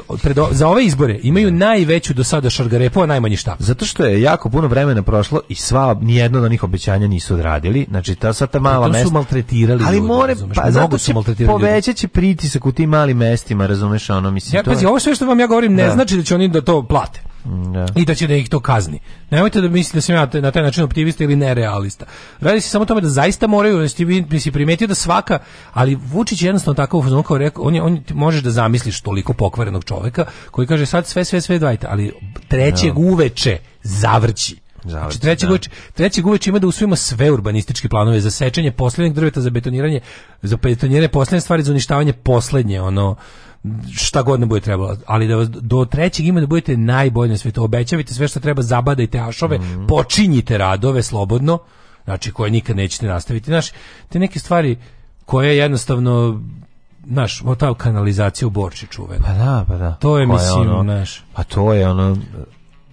za ove izbore imaju da. najveću do sada šargarepu, najmanji šta. Zato što je jako puno vremena prošlo i sva, nijedno od onih obećanja nisu odradili. Znači, ta sad ta mala pa mesta... su maltretirali Ali more, pa, zato će povećaće pritisak u tim malim mestima, razumeš, ono, mislim... Ja, pazi, ovo sve što vam ja govorim ne da. znači da će oni da to plate. Da. I da će da ih to kazni. Nemojte da mislite da sam ja na taj način optimista ili nerealista. Radi se samo o tome da zaista moraju, da ste vi da si primetio da svaka, ali Vučić je jednostavno tako u kao rekao, on, je, on možeš da zamisliš toliko pokvarenog čovjeka koji kaže sad sve, sve, sve dajte, ali trećeg da. uveče zavrći. znači, trećeg, da. uveč, trećeg uveče ima da usvojimo sve urbanističke planove za sečenje posljednjeg drveta, za betoniranje, za betoniranje posljednje stvari, za uništavanje posljednje ono šta god ne bude trebalo, ali da vas do trećeg ima da budete najbolji na svetu. Obećavite sve što treba, zabadajte ašove, mm -hmm. počinjite radove slobodno, znači koje nikad nećete nastaviti. Znaš, te neke stvari koje jednostavno naš o ta kanalizacija u Borči čuvena. Pa da, pa da. To je Koja mislim, ono, naš. Pa to je ono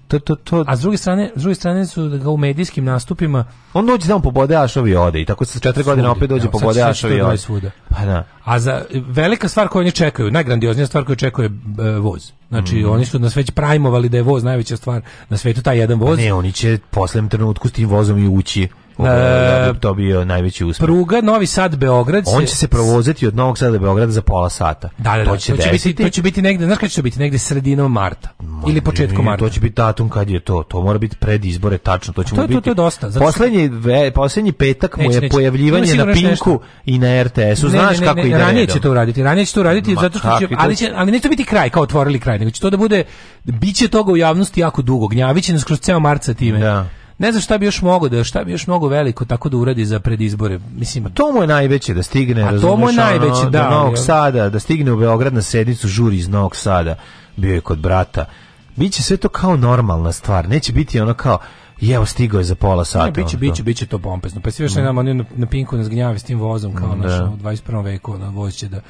To, to, to. A s druge strane, s druge strane su da ga u medijskim nastupima on dođe tamo pobode Ašovi ode i tako se 4 godine opet dođe pobode Ašovi ode. Svuda. Pa da. A za velika stvar koju oni čekaju, najgrandioznija stvar koju čekuje e, voz. Znači mm. oni su nas već prajmovali da je voz najveća stvar na svetu taj jedan voz. Pa ne, oni će poslednjem trenutku s tim vozom i ući e, Uh, to bio najveći uspjeh. Pruga Novi Sad Beograd. On će se provoziti od Novog Sada do Beograda za pola sata. Da, da, to da, će, to će biti to će biti negde, znaš kad će to biti negde sredinom marta Ma, ili početkom marta. To će biti datum kad je to, to mora biti pred izbore tačno, to će to, biti. To, to je dosta. Zato... Poslednji posljednji petak mu je pojavljivanje na Pinku i na RTS-u, znaš kako ide. Ranije će to uraditi, ranije će to uraditi zato što će, ali će ali neće biti kraj, kao otvorili kraj, nego će to da bude biće toga u javnosti jako dugo. Gnjaviće nas kroz ceo mart time. Da ne znam šta bi još mogao da šta bi još mnogo veliko tako da uradi za predizbore. Mislim, a pa to mu je najveće da stigne, a to mu je najveće ono, da, do Novog Sada, da stigne u Beograd na sednicu žuri iz Novog Sada. Bio je kod brata. Biće sve to kao normalna stvar. Neće biti ono kao Jeo stigao je za pola sata. Ne, biće, biće, biće to pompezno. Pa si još mm. Da. na, na, na pinku nas gnjavi s tim vozom kao mm, da. naš, u 21. veku, ono, voz će da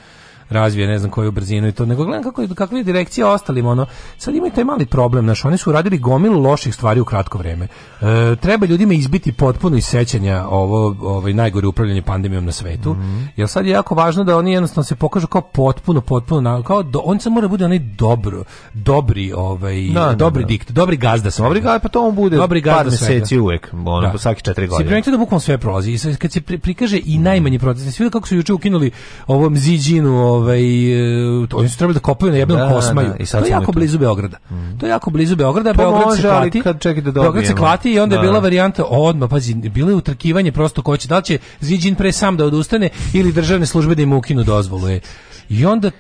razvije ne znam koju brzinu i to, nego gledam kako, kakva je direkcija ostalim, ono, sad imaju taj mali problem, znaš, oni su uradili gomilu loših stvari u kratko vreme. E, treba ljudima izbiti potpuno iz sećanja ovo, ovaj, najgore upravljanje pandemijom na svetu, mm -hmm. jer sad je jako važno da oni jednostavno se pokažu kao potpuno, potpuno, kao do, on se mora da bude onaj dobro, dobri, ovaj, da, dobri da, da. dikt, dobri gazda svega. Dobri gazda, pa to on bude dobri gazda par meseci uvek, ono, da. svaki četiri godine. Si primetio da bukvalno sve prolazi, kad se prikaže i najmanji protest, svi kako su juče ukinuli ovom ziđinu, ovaj to e, oni su trebali da kopaju na jednom da, da, kosmaju. Da, i sad to je jako tu. blizu Beograda. Mm. To je jako blizu Beograda, to pa Beograd može, se klati. Kad čekaj da Beograd se klati i onda da. je bila da. varijanta odma, pazi, bilo je utrkivanje prosto ko će da li će Ziđin pre sam da odustane ili državne službe da im ukinu dozvolu. Je. I onda e,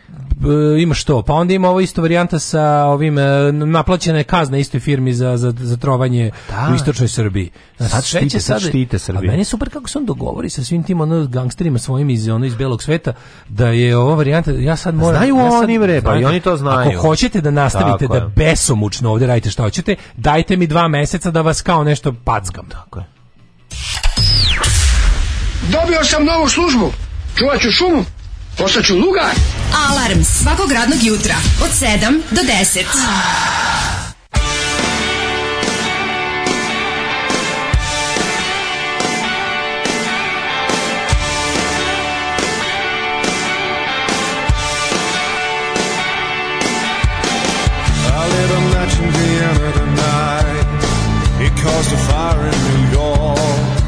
imaš to. Pa onda ima ovo isto varijanta sa ovim e, naplaćene kazne istoj firmi za, za, za trovanje da. u istočnoj Srbiji. Znači, sad štite, sad štite Srbiju. A meni je super kako se on dogovori sa svim tim ono, gangsterima svojim iz, ono, iz belog sveta da je ova varijanta, ja sad pa moram... Znaju ja sad, oni bre, pa i oni to znaju. Ako hoćete da nastavite tako da besomučno ovde radite šta hoćete, dajte mi dva meseca da vas kao nešto packam. Tako je. Dobio sam novu službu. Čuvat ću šumu Postaću luga. Alarm svakog radnog jutra od 7 do 10. caused a fire in New York.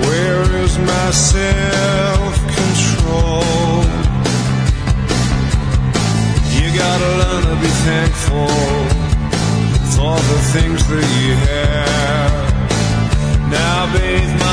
Where is my myself? gotta learn to be thankful for the things that you have. Now bathe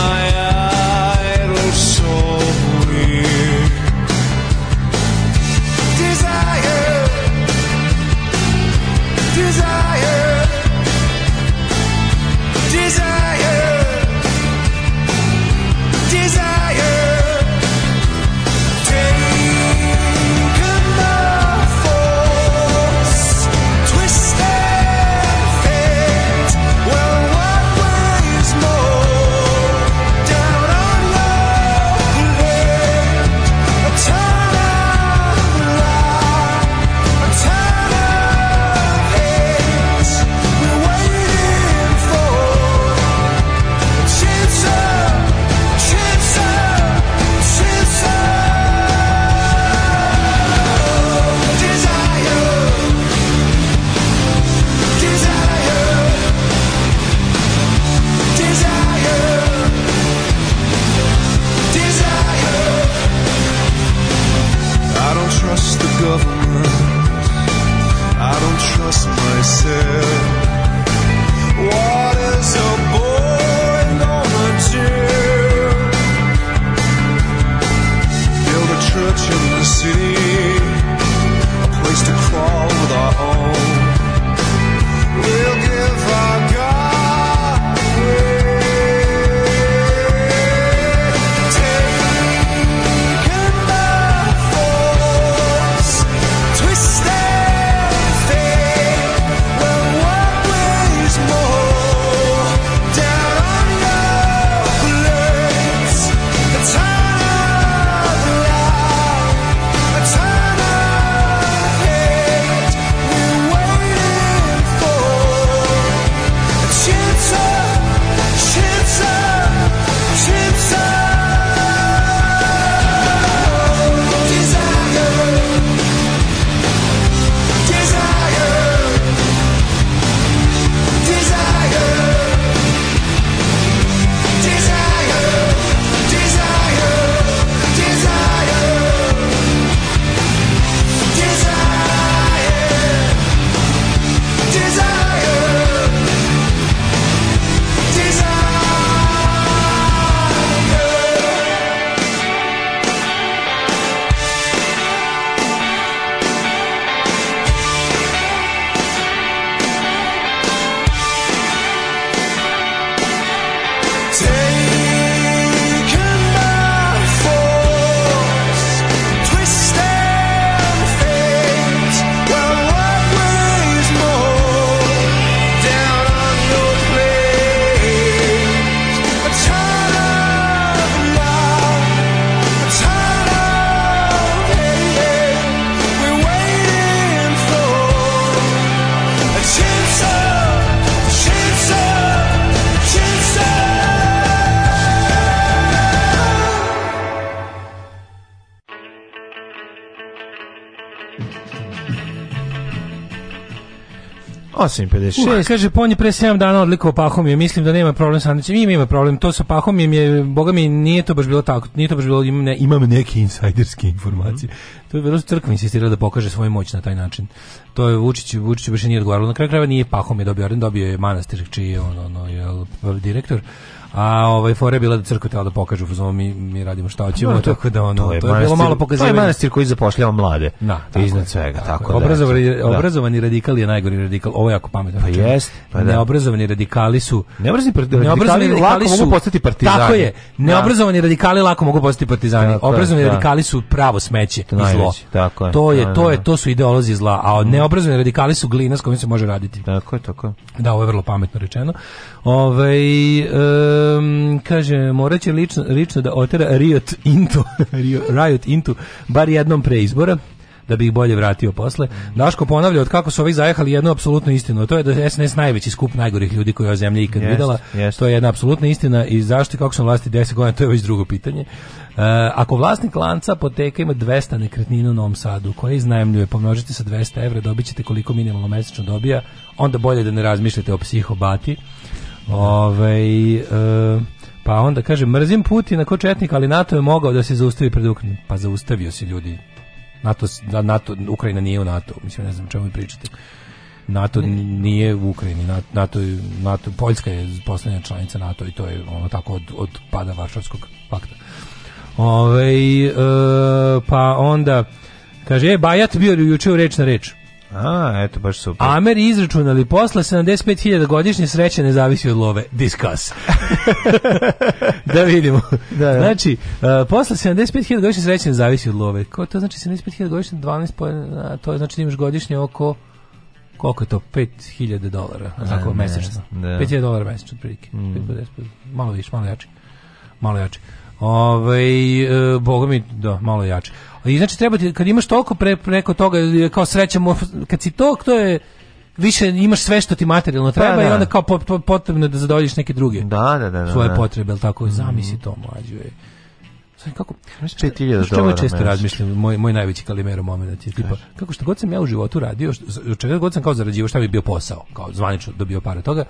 myself 8,56. Uh, kaže, pa on je pre 7 dana Pahom je mislim da nema problem sa Andrićem. Ima, ima problem, to sa Pahom je, boga mi, nije to baš bilo tako, nije to baš bilo, imam, ne, imam neke insajderske informacije. Mm -hmm. To je verovatno crkva insistirala da pokaže svoju moć na taj način. To je Vučić, Vučić baš nije odgovarao Na kraju krajeva nije je dobio orden, dobio je manastir, čiji je on, ono, je, direktor. A ovaj fore bila da crkva tela da pokaže fazom mi mi radimo šta hoćemo, no, tako da ono to je, to je manastir, bilo malo pokazivanje. To je manastir koji zapošljava mlade. Da, tako iznad svega, tako, tako da. Obrazovani, da. obrazovani radikali je najgori radikal. Ovo je jako pametno. Pa jest, pa da. Neobrazovani radikali su Neobrazovani radikali, neobrazovani radikali lako su, mogu postati partizani. Tako je. Da. Neobrazovani radikali lako mogu postati partizani. Tako, obrazovani da. radikali su pravo smeće i zlo. Tako je. To je da, to da, je to su ideolozi zla, a mm. neobrazovani radikali su glina s kojom se može raditi. Tako je, tako. Da, ovo je vrlo pametno rečeno. Ove, ovaj, um, kaže, morat će lično, lično da otera Riot Into, Riot Into, bar jednom preizbora da bi ih bolje vratio posle. Daško ponavlja od kako su ovi zajehali jednu apsolutnu istinu, to je da SNS najveći skup najgorih ljudi koji je o zemlji ikad yes, videla. Yes. To je jedna apsolutna istina i zašto i kako su vlasti 10 godina, to je već drugo pitanje. E, ako vlasnik lanca poteka ima 200 nekretnina u Novom Sadu, koje iznajmljuje, pomnožite sa 200 evra, dobit ćete koliko minimalno mesečno dobija, onda bolje da ne razmišljate o psihobati. Ovej... uh, pa onda kaže, mrzim Putina ko četnik, ali NATO je mogao da se zaustavi pred Ukrajinu. Pa zaustavio se ljudi. NATO, da, NATO, Ukrajina nije u NATO. Mislim, ne znam čemu vi pričate. NATO nije u Ukrajini, NATO, NATO, Poljska je poslednja članica NATO i to je ono tako od, od pada Varšavskog pakta. Ove, e, pa onda, kaže, je, Bajat bio juče u reč na reč. A, eto, baš super. Amer izračunali posle 75.000 godišnje sreće ne zavisi od love. Discuss. da vidimo. Da, da. Znači, uh, posle 75.000 godišnje sreće ne zavisi od love. Ko to znači 75.000 godišnje 12 po, a to znači da imaš godišnje oko koliko je to 5000 dolara, a tako mesečno. 5000 da. dolara mesečno otprilike. Mm. Malo više, malo jače. Malo jače. Ovaj e, boga da, malo jače. I znači treba ti, kad imaš toliko pre, preko toga kao sreća, kad si to, to je više imaš sve što ti materijalno pa treba da, i onda kao potrebno da zadovoljiš neke druge da, da, da, da, svoje da. potrebe, al tako, mhm. zamisli to mlađu je. Sve kako, što često razmišljam, moj, moj najveći kalimero momenat je tipa, kako što god sam ja u životu radio, što, čega god sam kao zarađivao, šta mi je bio posao, kao zvanično dobio pare toga,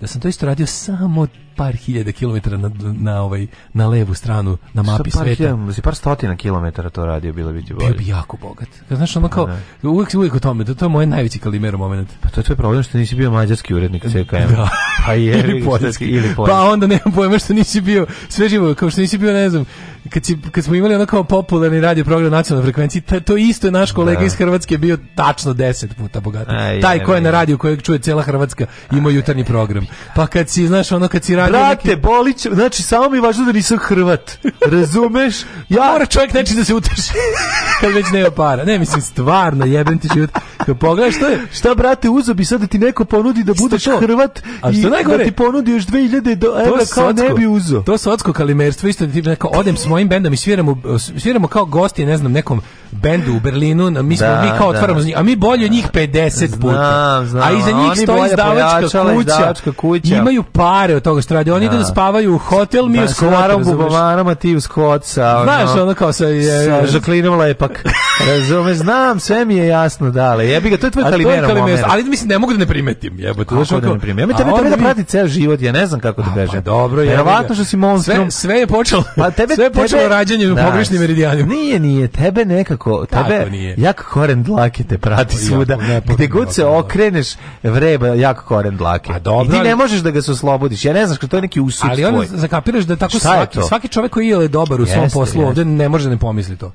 da sam to isto radio samo par hiljada kilometara na, na, ovaj, na levu stranu, na mapi par sveta. Hiljada, si par stotina kilometara to radio, bilo bi ti bolje. Bio bi jako bogat. Da, znaš, ono kao, da, da. uvijek, uvijek u tome, to, to je moj najveći kalimero moment. Pa to je tvoj problem što nisi bio mađarski urednik CKM. Da. Pa je, ili, ili Pa onda nemam pojma što nisi bio, sve živo, kao što nisi bio, ne znam, kad, si, kad smo imali ono kao popularni radio program nacionalne frekvencije, ta, to isto je naš kolega da. iz Hrvatske bio tačno 10 puta bogat. Taj ko je na radiju kojeg čuje cela Hrvatska ima jutarnji program. Pa kad si, znaš, ono kad si radio... Brate, neki... bolić, znači samo mi je važno da nisam Hrvat. Razumeš? ja mora čovjek neće da se utrši kad već nema para. Ne, mislim, stvarno, jebem ti život. Kad pogledaš, što je? Šta, brate, uzo bi sad da ti neko ponudi da budeš Hrvat A što i da najgore? da ti ponudi još 2000 do, evra kao ne bi uzo. To socko kalimerstvo, isto da ti neko, odem s mojim bendom i sviramo, sviramo kao gosti, ne znam, nekom bendu u Berlinu, mi smo da, mi kao da. otvaramo, da. a mi bolje od njih 50 puta. Znam, a iza njih sto izdavačka kuća, izdavačka kuća. Imaju pare od toga što rade Oni da. idu da spavaju u hotel, mi da, u skotom. bubavarama, ti u skot Znaš, ono, kao sa... Je, sa Žaklinom Lepak. Razume, znam, sve mi je jasno, dale. Jebi ga, to je tvoj kalimero Ali mislim, ne mogu da ne primetim. Jebote, to da, da ne primetim? Ja me tebe treba da prati ceo život, ja ne znam kako da bežem. Pa dobro, je. Verovatno što si monstrum. Sve je počelo. Pa tebe, počelo rađanje u pogrešnim meridijanima. Nije, nije, tebe nekako, tebe jak koren dlake te prati svuda. Gde god se okreneš, vreba jak koren dlake. I ti ne možeš da ga se oslobodiš. Ja ne znam što to je neki usud Ali on zakapiraš da tako svaki, svaki čovek koji je dobar u svom poslu ovde ne može da ne pomisli to.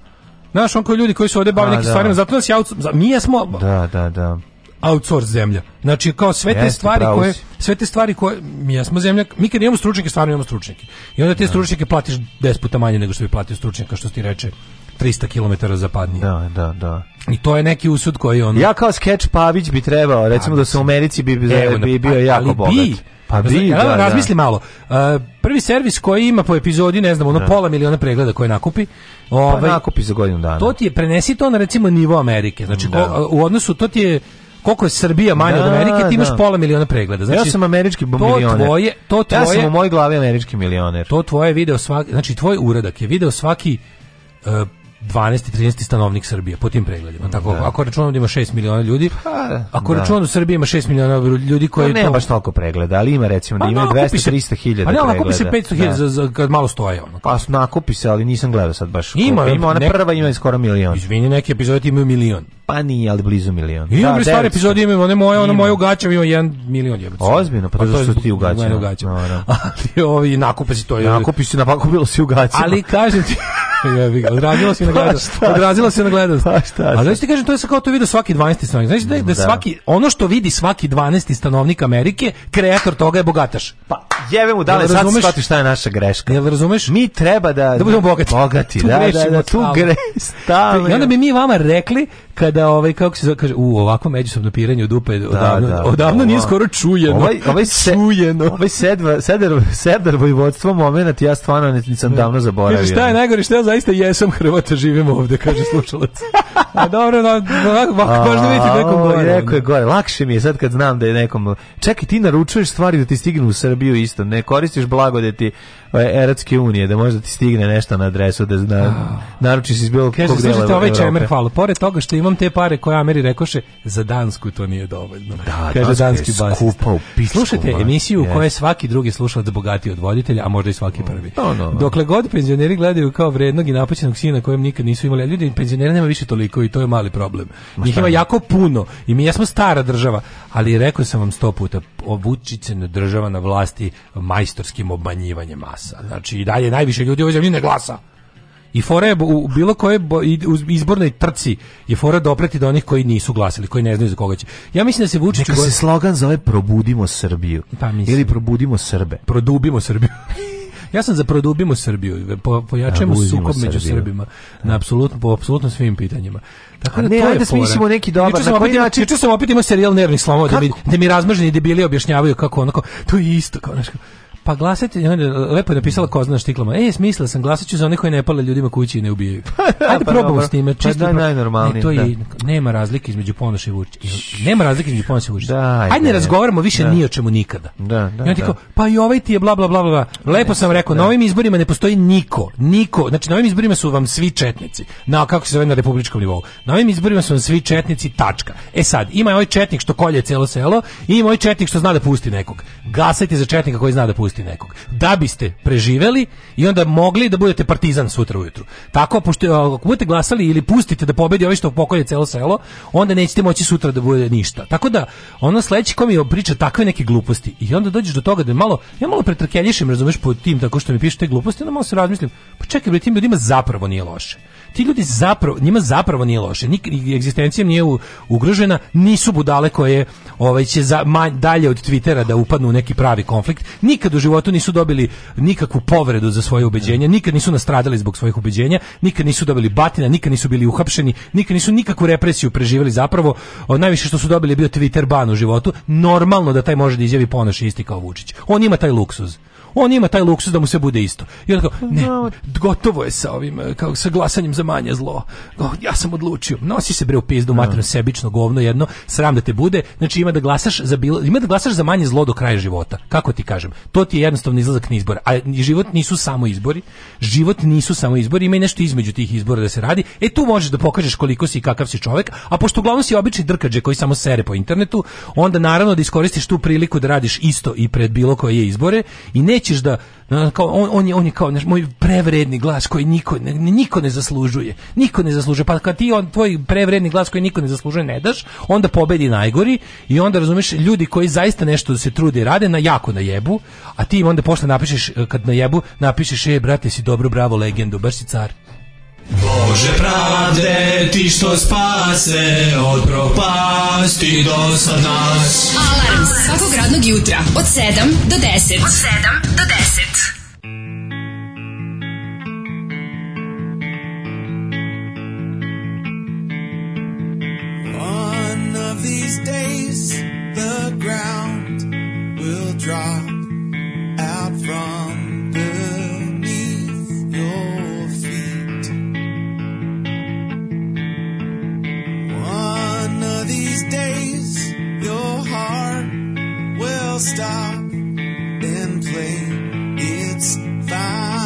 Znaš, on koji ljudi koji su ovde bavili nekim da. stvarima, zato nas ja, mi jesmo... Da, da, da outsource zemlja. Znači kao sve te Jeste, stvari koje sve te stvari koje mi jesmo zemlja, mi kad imamo stručnjake, stvarno imamo stručnjake. I onda te da. stručnjake platiš 10 puta manje nego što bi platio stručnjaka što ti reče 300 km zapadnije. Da, da, da. I to je neki usud koji on Ja kao sketch Pavić bi trebao, recimo da se u Americi bi, Evo, bi bio pa- ali jako bi, bogat. Pa bi, da, da. razmisli malo. Uh, prvi servis koji ima po epizodi, ne znam, ono da. pola miliona pregleda koje nakupi. Pa ovaj, pa nakupi za godinu dana. To ti je, prenesi to na recimo nivo Amerike. Znači, da. o, u odnosu, to ti je koliko je Srbija manja da, od Amerike, ti imaš da. pola miliona pregleda. Znači, ja sam američki milioner. to Tvoje, to tvoje, ja sam u mojoj glavi američki milioner. To tvoje video svaki, znači tvoj uradak je video svaki uh, 12. 13. stanovnik Srbije po tim pregledima. Tako, da. ako računamo da ima 6 miliona ljudi, pa, ako da. računamo da Srbija ima 6 miliona ljudi koji pa, nema to... baš toliko pregleda, ali ima recimo da pa ima 200 300 hiljada. pregleda. Pa ne, nakupi se 500 hiljada da. za, za, kad malo stoje ono. Pa nakupi se, ali nisam gledao sad baš. Ima, ima ona nek... prva ima skoro milion. Izvini, neke epizode imaju milion. Pa nije, ali blizu milion. I da, bre, stare epizode imamo, ne moje, ono moje ugaćam ima jedan milion jebote. Ozbiljno, pa, pa to što ti ugaćam. Moje ugaćam. No, no. Ali ovi nakupe si to. Nakupi si, napakupilo si ugaćam. Ali kažem ti, Jebi ga, odrazila se na pa gledanost. Odrazila se na gledanost. Pa šta? A znači ti kažem to je kao to vidi svaki 12. stanovnik. Znači da, da svaki ono što vidi svaki 12. stanovnik Amerike, kreator toga je bogataš. Pa jebe mu da dale, sad shvatiš šta je naša greška. Jel razumeš? Mi treba da da budemo bogati. Bogati, da, da, da, tu gre. I onda bi mi vama rekli kada da ovaj kako se kaže u ovako međusobno piranje u dupe da, odavno, da, odavno nije da. skoro čujeno. Ovaj ovaj se, čujeno. Ovaj sedva seder seder vojvodstvo momenat ja stvarno ne nisam davno zaboravio. Kaže šta je najgore što ja zaista jesam Hrvata živim ovde kaže slušalac. A dobro, no, baš možda vidite nekom gore. Rekao je gore. Lakše mi je sad kad znam da je nekom Čekaj ti naručuješ stvari da ti stignu u Srbiju isto. Ne koristiš blagodeti Eratske unije, da možda ti stigne nešto na adresu, da na, ah. naručiš iz bilo kog dela ovaj čemer, hvala. Pored toga što imam te pare koje Ameri rekoše, za Dansku to nije dovoljno. Da, Kaže, danski basista. Slušajte emisiju u kojoj svaki drugi slušalac bogatiji od voditelja, a možda i svaki mm, prvi. No, no, no. Dokle god penzioneri gledaju kao vrednog i napaćenog sina kojem nikad nisu imali, ljudi penzionera nema više toliko i to je mali problem. Njih ima jako puno i mi jesmo stara država, ali rekao sam vam sto puta, Vučić se ne država na vlasti majstorskim obmanjivanjem masa glasa. Znači, i dalje najviše ljudi u ovoj zemlji ne glasa. I fora je u bilo koje izbornoj trci je fora dopreti da do onih koji nisu glasili, koji ne znaju za koga će. Ja mislim da se Vučić Neka se slogan zove probudimo Srbiju. Pa mislim. Ili probudimo Srbe. Produbimo Srbiju. ja sam za produbimo Srbiju, po, pojačajmo sukob među Srbiju. Srbima na apsolutno po apsolutno svim pitanjima. Tako da ne, to ajde da smislimo neki dobar. Juče sam, opet, način... juče sam opet imao serijal nervnih slomova da mi, da mi razmrženi debili objašnjavaju kako onako, to je isto kao, znaš, Pa glasajte, lepo je napisala Kozna Štiklama. E, smislila sam, glasaću za one koji ne pale ljudima kući i ne ubijaju. Pa da, Ajde pa, probamo s time. Pa čisto pa da, najnormalnije. Ne, to je, da. nema razlike između Ponoša i Vučića. Nema razlike između Ponoša i Vučića. Ajde ne razgovaramo više da. ni o čemu nikada. Da, da, I on da. ti kao, pa i ovaj ti je bla, bla, bla, bla. Lepo sam rekao, na da. ovim izborima ne postoji niko. Niko. Znači, na ovim izborima su vam svi četnici. Na, kako se zove na republičkom nivou. Na ovim izborima su vam svi četnici, tačka. E sad, ima ovaj četnik što kolje celo selo i ima ovaj četnik što zna da pusti nekog. Glasajte za četnika koji zna da pusti pusti nekog. Da biste preživeli i onda mogli da budete partizan sutra ujutru. Tako, pošto, e, ako budete glasali ili pustite da pobedi ovi što pokolje celo selo, onda nećete moći sutra da bude ništa. Tako da, ono sledeći ko mi priča takve neke gluposti i onda dođeš do toga da malo, ja malo pretrkeljišim, razumeš, po tim tako što mi piše te gluposti, onda malo se razmislim, pa čekaj, bre, tim ljudima zapravo nije loše ti ljudi zapravo, njima zapravo nije loše, nik, egzistencija nije ugrožena, nisu budale koje ovaj, će za, manj, dalje od Twittera da upadnu u neki pravi konflikt, nikad u životu nisu dobili nikakvu povredu za svoje ubeđenje nikad nisu nastradali zbog svojih ubeđenja, nikad nisu dobili batina, nikad nisu bili uhapšeni, nikad nisu nikakvu represiju preživjeli zapravo, o, najviše što su dobili je bio Twitter ban u životu, normalno da taj može da izjavi ponaš isti kao Vučić, on ima taj luksuz on ima taj luksus da mu se bude isto. I on kao, ne, gotovo je sa ovim, e, kao sa glasanjem za manje zlo. ja sam odlučio. Nosi se bre u pizdu, da. materno sebično govno jedno, sram da te bude. Znači ima da glasaš za bilo, ima da glasaš za manje zlo do kraja života. Kako ti kažem? To ti je jednostavno izlazak na izbor. A život nisu samo izbori. Život nisu samo izbori, ima i nešto između tih izbora da se radi. E tu možeš da pokažeš koliko si i kakav si čovjek, a pošto uglavnom si obični drkađe koji samo sere po internetu, onda naravno da iskoristiš tu priliku da radiš isto i pred bilo koje izbore i ne nećeš da kao on, on je on je kao naš moj prevredni glas koji niko ne, niko ne zaslužuje. Niko ne zaslužuje. Pa kad ti on tvoj prevredni glas koji niko ne zaslužuje ne daš, onda pobedi najgori i onda razumeš ljudi koji zaista nešto se trude rade na jako na jebu, a ti im onda posle napišeš eh, kad na jebu napišeš ej brate si dobro bravo legendu, baš si car. Bože pravde, ti što spase od propasti do sad nas. Alarm svakog radnog jutra od 7 do 10. Od 7 do 10. One of these days the ground will drop out from these days, your heart will stop and play. It's fine.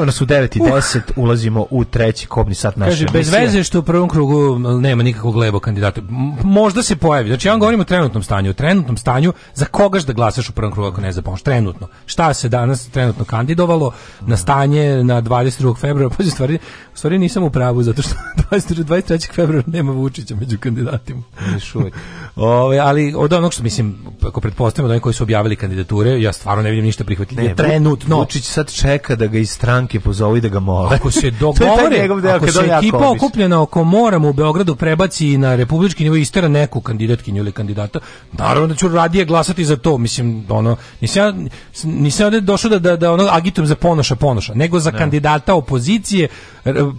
Vremena su 9 i 10, uh. ulazimo u treći kobni sat naše Kaže, bez veze što u prvom krugu nema nikakvog lebo kandidata. Možda se pojavi. Znači, ja vam govorim o trenutnom stanju. U trenutnom stanju, za kogaš da glasaš u prvom krugu ako ne zapomoš? Trenutno. Šta se danas trenutno kandidovalo na stanje na 22. februara? Pa, stvari, stvari nisam u pravu, zato što 23. februara nema Vučića među kandidatima. Još uvijek. Ove, ali od onog što, mislim, ako pretpostavimo da oni koji su objavili kandidature, ja stvarno ne vidim ništa prihvatljivije. Trenutno. Vučić sad čeka da ga iz stranke banke pozovu i da ga mole. Ako se dogovore, deo, ako se ekipa okupljena oko moramo u Beogradu prebaci na republički nivo istera neku kandidatkinju ili kandidata, naravno da ću radije glasati za to, mislim, ono, nisam, nisam ovdje došao da, da, da ono, agitom za ponoša ponoša, nego za ne. kandidata opozicije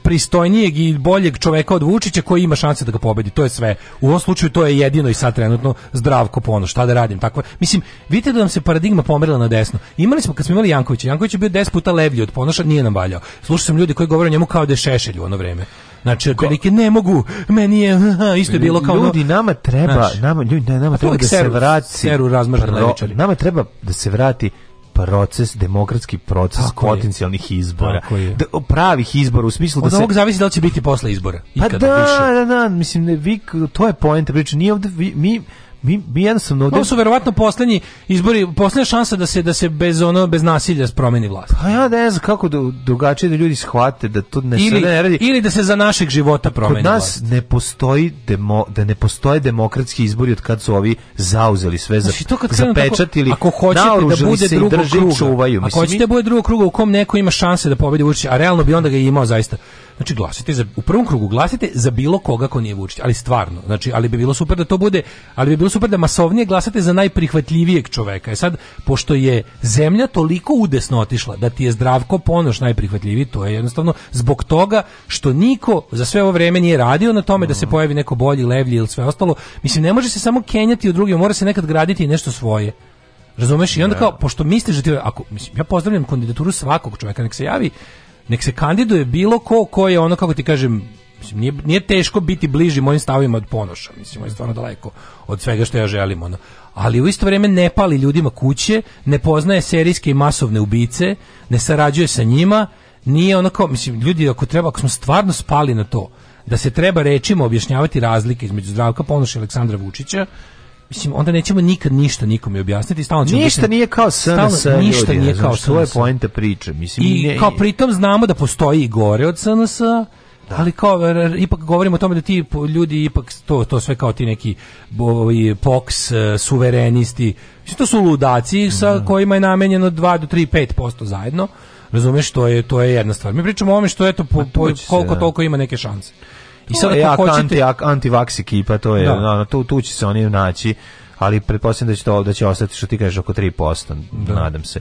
pristojnijeg i boljeg čoveka od Vučića koji ima šanse da ga pobedi. To je sve. U ovom slučaju to je jedino i sad trenutno zdravko pono. Šta da radim? Tako, mislim, vidite da nam se paradigma pomerila na desno. Imali smo, kad smo imali Jankovića, Janković je bio 10 puta levlji od ponoša, nije nam valjao. Slušao sam ljudi koji govore o njemu kao da je šešelj u ono vreme. Znači, otprilike ne mogu. Meni je isto je bilo kao ljudi nama treba, znači, nama ljudi nama treba da seru, se vrati. Seru pro, nama treba da se vrati proces, demokratski proces Tako potencijalnih je. izbora. Da, pravih izbora u smislu Od da se ovog zavisi da li će biti posle izbora. Pa ikada pa da, više. da, da, mislim ne, vi to je poenta priče. Nije ovde vi, mi mi, mi jednostavno ovdje... Ovo su verovatno posljednji izbori, poslednja šansa da se da se bez ono bez nasilja promeni vlast. a pa ja ne znam kako drugačije da ljudi shvate da to ne ili, ne radi. Ili da se za našeg života promeni Kod nas vlast. ne postoji demo, da ne postoje demokratski izbori od kad su ovi zauzeli sve za znači, to kad zapečatili. Ako hoćete da bude drugi krug čuvaju, ako hoćete da bude drugi krug u kom neko ima šanse da pobedi Vučić a realno bi onda ga imao zaista. Znači glasite za u prvom krugu glasite za bilo koga ko nije Vučić, ali stvarno, znači ali bi bilo super da to bude, ali bi bilo super da masovnije glasate za najprihvatljivijeg čoveka. E sad pošto je zemlja toliko udesno otišla da ti je Zdravko Ponoš najprihvatljiviji, to je jednostavno zbog toga što niko za sve ovo vreme nije radio na tome da se mhm. pojavi neko bolji, levlji ili sve ostalo. Mislim ne može se samo kenjati od drugih, mora se nekad graditi nešto svoje. Razumeš? I onda da. kao, pošto misliš da ti, ako, mislim, ja pozdravljam kandidaturu svakog čoveka, nek se javi nek se kandiduje bilo ko ko je ono kako ti kažem mislim nije, nije teško biti bliži mojim stavovima od ponoša mislim je stvarno daleko od svega što ja želim ono ali u isto vrijeme ne pali ljudima kuće ne poznaje serijske i masovne ubice ne sarađuje sa njima nije ono kao mislim ljudi ako treba ako smo stvarno spali na to da se treba rečima objašnjavati razlike između Zdravka Ponoša i Aleksandra Vučića mislim onda nećemo nikad ništa nikome objasniti stalno ćemo ništa biti, nije kao SNS stalno, ništa nije kao SNS je poenta priče mislim i ne, kao pritom znamo da postoji i gore od SNS da. ali kao ipak govorimo o tome da ti ljudi ipak to to sve kao ti neki poks ovaj, e, suverenisti mislim to su ludaci sa mhm. kojima je namenjeno 2 do 3 5% zajedno razumeš to je to je jedna stvar mi pričamo o tome što eto po, pa po, koliko da. toliko ima neke šanse I sad e, ako hoćete... Anti, antivaks ekipa, to je, da. No, tu, tu će se oni naći, ali pretpostavljam da će, to, da će ostati, što ti kažeš, oko 3%, da. nadam se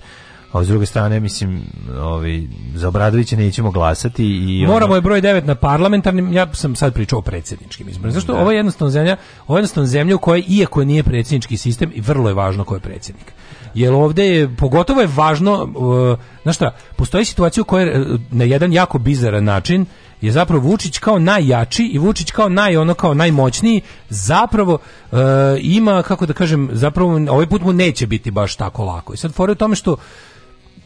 a s druge strane mislim ovi za Obradovića nećemo glasati i moramo ono... je broj 9 na parlamentarnim ja sam sad pričao o predsjedničkim izborima zašto da. ovo je jednostavno zemlja ovo je jednostavno zemlja u kojoj iako nije predsjednički sistem i vrlo je važno ko je predsjednik jer ovde je pogotovo je važno uh, znaš šta postoji situacija u kojoj uh, na jedan jako bizaran način je zapravo Vučić kao najjači i Vučić kao naj ono kao najmoćniji zapravo e, ima kako da kažem zapravo ovaj put mu neće biti baš tako lako. I sad fore u tome što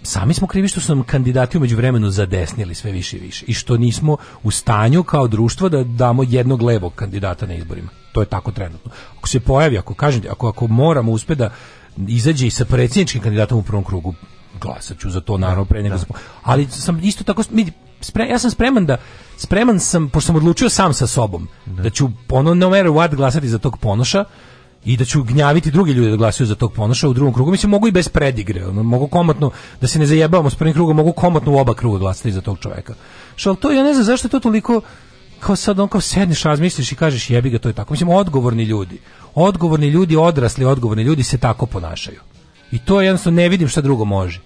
sami smo krivi što su nam kandidati umeđu vremenu zadesnili sve više i više i što nismo u stanju kao društvo da damo jednog levog kandidata na izborima. To je tako trenutno. Ako se pojavi, ako kažem, ako, ako moramo uspjeti da izađe i sa predsjedničkim kandidatom u prvom krugu, glasat ću za to naravno pre nego da. ali sam isto tako mi spre, ja sam spreman da spreman sam pošto sam odlučio sam sa sobom ne. Da. da ću ono no matter what glasati za tog ponoša i da ću gnjaviti druge ljude da glasaju za tog ponoša u drugom krugu. Mislim, mogu i bez predigre. Mogu komotno, da se ne zajebavamo s prvim krugom, mogu komotno u oba kruga glasati za tog čoveka. Što to, ja ne znam zašto je to toliko kao sad on kao sedneš, razmisliš i kažeš jebi ga, to je tako. Mislim, odgovorni ljudi, odgovorni ljudi, odrasli odgovorni ljudi se tako ponašaju. I to jednostavno ne vidim šta drugo može.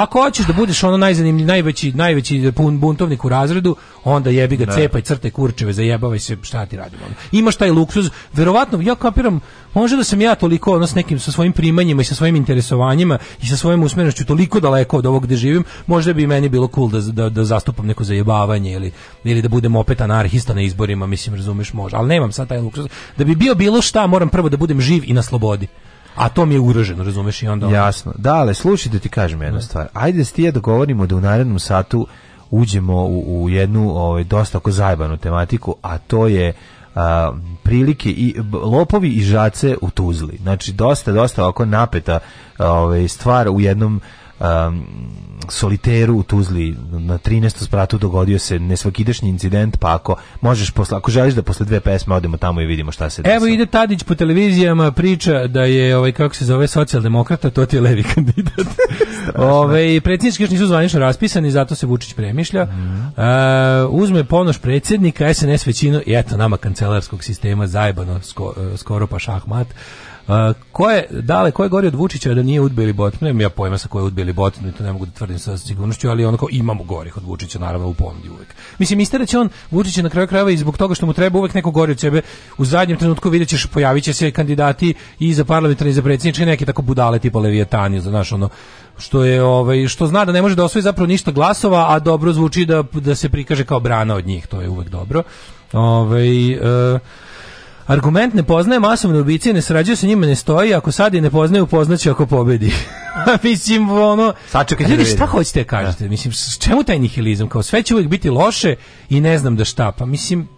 Ako hoćeš da budeš ono najzanimljiv, najveći, najveći buntovnik u razredu, onda jebi ga, da. cepaj crte kurčeve, zajebavaj se, šta ti radimo. Imaš taj luksuz, verovatno, ja kapiram, može da sam ja toliko ono, s nekim, sa svojim primanjima i sa svojim interesovanjima i sa svojim usmerenošću toliko daleko od ovog gde živim, možda bi meni bilo cool da, da, da zastupam neko zajebavanje ili, ili da budem opet anarhista na izborima, mislim, razumeš, može, ali nemam sad taj luksuz. Da bi bio bilo šta, moram prvo da budem živ i na slobodi. A to mi je ugroženo, razumeš i onda... Jasno. Dale, slušaj da ti kažem jednu da. stvar. Ajde da s ti ja dogovorimo da u narednom satu uđemo u, u jednu ovaj, dosta oko zajbanu tematiku, a to je a, prilike i lopovi i žace u Tuzli. Znači dosta dosta oko napeta ovaj stvar u jednom um, soliteru u Tuzli na 13. spratu dogodio se nesvakidašnji incident, pa ako možeš posle, ako želiš da posle dve pesme odemo tamo i vidimo šta se desa. Evo ide Tadić po televizijama, priča da je ovaj kako se zove socijaldemokrata, to ti je levi kandidat. Ove, ovaj, predsjednički još nisu zvanično raspisani, zato se Vučić premišlja. Mm. E, uzme ponoš predsjednika, SNS većinu i eto nama kancelarskog sistema zajebano sko, eh, skoro pa šahmat. Uh, ko je, dale, ko je gori od Vučića da nije udbili ili Bot? Nemam ja pojma sa koje je Udbe ili to ne mogu da tvrdim sa sigurnošću, ali onako imamo gorih od Vučića, naravno, u ponudi uvek. Mislim, istere da će on Vučić na kraju krajeva i zbog toga što mu treba uvek neko gori od sebe. U zadnjem trenutku vidjet ćeš, pojavit će se kandidati i za parlamentarni i za predsjednički, neke tako budale tipa Leviatani, znaš, ono, što je ovaj što zna da ne može da osvoji zapravo ništa glasova, a dobro zvuči da da se prikaže kao brana od njih, to je uvek dobro. Ovaj uh, Argument ne poznaje masovne ubicije, ne srađuje se njima, ne stoji, ako sad i ne poznaju, poznaće ako pobedi. mislim, ono... Sačekajte ljudi, da šta hoćete da da. kažete? Da. Mislim, čemu taj nihilizam? Kao sve će uvijek biti loše i ne znam da šta. Pa mislim,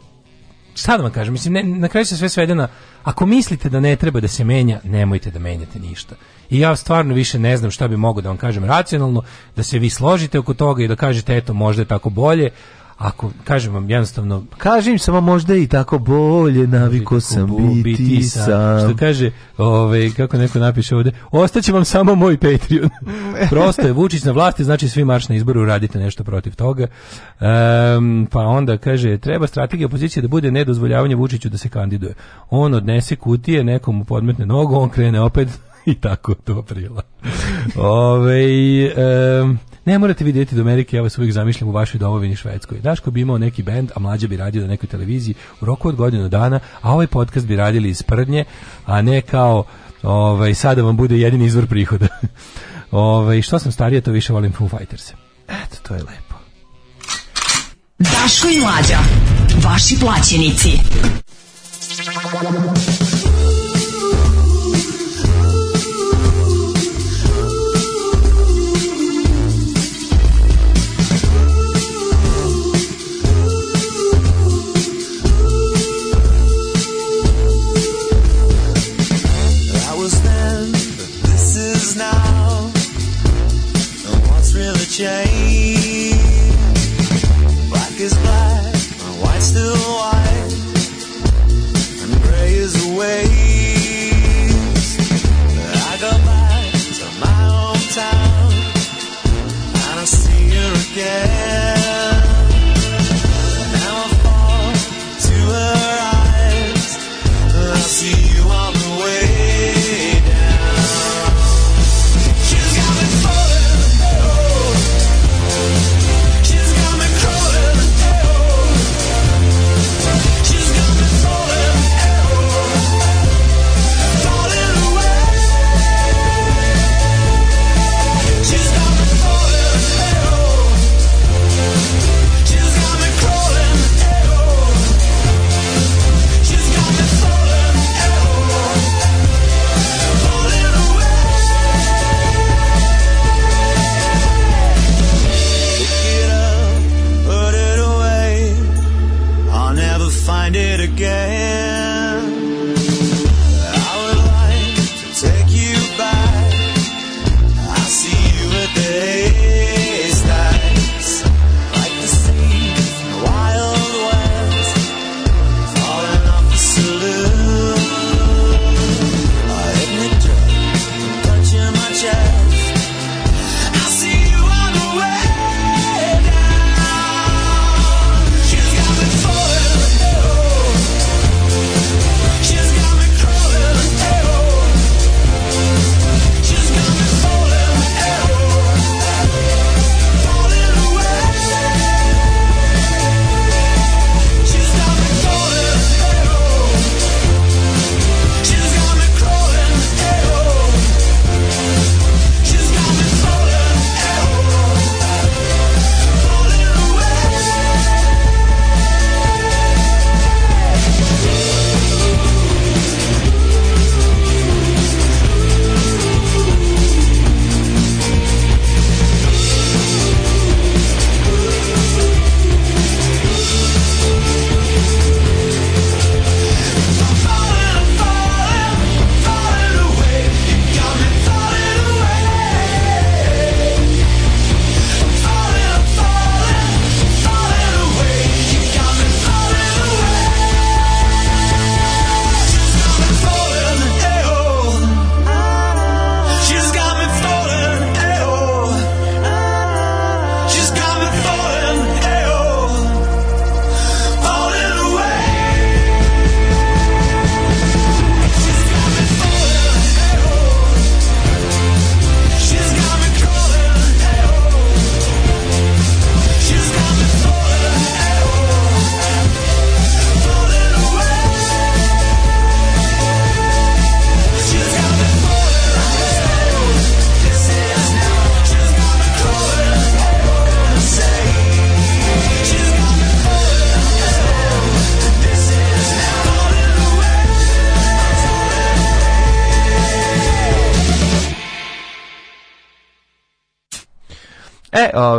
šta da vam kažem? Mislim, ne, na kraju se sve svede na... Ako mislite da ne treba da se menja, nemojte da menjate ništa. I ja stvarno više ne znam šta bi mogo da vam kažem racionalno, da se vi složite oko toga i da kažete, eto, možda je tako bolje, Ako, kažem vam, jednostavno... Kažem samo možda i tako bolje, naviko sam biti, biti sam. Što kaže, ove, kako neko napiše ovde, ostaće vam samo moj Patreon. Prosto je, Vučić na vlasti, znači svi marš na izboru, radite nešto protiv toga. Um, pa onda kaže, treba strategija opozicije da bude nedozvoljavanje Vučiću da se kandiduje. On odnese kutije, nekom u podmetne nogu, on krene opet i tako do aprila. Ove, um, Ne morate videti do Amerike, ja vas uvijek zamišljam u vašoj domovini Švedskoj. Daško bi imao neki bend, a mlađa bi radio na nekoj televiziji u roku od godinu dana, a ovaj podcast bi radili iz prdnje, a ne kao ovaj, sada da vam bude jedini izvor prihoda. ovaj, što sam starije, to više volim Foo Fighters. Eto, to je lepo. Daško i mlađa, vaši plaćenici. change. Black is black, white still white, and gray is the waste. I go back to my hometown, and I see her again. it again.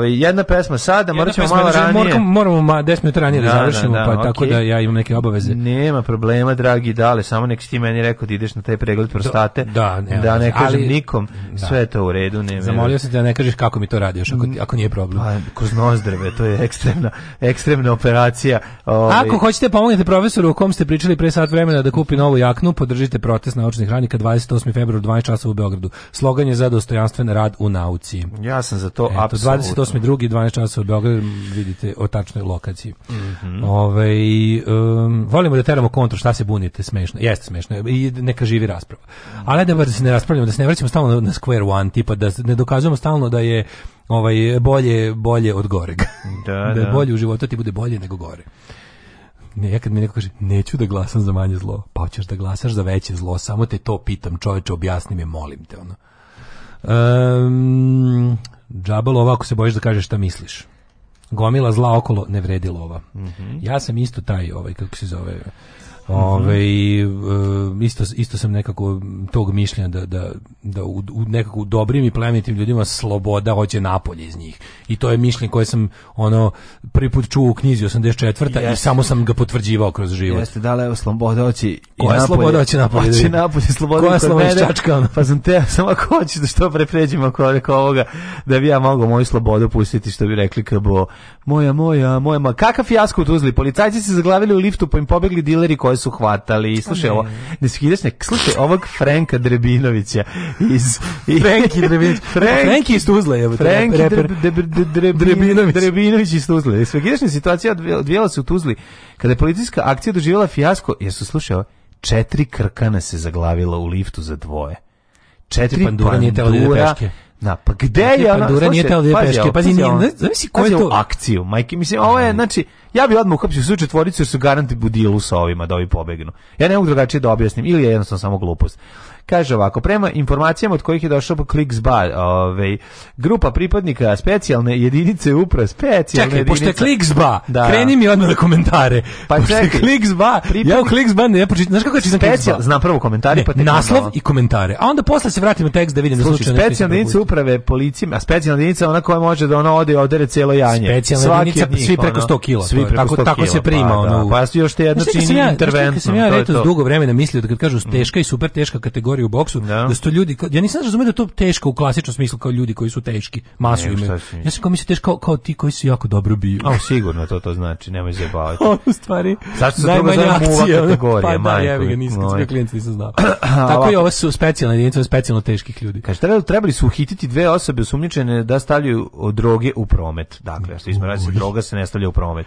Ove, jedna pesma sada, moraćemo malo ranije. Moramo, moramo ma, 10 minuta ranije da, da, da završimo, da, da, pa okay. tako da ja imam neke obaveze. Nema problema, dragi, dale, samo nek si ti meni rekao da ideš na taj pregled prostate, da, da, ne, da ne kažem nikom da. sve je to u redu. Ne, Zamolio sam te da ne kažeš kako mi to radiš, ako, ako nije problem. Pa, kroz nozdrave, to je ekstremna, ekstremna operacija. Ove... Ovaj- ako hoćete pomognete profesoru o kom ste pričali pre sat vremena da kupi novu jaknu, podržite protest naučnih radnika 28. februar 12 časova u Beogradu. Slogan je za dostojanstven rad u nauci. Ja sam za to, apsolutno. 28. drugi 12 časova u Beogradu vidite o tačnoj lokaciji. Mm -hmm. Ove, ovaj, um, volimo da teramo kontru, šta se bunite, smešno. Jeste smešno i neka živi rasprava. Mhm. Ali da se ne raspravljamo, da se ne vraćamo stalno na square one, tipa da ne dokazujemo stalno da je ovaj bolje bolje od goreg. Da, da, da. je da. bolje u životu da ti bude bolje nego gore. Ne, ja kad mi neko kaže, neću da glasam za manje zlo, pa hoćeš da glasaš za veće zlo, samo te to pitam, čoveče, objasni mi, molim te, ono. Um, džabalo, ovako se bojiš da kažeš šta misliš. Gomila zla okolo ne vredi lova. Mm -hmm. Ja sam isto taj, ovaj, kako se zove, Ove, mhm. e, isto, isto sam nekako tog mišljenja da, da, da u, u nekako dobrim i plemenitim ljudima sloboda hoće napolje iz njih. I to je mišljenje koje sam ono prvi put čuo u knjizi 84. Jeste. i samo sam ga potvrđivao kroz život. Jeste, da li je sloboda hoće i Koja napolje? sloboda hoće napolje? Hoće napolje, sloboda Koja sloboda mene, čačka? Pa sam te, samo ako hoćeš da što pre pređemo ako ovoga, da bi ja mogao moju slobodu pustiti, što bi rekli kao moja, moja, moja, ma kakav fijasko u Tuzli, policajci se zaglavili u liftu, pa im pobegli dileri koji koje su hvatali. Slušaj ovo, ne skideš ne, slušaj ovog Franka Drebinovića iz... Franki Drebinović. Franki iz Tuzle, evo. Frenki Drebinović. Drebinović iz Tuzle. Svegidašnja situacija odvijela se u Tuzli kada je policijska akcija doživjela fijasko, jer su slušao, četiri krkana se zaglavila u liftu za dvoje. Četiri pandura, nije da peške. Na, pa gde je ona? Pandura nije tela dve da peške. Pazi, zamisli ko je to? akciju, majke. Mislim, ovo je, znači, Ja bi odmah uhapsio svu četvoricu jer su garanti budilu sa ovima da ovi pobegnu. Ja ne mogu drugačije da objasnim ili je jednostavno samo glupost. Kaže ovako, prema informacijama od kojih je došao po Kliks Bar, ovaj, grupa pripadnika specijalne jedinice uprave, specijalne čekaj, jedinice... Čekaj, pošto je Kliks Bar, da. kreni mi odmah na komentare. Pa pošto čekaj. Kliks Bar, pripadnik... ja u Kliks Bar ne pročitam, znaš kako je čitam Kliks Bar? Znam prvo komentari, pa ne, pa tek Naslov i komentare, a onda posle se vratimo tekst da vidim Sluši, da slučajno... Specijalne da jedinice uprave policije, a specijalna jedinica ona koja može da ona ode i odere celo janje. Specijalna jedinica, svi preko 100 kila. Svi primi tako, tako se prima pa ono. Da, pa još te jedno čini ja, interventno. sam ja reto dugo vremena mislio da kad kažu mm. teška i super teška kategorija u boksu, da, da su ljudi ja nisam razumeo da, da to teško u klasičnom smislu kao ljudi koji su teški, masu imaju. Ja sam kao mislio teško kao ti koji su jako dobro biju. A sigurno to to znači, nemoj zajebavati. U stvari. Zašto se druga zove muva kategorija, pa, da, ja ga nisam, sve klijenti nisam znao. Tako i ovo su specijalne jedinice, specijalno teških ljudi. Kaže, trebali, trebali su uhititi dve osobe sumnjičene da stavljaju droge u promet. Dakle, što izmerazi droga se ne stavlja u promet.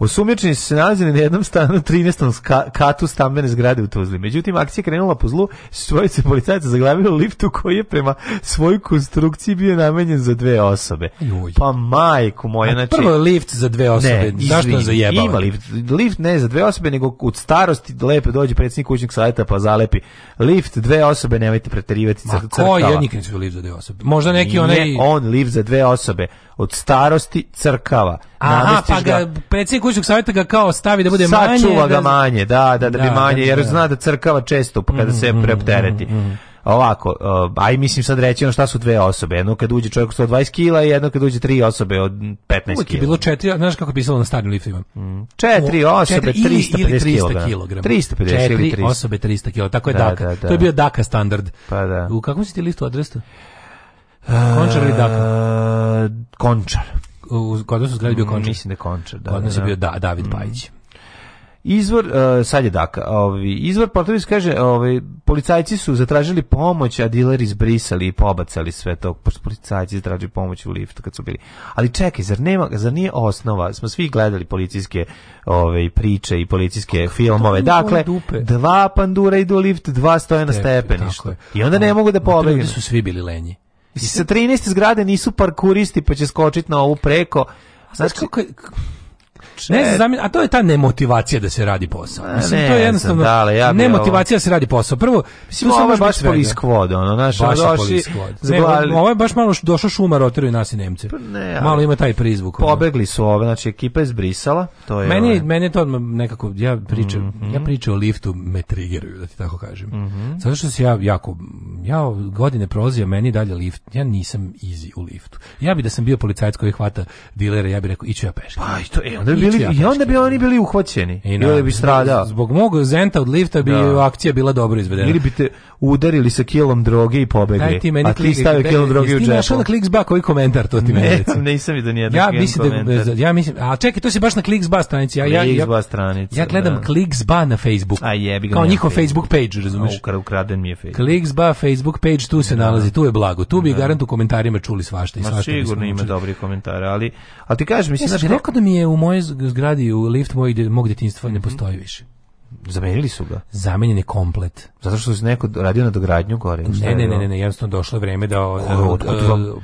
Osumnjičeni su se nalazili na jednom stanu 13. katu stambene zgrade u Tuzli. Međutim, akcija krenula po zlu, svojice policajaca zaglavilo liftu koji je prema svojoj konstrukciji bio namenjen za dve osobe. Juj. Pa majku moja, znači... Prvo lift za dve osobe, zašto ne zajebala? Ima lift, lift ne za dve osobe, nego od starosti lepe dođe predsjednik kućnog sajta pa zalepi. Lift dve osobe, nemojte preterivati Ma crkava. ko je, nikad nisam lift za dve osobe. Možda neki Nije onaj... on lift za dve osobe. Od starosti crkava. Aha, Namestiš pa ga, ga predsjednik kućnog savjeta ga kao stavi da bude Sačuva manje. Sačuva ga manje, da, da, da, da bi manje, jer zna da crkava često kada se preoptereti. ovako, aj mislim sad reći ono šta su dve osobe, jedno kad uđe čovjek 120 kila i jedno kad uđe tri osobe od 15 kila. Uvijek je bilo četiri, znaš kako je pisalo na starim liftovima? Mm. Četiri osobe, 350 ili, ili kilograma. 350 četiri ili 300. Četiri osobe, 300 kilograma, tako je da, Daka. Da, da. To je bio Daka standard. Pa da. U kakvom si ti liftu adresu? Končar ili Daka? Uh, končar u, kod nas u zgradi bio mm, Končar. Mislim da je Končar, da. Kod nas da, je bio da. da, David mm. Pajić. Izvor uh, sad je daka, ovi izvor Portoris kaže, ovaj, policajci su zatražili pomoć, a dileri izbrisali i pobacali sve to. Pošto policajci zatraži pomoć u liftu kad su bili. Ali čekaj, zar nema, zar nije osnova? Smo svi gledali policijske ovaj, priče i policijske Kako filmove. Dakle, dva pandura idu u lift, dva stoje na stepeništu. I onda ne mogu da pobegnu. Su svi bili lenji. I sa 13 zgrade nisu parkuristi pa će skočiti na ovu preko. Znaš znači- kako Ne znam, e. a to je ta nemotivacija da se radi posao. Mislim, ne, to je jednostavno dale, ja nemotivacija da se radi posao. Prvo, mislim, ovo je baš polis kvod, ono, naš, baš doši, zaglavili. Ovo je baš malo došao šuma, i nas i Nemce. Pa ne, ali, malo ima taj prizvuk. Pobegli su ove, znači, ekipa je zbrisala. To je meni, ove. meni je to nekako, ja pričam, mm -hmm. ja pričam o liftu, me triggeruju, da ti tako kažem. Mm -hmm. Zato što se ja jako, ja godine prolazio, meni dalje lift, ja nisam easy u liftu. Ja bi da sam bio policajac koji hvata dilera, ja bih rekao, iću ja peške. Pa, i to, e, onda bi bili i onda bi oni bili uhvaćeni. I ili bi stradao. Zbog mog zenta od lifta bi da. akcija bila dobro izvedena. Ili bi te udarili sa kilom droge i pobegli. Ti meni a ti stavio kilom droge u džepu. Ti našao na Kliksba koji komentar to ti ne, meni reci. Nisam vidio nijedan ja mislim da, ja mislim, a čekaj, to se baš na Kliksba stranici. Ja, ja, ja, stranici, ja gledam da. Kliksba na facebook A jebi ga. Kao njihov Facebook page, razumeš? Ukraden mi je Facebook. Kliksba Facebook page, tu se da. nalazi, tu je blago. Tu bi da. garant u komentarima čuli svašta i svašta. sigurno ima dobri komentara, ali, ali ti kažeš, mislim, znači rekao da mi je u moje zgradi u lift moj, de, mog djetinjstva ne mhm. postoji više. Zamenili su ga? Zamenjen je komplet. Zato što se neko radio na dogradnju gore? Ne, ne, ne, ne, ne, jednostavno došlo je vreme da e, e, od,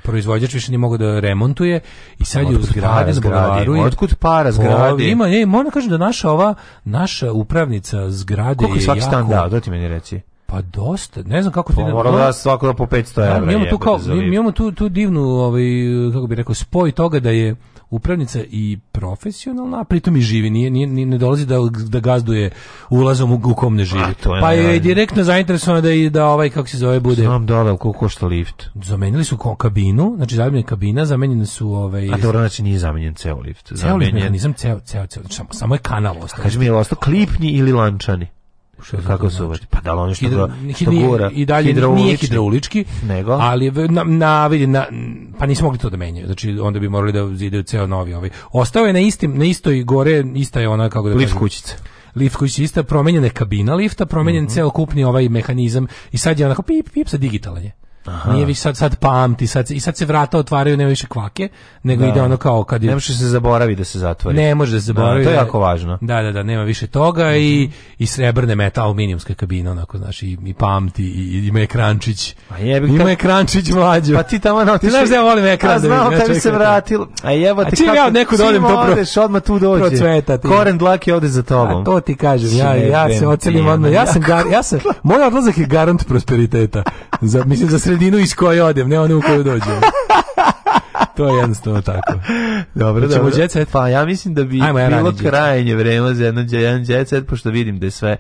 proizvođač više ne mogu da remontuje i sad je u zgradi zbogavaru. Otkud para pa, zgrade? Ima, ne, moram da kažem da naša ova, naša upravnica zgrade je Koliko je svaki stan dao, da ti meni reci? Pa dosta, ne znam kako ti... Pa mora da svako da po 500 evra. Da, mi imamo tu, kao, mi imamo tu, tu divnu, ovaj, kako bih rekao, spoj toga da je upravnica i profesionalna, a pritom i živi, nije, nije, nije ne dolazi da, da gazduje ulazom u, u kom ne živi. A, to je pa je direktno zainteresovana da, i, da ovaj, kako se zove, bude... Znam da, da ali koliko košta lift? Zamenili su kabinu, znači zamenjena je kabina, zamenjene su... Ovaj, a dobro, znači nije zamenjen ceo lift. Ceo lift, mehanizam, ceo, ceo, ceo, znači, samo, samo je kanal ostao. Kaži mi, je ostao klipni ili lančani? Što kako su znači? Pa da li ono što, Hidra, što gura i dalje nije hidraulički, nego ali na, na, vidi, na, pa nismo mogli to da menjaju. Znači onda bi morali da zidaju ceo novi ovaj. Ostao je na istim na istoj gore, ista je ona kako da Lift kućica lift koji je ista, promenjena je kabina lifta, promenjen mm -hmm. ceo kupni ovaj mehanizam i sad je onako pip, pip, sa digitalan je. Aha. Nije više sad sad pamti, sad i sad se vrata otvaraju, nema više kvake, nego da. ide ono kao kad je Ne može se zaboravi da se zatvori. Ne može da se da, zaboravi. Da, to je da. jako važno. Da, da, da, nema više toga mm -hmm. i mhm. i srebrne meta aluminijumska kabina onako znači i, i pamti i, i ima ekrančić. A jebi ima ekrančić mlađi. Pa ti tamo na ti znaš da ja volim ekran. A znam da bi se vratilo. A jebo te kako. A ti ja neku dođem to pro. Odeš odma tu dođe. Procvetati. Koren dlaki ode za tobom. A to ti kažem, ja ja se ocelim odmah. Ja sam ja sam moj odlazak je garant prosperiteta. Za mislim za sredinu iz koje odem, ne onu u koju dođem. to je jednostavno tako. Dobro, da dobro. Jet set? Pa ja mislim da bi Ajmo, ja bilo krajnje vreme za jedan, jedan jet set, pošto vidim da je sve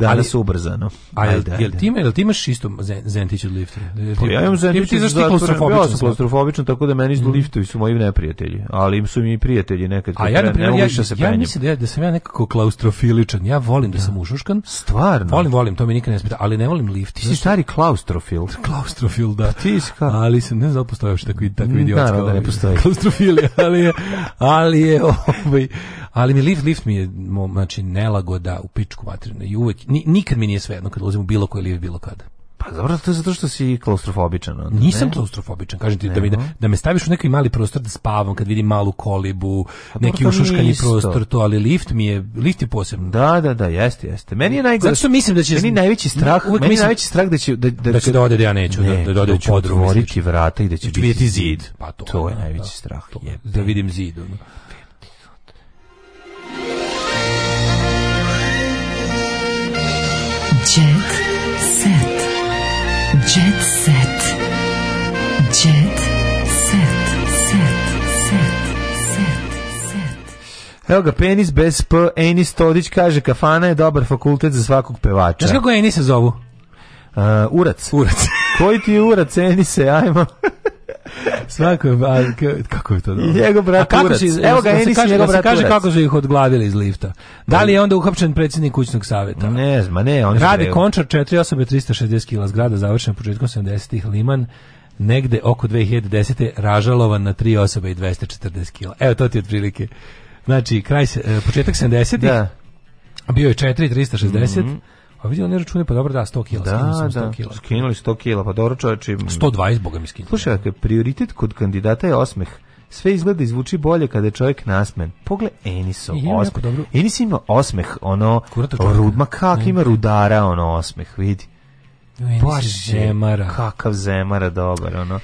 da danas ubrzano. A jel, ajde, jel, Ti, ima, jel ti imaš isto Zentić od lifta? Pa ja imam Zentić ti, ti zašto klaustrofobičan? Ja sam klaustrofobičan, tako da meni mm. liftovi su moji neprijatelji, ali im su mi i prijatelji nekad. A ja, ne, ne ja, se ja, mislim da, ja, da sam ja nekako klaustrofiličan. Ja volim da, da sam ušuškan. Stvarno? Volim, volim, to mi nikad ne smeta, ali ne volim lift. Ti si stari klaustrofil. Klaustrofil, da. Pa ti si kako? Ali sam, ne znam, da postoje još tako, tako idiotska da ne postoji. Klaustrofilija, ali je, ali je, ovaj, ali mi lift, lift mi je, znači, nelagoda u pičku materinu i uvek, nikad mi nije svejedno kad ulazim u bilo koji lift, bilo kada. Pa dobro, to je zato što si klaustrofobičan. Onda, Nisam ne? klaustrofobičan, kažem ti, ne, da, mi, da, da, me staviš u neki mali prostor da spavam, kad vidim malu kolibu, pa, neki ušuškani prostor, to, ali lift mi je, lift je posebno. Da, da, da, jeste, jeste. Meni je najgore... Zato što mislim da će... Meni najveći strah, meni mislim, najveći strah da će... Da, da, da će da ode da ja neću, ne, da, da ode u da podrum. Da će vrata i da će, biti zid. Pa to, to je da, najveći da. strah. To, je, da vidim zid. Ono. Jet Jet set. Jet set. Set. Set. Set. Set. Evo ga, penis bez P, Enis Todić kaže, kafana je dobar fakultet za svakog pevača. Znaš kako Enisa zovu? Uh, urac. Urac. Koji ti je urac, Enise, ajmo. Svako, a, kako je to dobro? I njegov brat kako turac. Si, Evo ga, Enis i njegov brat kaže kako su ih odglavili iz lifta. Da li je onda uhapšen predsjednik kućnog savjeta? Ne znam, ne. On Rade Končar, četiri osobe, 360 kila zgrada, završena početkom 70-ih Liman negde oko 2010. ražalovan na tri osobe i 240 kila. Evo, to ti je otprilike. Znači, kraj, eh, početak 70-ih, da. bio je 4, 360, mm -hmm. Pa vidi, oni računaju, pa dobro, da, 100 kg, da, skinuli smo 100 da, kg. kila. skinuli 100 kila, pa dobro čoveče. 120, boga mi skinuli. Slušaj, ako je prioritet kod kandidata je osmeh, sve izgleda i zvuči bolje kada je čovjek nasmen. Pogle Eniso, osmeh. Enis ima osmeh, ono, rudma, kak ima rudara, ono, osmeh, vidi. Baš zemara. Kakav zemara, dobar, ono.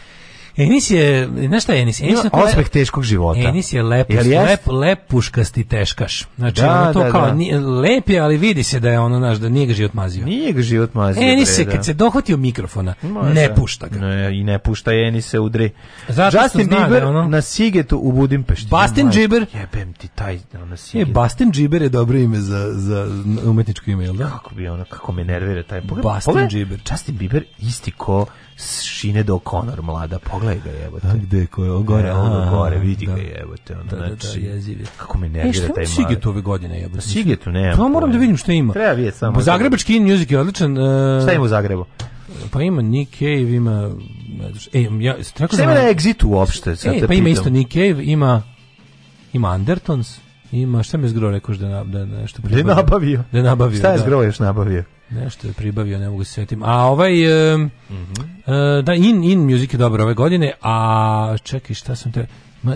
Enis je, znaš šta je Enis? Enis je osmeh teškog života. Enis je lep, lep, lepuškasti teškaš. Znači, da, ono to da, kao, da. Nije, lep je, ali vidi se da je ono, znaš, da nije ga život mazio. Nije ga život mazio. Enis je, kad da. se dohvatio mikrofona, Može. ne pušta ga. Ne, I ne pušta Enis se udri. Zato Justin da Bieber ono, na Sigetu u Budimpešti. Bastin Džiber. Jebem ti taj na Sigetu. E, Bastin Džiber je dobro ime za, za umetničko ime, jel da? Kako bi ono, kako me nervira taj Bastin Džiber. Justin Bieber isti ko šine do Konor mlada, pogledaj ga jebote. A gde ko je e, gore, da, gore, vidi da. ga jebote. Ono, da, da, da znači, da, jeziv je. Kako me e, nervira e, taj mali. Siget ove godine jebote. Pa Sigetu ne To moram da vidim šta ima. Treba vidjeti samo. Pa Zagrebački in music je odličan. Uh, šta ima u Zagrebu? Pa ima Nick Cave, ima... E, ja, tako šta ima na Exitu uopšte? Sad e, pa ima isto Nick Cave, ima... Ima Andertons. Ima, šta mi je zgro rekoš da, na, da nešto pribavio? Da je nabavio. Da je nabavio, Šta je da. zgro još nabavio? Nešto je pribavio, ne mogu se sjetim. A ovaj, um, mm -hmm. uh, da, in, in music je dobro ove godine, a čekaj, šta sam te...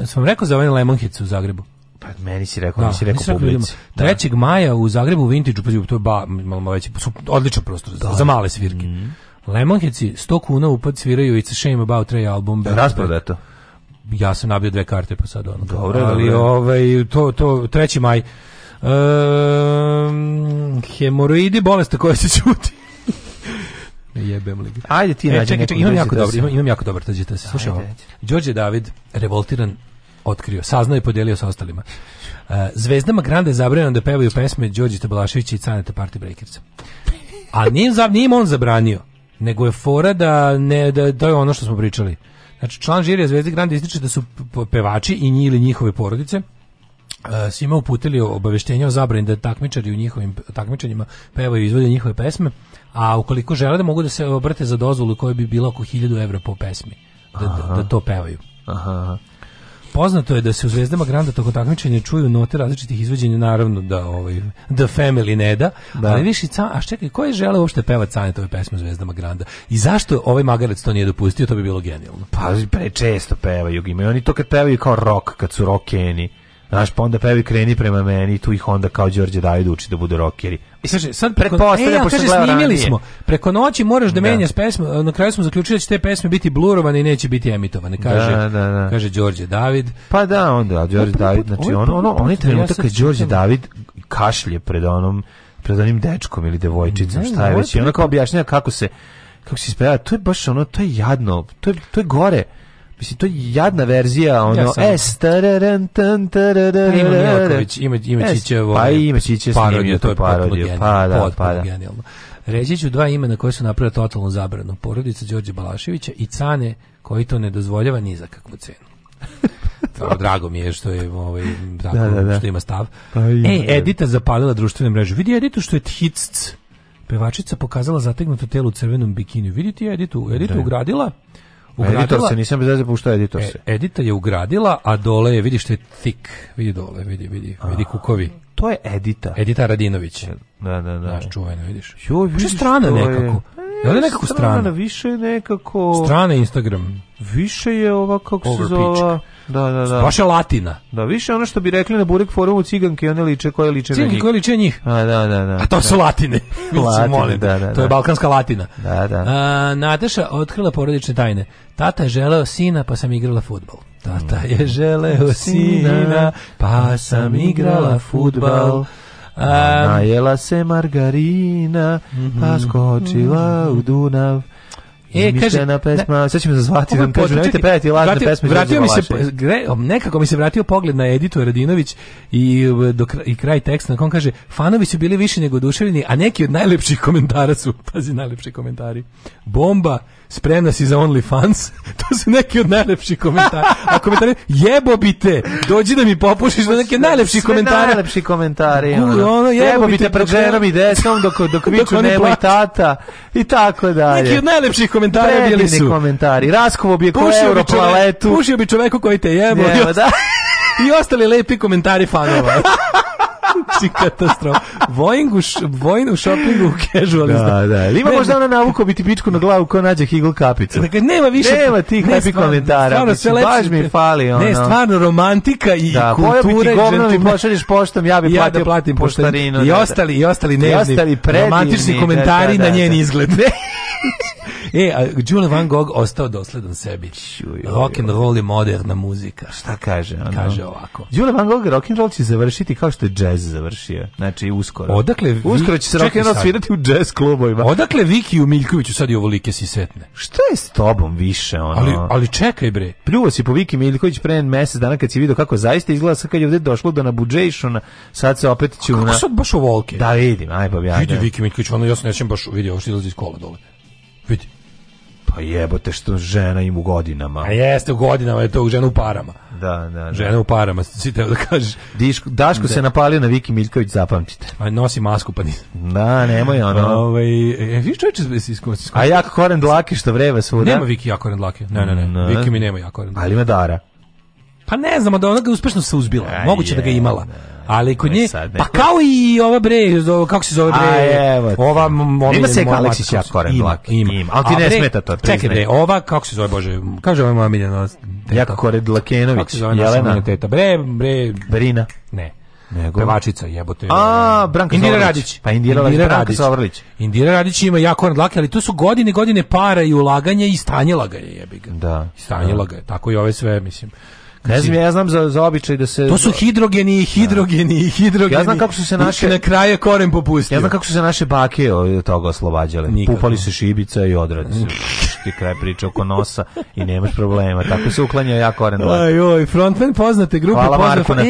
Sam rekao za ovaj Lemonheads u Zagrebu. Pa meni si rekao, da, nisi rekao, rekao publici. Da. 3. maja u Zagrebu u Vintage, pa to je ba, malo veći, odličan prostor da. za male svirke. Mm -hmm. Lemonheadsi 100 kuna upad sviraju It's a Shame About Ray album. Rasprodato ja sam nabio dve karte pa sad ono. Dobro, ali dobro. ovaj to to 3. maj. Ehm hemoroidi bolest koja se čuti. Jebem li. Ajde ti e, nađi. Čekaj, čekaj, imam da jako dobro, da imam, imam jako dobro tađite se. Slušaj. Đorđe David revoltiran otkrio, saznao i podelio sa ostalima. E, zvezdama Grande je zabranjeno da pevaju pesme Đorđe Tabalaševića i Caneta Party Breakersa. A nije, nije on zabranio, nego je fora da, ne, da, da je ono što smo pričali Znači, član žirija Zvezde Grande ističe da su pevači i njih ili njihove porodice e, svima uputili obaveštenje o zabrani da takmičari u njihovim takmičenjima pevaju i izvode njihove pesme, a ukoliko žele da mogu da se obrate za dozvolu koja bi bila oko 1000 evra po pesmi, da, da, da to pevaju. Aha. Poznato je da se u zvezdama Granda toko takmičenja čuju note različitih izvođenja, naravno da ovaj The Family ne da, da. ali više a čekaj, ko je želeo uopšte pevati Canetove pesme u zvezdama Granda? I zašto ovaj Magarec to nije dopustio? To bi bilo genijalno. Pa prečesto pevaju i oni to kad pevaju kao rock, kad su rockeni. Znaš, pa onda pevi kreni prema meni, tu ih onda kao Đorđe Davidović da budu rockeri. I e, slušaj, sad pretpostavljam e, ja, pošto kaže, snimili ranije. smo. Preko noći moraš da, da. menjaš pesmu, na kraju smo zaključili da će te pesme biti blurovane i neće biti emitovane, kaže. Da, da, da. Kaže Đorđe David. Pa da, onda a Đorđe David, znači ono, on, on, on je da trenutak kad Đorđe David kašlje pred onom pred onim dečkom ili devojčicom, ne, šta je već, i onda kao objašnjava kako se kako se ispeva, to je baš ono, to je jadno, to je, to je gore. Mislim, to je jadna verzija, ono, ja S, tararan, tan, tararan, ima Milaković, ima, ima Čićevo, pa ima Čiće parodiju, to je parodija pa da, pa da. Genijalno. Reći ću dva imena koje su napravili totalnu zabranu, porodica Đorđe Balaševića i Cane, koji to ne dozvoljava ni za kakvu cenu. Tvarno, drago mi je što je ovaj tako da, da, da. što ima stav. Pa ima, e, Edita zapalila društvene mreže. Vidi Editu što je hitc. Pevačica pokazala zategnuto telo u crvenom bikiniju. Vidite Editu, Editu ugradila ugradila. Editor se, nisam bez veze puštao editor e, se. E, edita je ugradila, a dole je, vidi što je tik, vidi dole, vidi, vidi, a. vidi kukovi. To je Edita. Edita Radinović. Da, da, da. Znaš, čuveno, vidiš. Jo, pa vidiš, strana nekako. Je li e, nekako strana? Više nekako... Strana Instagram. Više je ova, kako se zove... Da, da, da. Baš je latina. Da, više ono što bi rekli na Burek forumu ciganke, one liče koje liče na njih. Ciganke koje liče njih. A, da, da, da. A to da. su latine. latine molim, da, da, to je da. balkanska latina. Da, da. A, Nataša otkrila porodične tajne. Tata je želeo sina, pa sam igrala futbol. Tata je mm. želeo sina, pa, pa sam igrala futbal. A, najela se margarina, pa mhm. skočila mhm. u Dunav. E, kaže, na pesma, sve ćemo zazvati, da kažu, nemojte pevati lažne pesme. Da vratio mi se, gre, nekako mi se vratio pogled na Editu Radinović i, do, i kraj teksta na kom kaže, fanovi su bili više nego oduševljeni, a neki od najlepših komentara su, pazi, najlepši komentari, bomba, spremna si za OnlyFans, to su neki od najlepših komentara. A komentari, jebo bi te, dođi da mi popušiš na neke najlepši komentare. najlepši komentari, ono, jebo, jebo bi te pred ženom i desom, dok, dok viču nema i tata, i tako dalje. Neki od najlepših komentara bili su. komentari, raskovo bi je ko Europlaletu. Pušio bi čoveku koji te jebo. da. I ostali lepi komentari fanova. si katastrofa. Vojn vojnu šopingu vojn u shoppingu u Da, da. ima ne, možda ona navuko biti pičku na glavu ko nađe Higl kapicu. Dakle, nema više. Nema tih ne, happy stvarno, komentara. Stvarno, sve lepši, baš mi fali. Ono. Ne, stvarno, romantika i da, kulture. Da, govno mi poštom, ja bi ja da platio da platim da. poštarinu. I ostali, i ostali nevni. I ostali predivni. Romantični komentari da, da, da, na njen izgled. E, a Jules Van Gogh ostao dosledan sebi. Rock and roll je moderna muzika. Šta kaže? Ono? Kaže ovako. Jules Van Gogh rock and roll će završiti kao što je jazz završio. Znači uskoro. Odakle uskoro će se rock and roll svirati u jazz klubovima. Odakle Viki u Miljkoviću sad i ovolike si setne. Šta je s tobom više ono? Ali, ali čekaj bre. Pljuvo si po Viki Miljković pre mesec dana kad si video kako zaista izgleda sad kad je ovde došlo do nabudžejšona, sad se opet ćuna. Kako sad baš u volke? Da vidim, aj pa ja. Vidi Viki Miljković, ono ja sam nećem baš vidio, ovo što izlazi iz kola dole. Vidi. Pa jebote što žena im u godinama. A jeste u godinama, je to žena u parama. Da, da. da. Žena u parama, si teo da kažeš. Diško, Daško da. se napalio na Viki Miljković, zapamtite. A nosi masku pa nisam. Da, nemoj ono. Ove, ovaj, e, e vi čovječe se iskoči. A ja koren dlake što vreva svuda. Nema Viki ja koren dlake. Ne, ne, ne. ne. Viki mi nema ja koren dlake. Ali ima dara. Pa ne znamo da ona ga uspešno se uzbila. Moguće je, da ga imala. Ne. Ali kod nje, pa kao i ova bre, kako se zove bre? A, evo, ova Ima se Aleksić ja koren vlak. Ima, ima. Ali ti ne smeta to, priznaj. Čekaj bre, ova, kako se zove, bože, kaže ova moja miljena. Jaka Kored Lakenović, Jelena. Teta. Bre, bre. Brina. Ne. Nego. Pevačica, jebote. A, Branka Indira Radić. Pa Indira, Indira Radić. Zavrlić. Indira Radić ima jako nadlake, ali to su godine, godine para i ulaganja i stanjela ga je, jebiga. ga. Da. Stanjela da. ga je, tako i ove sve, mislim. Ne znam, znači, ja znam za, za običaj da se... To su hidrogeni i da. hidrogeni i hidrogeni. Ja znam kako su se naše... Na kraju koren popustio. Ja znam kako su se naše bake od toga oslobađale. Nikako. Pupali se šibica i odradi se. Ti kraj priča oko nosa i nemaš problema. Tako se uklanjao ja koren. Aj, oj, frontman poznate grupe. Hvala poznate. Marko na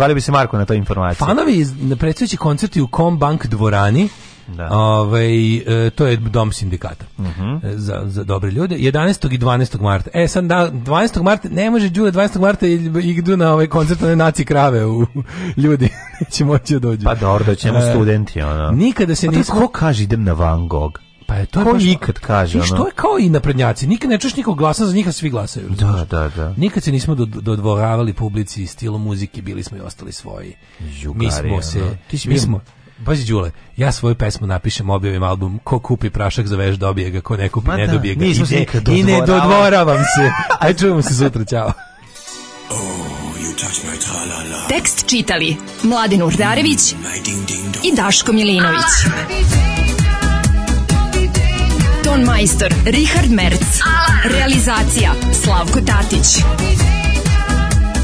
to, e, bi se Marko na to informaciju. Fanovi iz predstojeći koncerti u Combank dvorani Da. Ove, ovaj, to je dom sindikata uh mhm. -huh. E, za, za dobre ljude. 11. i 12. marta. E sad da, 12. marta ne može Đule 12. marta idu na ovaj koncert na naci krave u ljudi. Neće moći da dođu. Pa dobro, da ćemo e, studenti ona. Nikada se pa nismo... Ko kaže idem na Van Gogh? Pa je to Ko je baš, ikad kaže ono. Što je kao i na prednjaci. nikad ne čuješ nikog glasa za njih, svi glasaju. Da, da, da. Nikad se nismo dodvoravali publici, stilu muzike, bili smo i ostali svoji. Jugari, mi smo se, no. mi smo, Pazi Đule, ja svoju pesmu napišem, objavim album, ko kupi prašak za veš dobije ga, ko ne kupi Ma ne da, dobije ga. I, ne, I ne dodvoravam se. Aj čujemo se sutra, čao. Oh, Tekst čitali Mladin Urdarević mm, i Daško Milinović. Ton majstor Richard Merc. Realizacija Slavko Tatić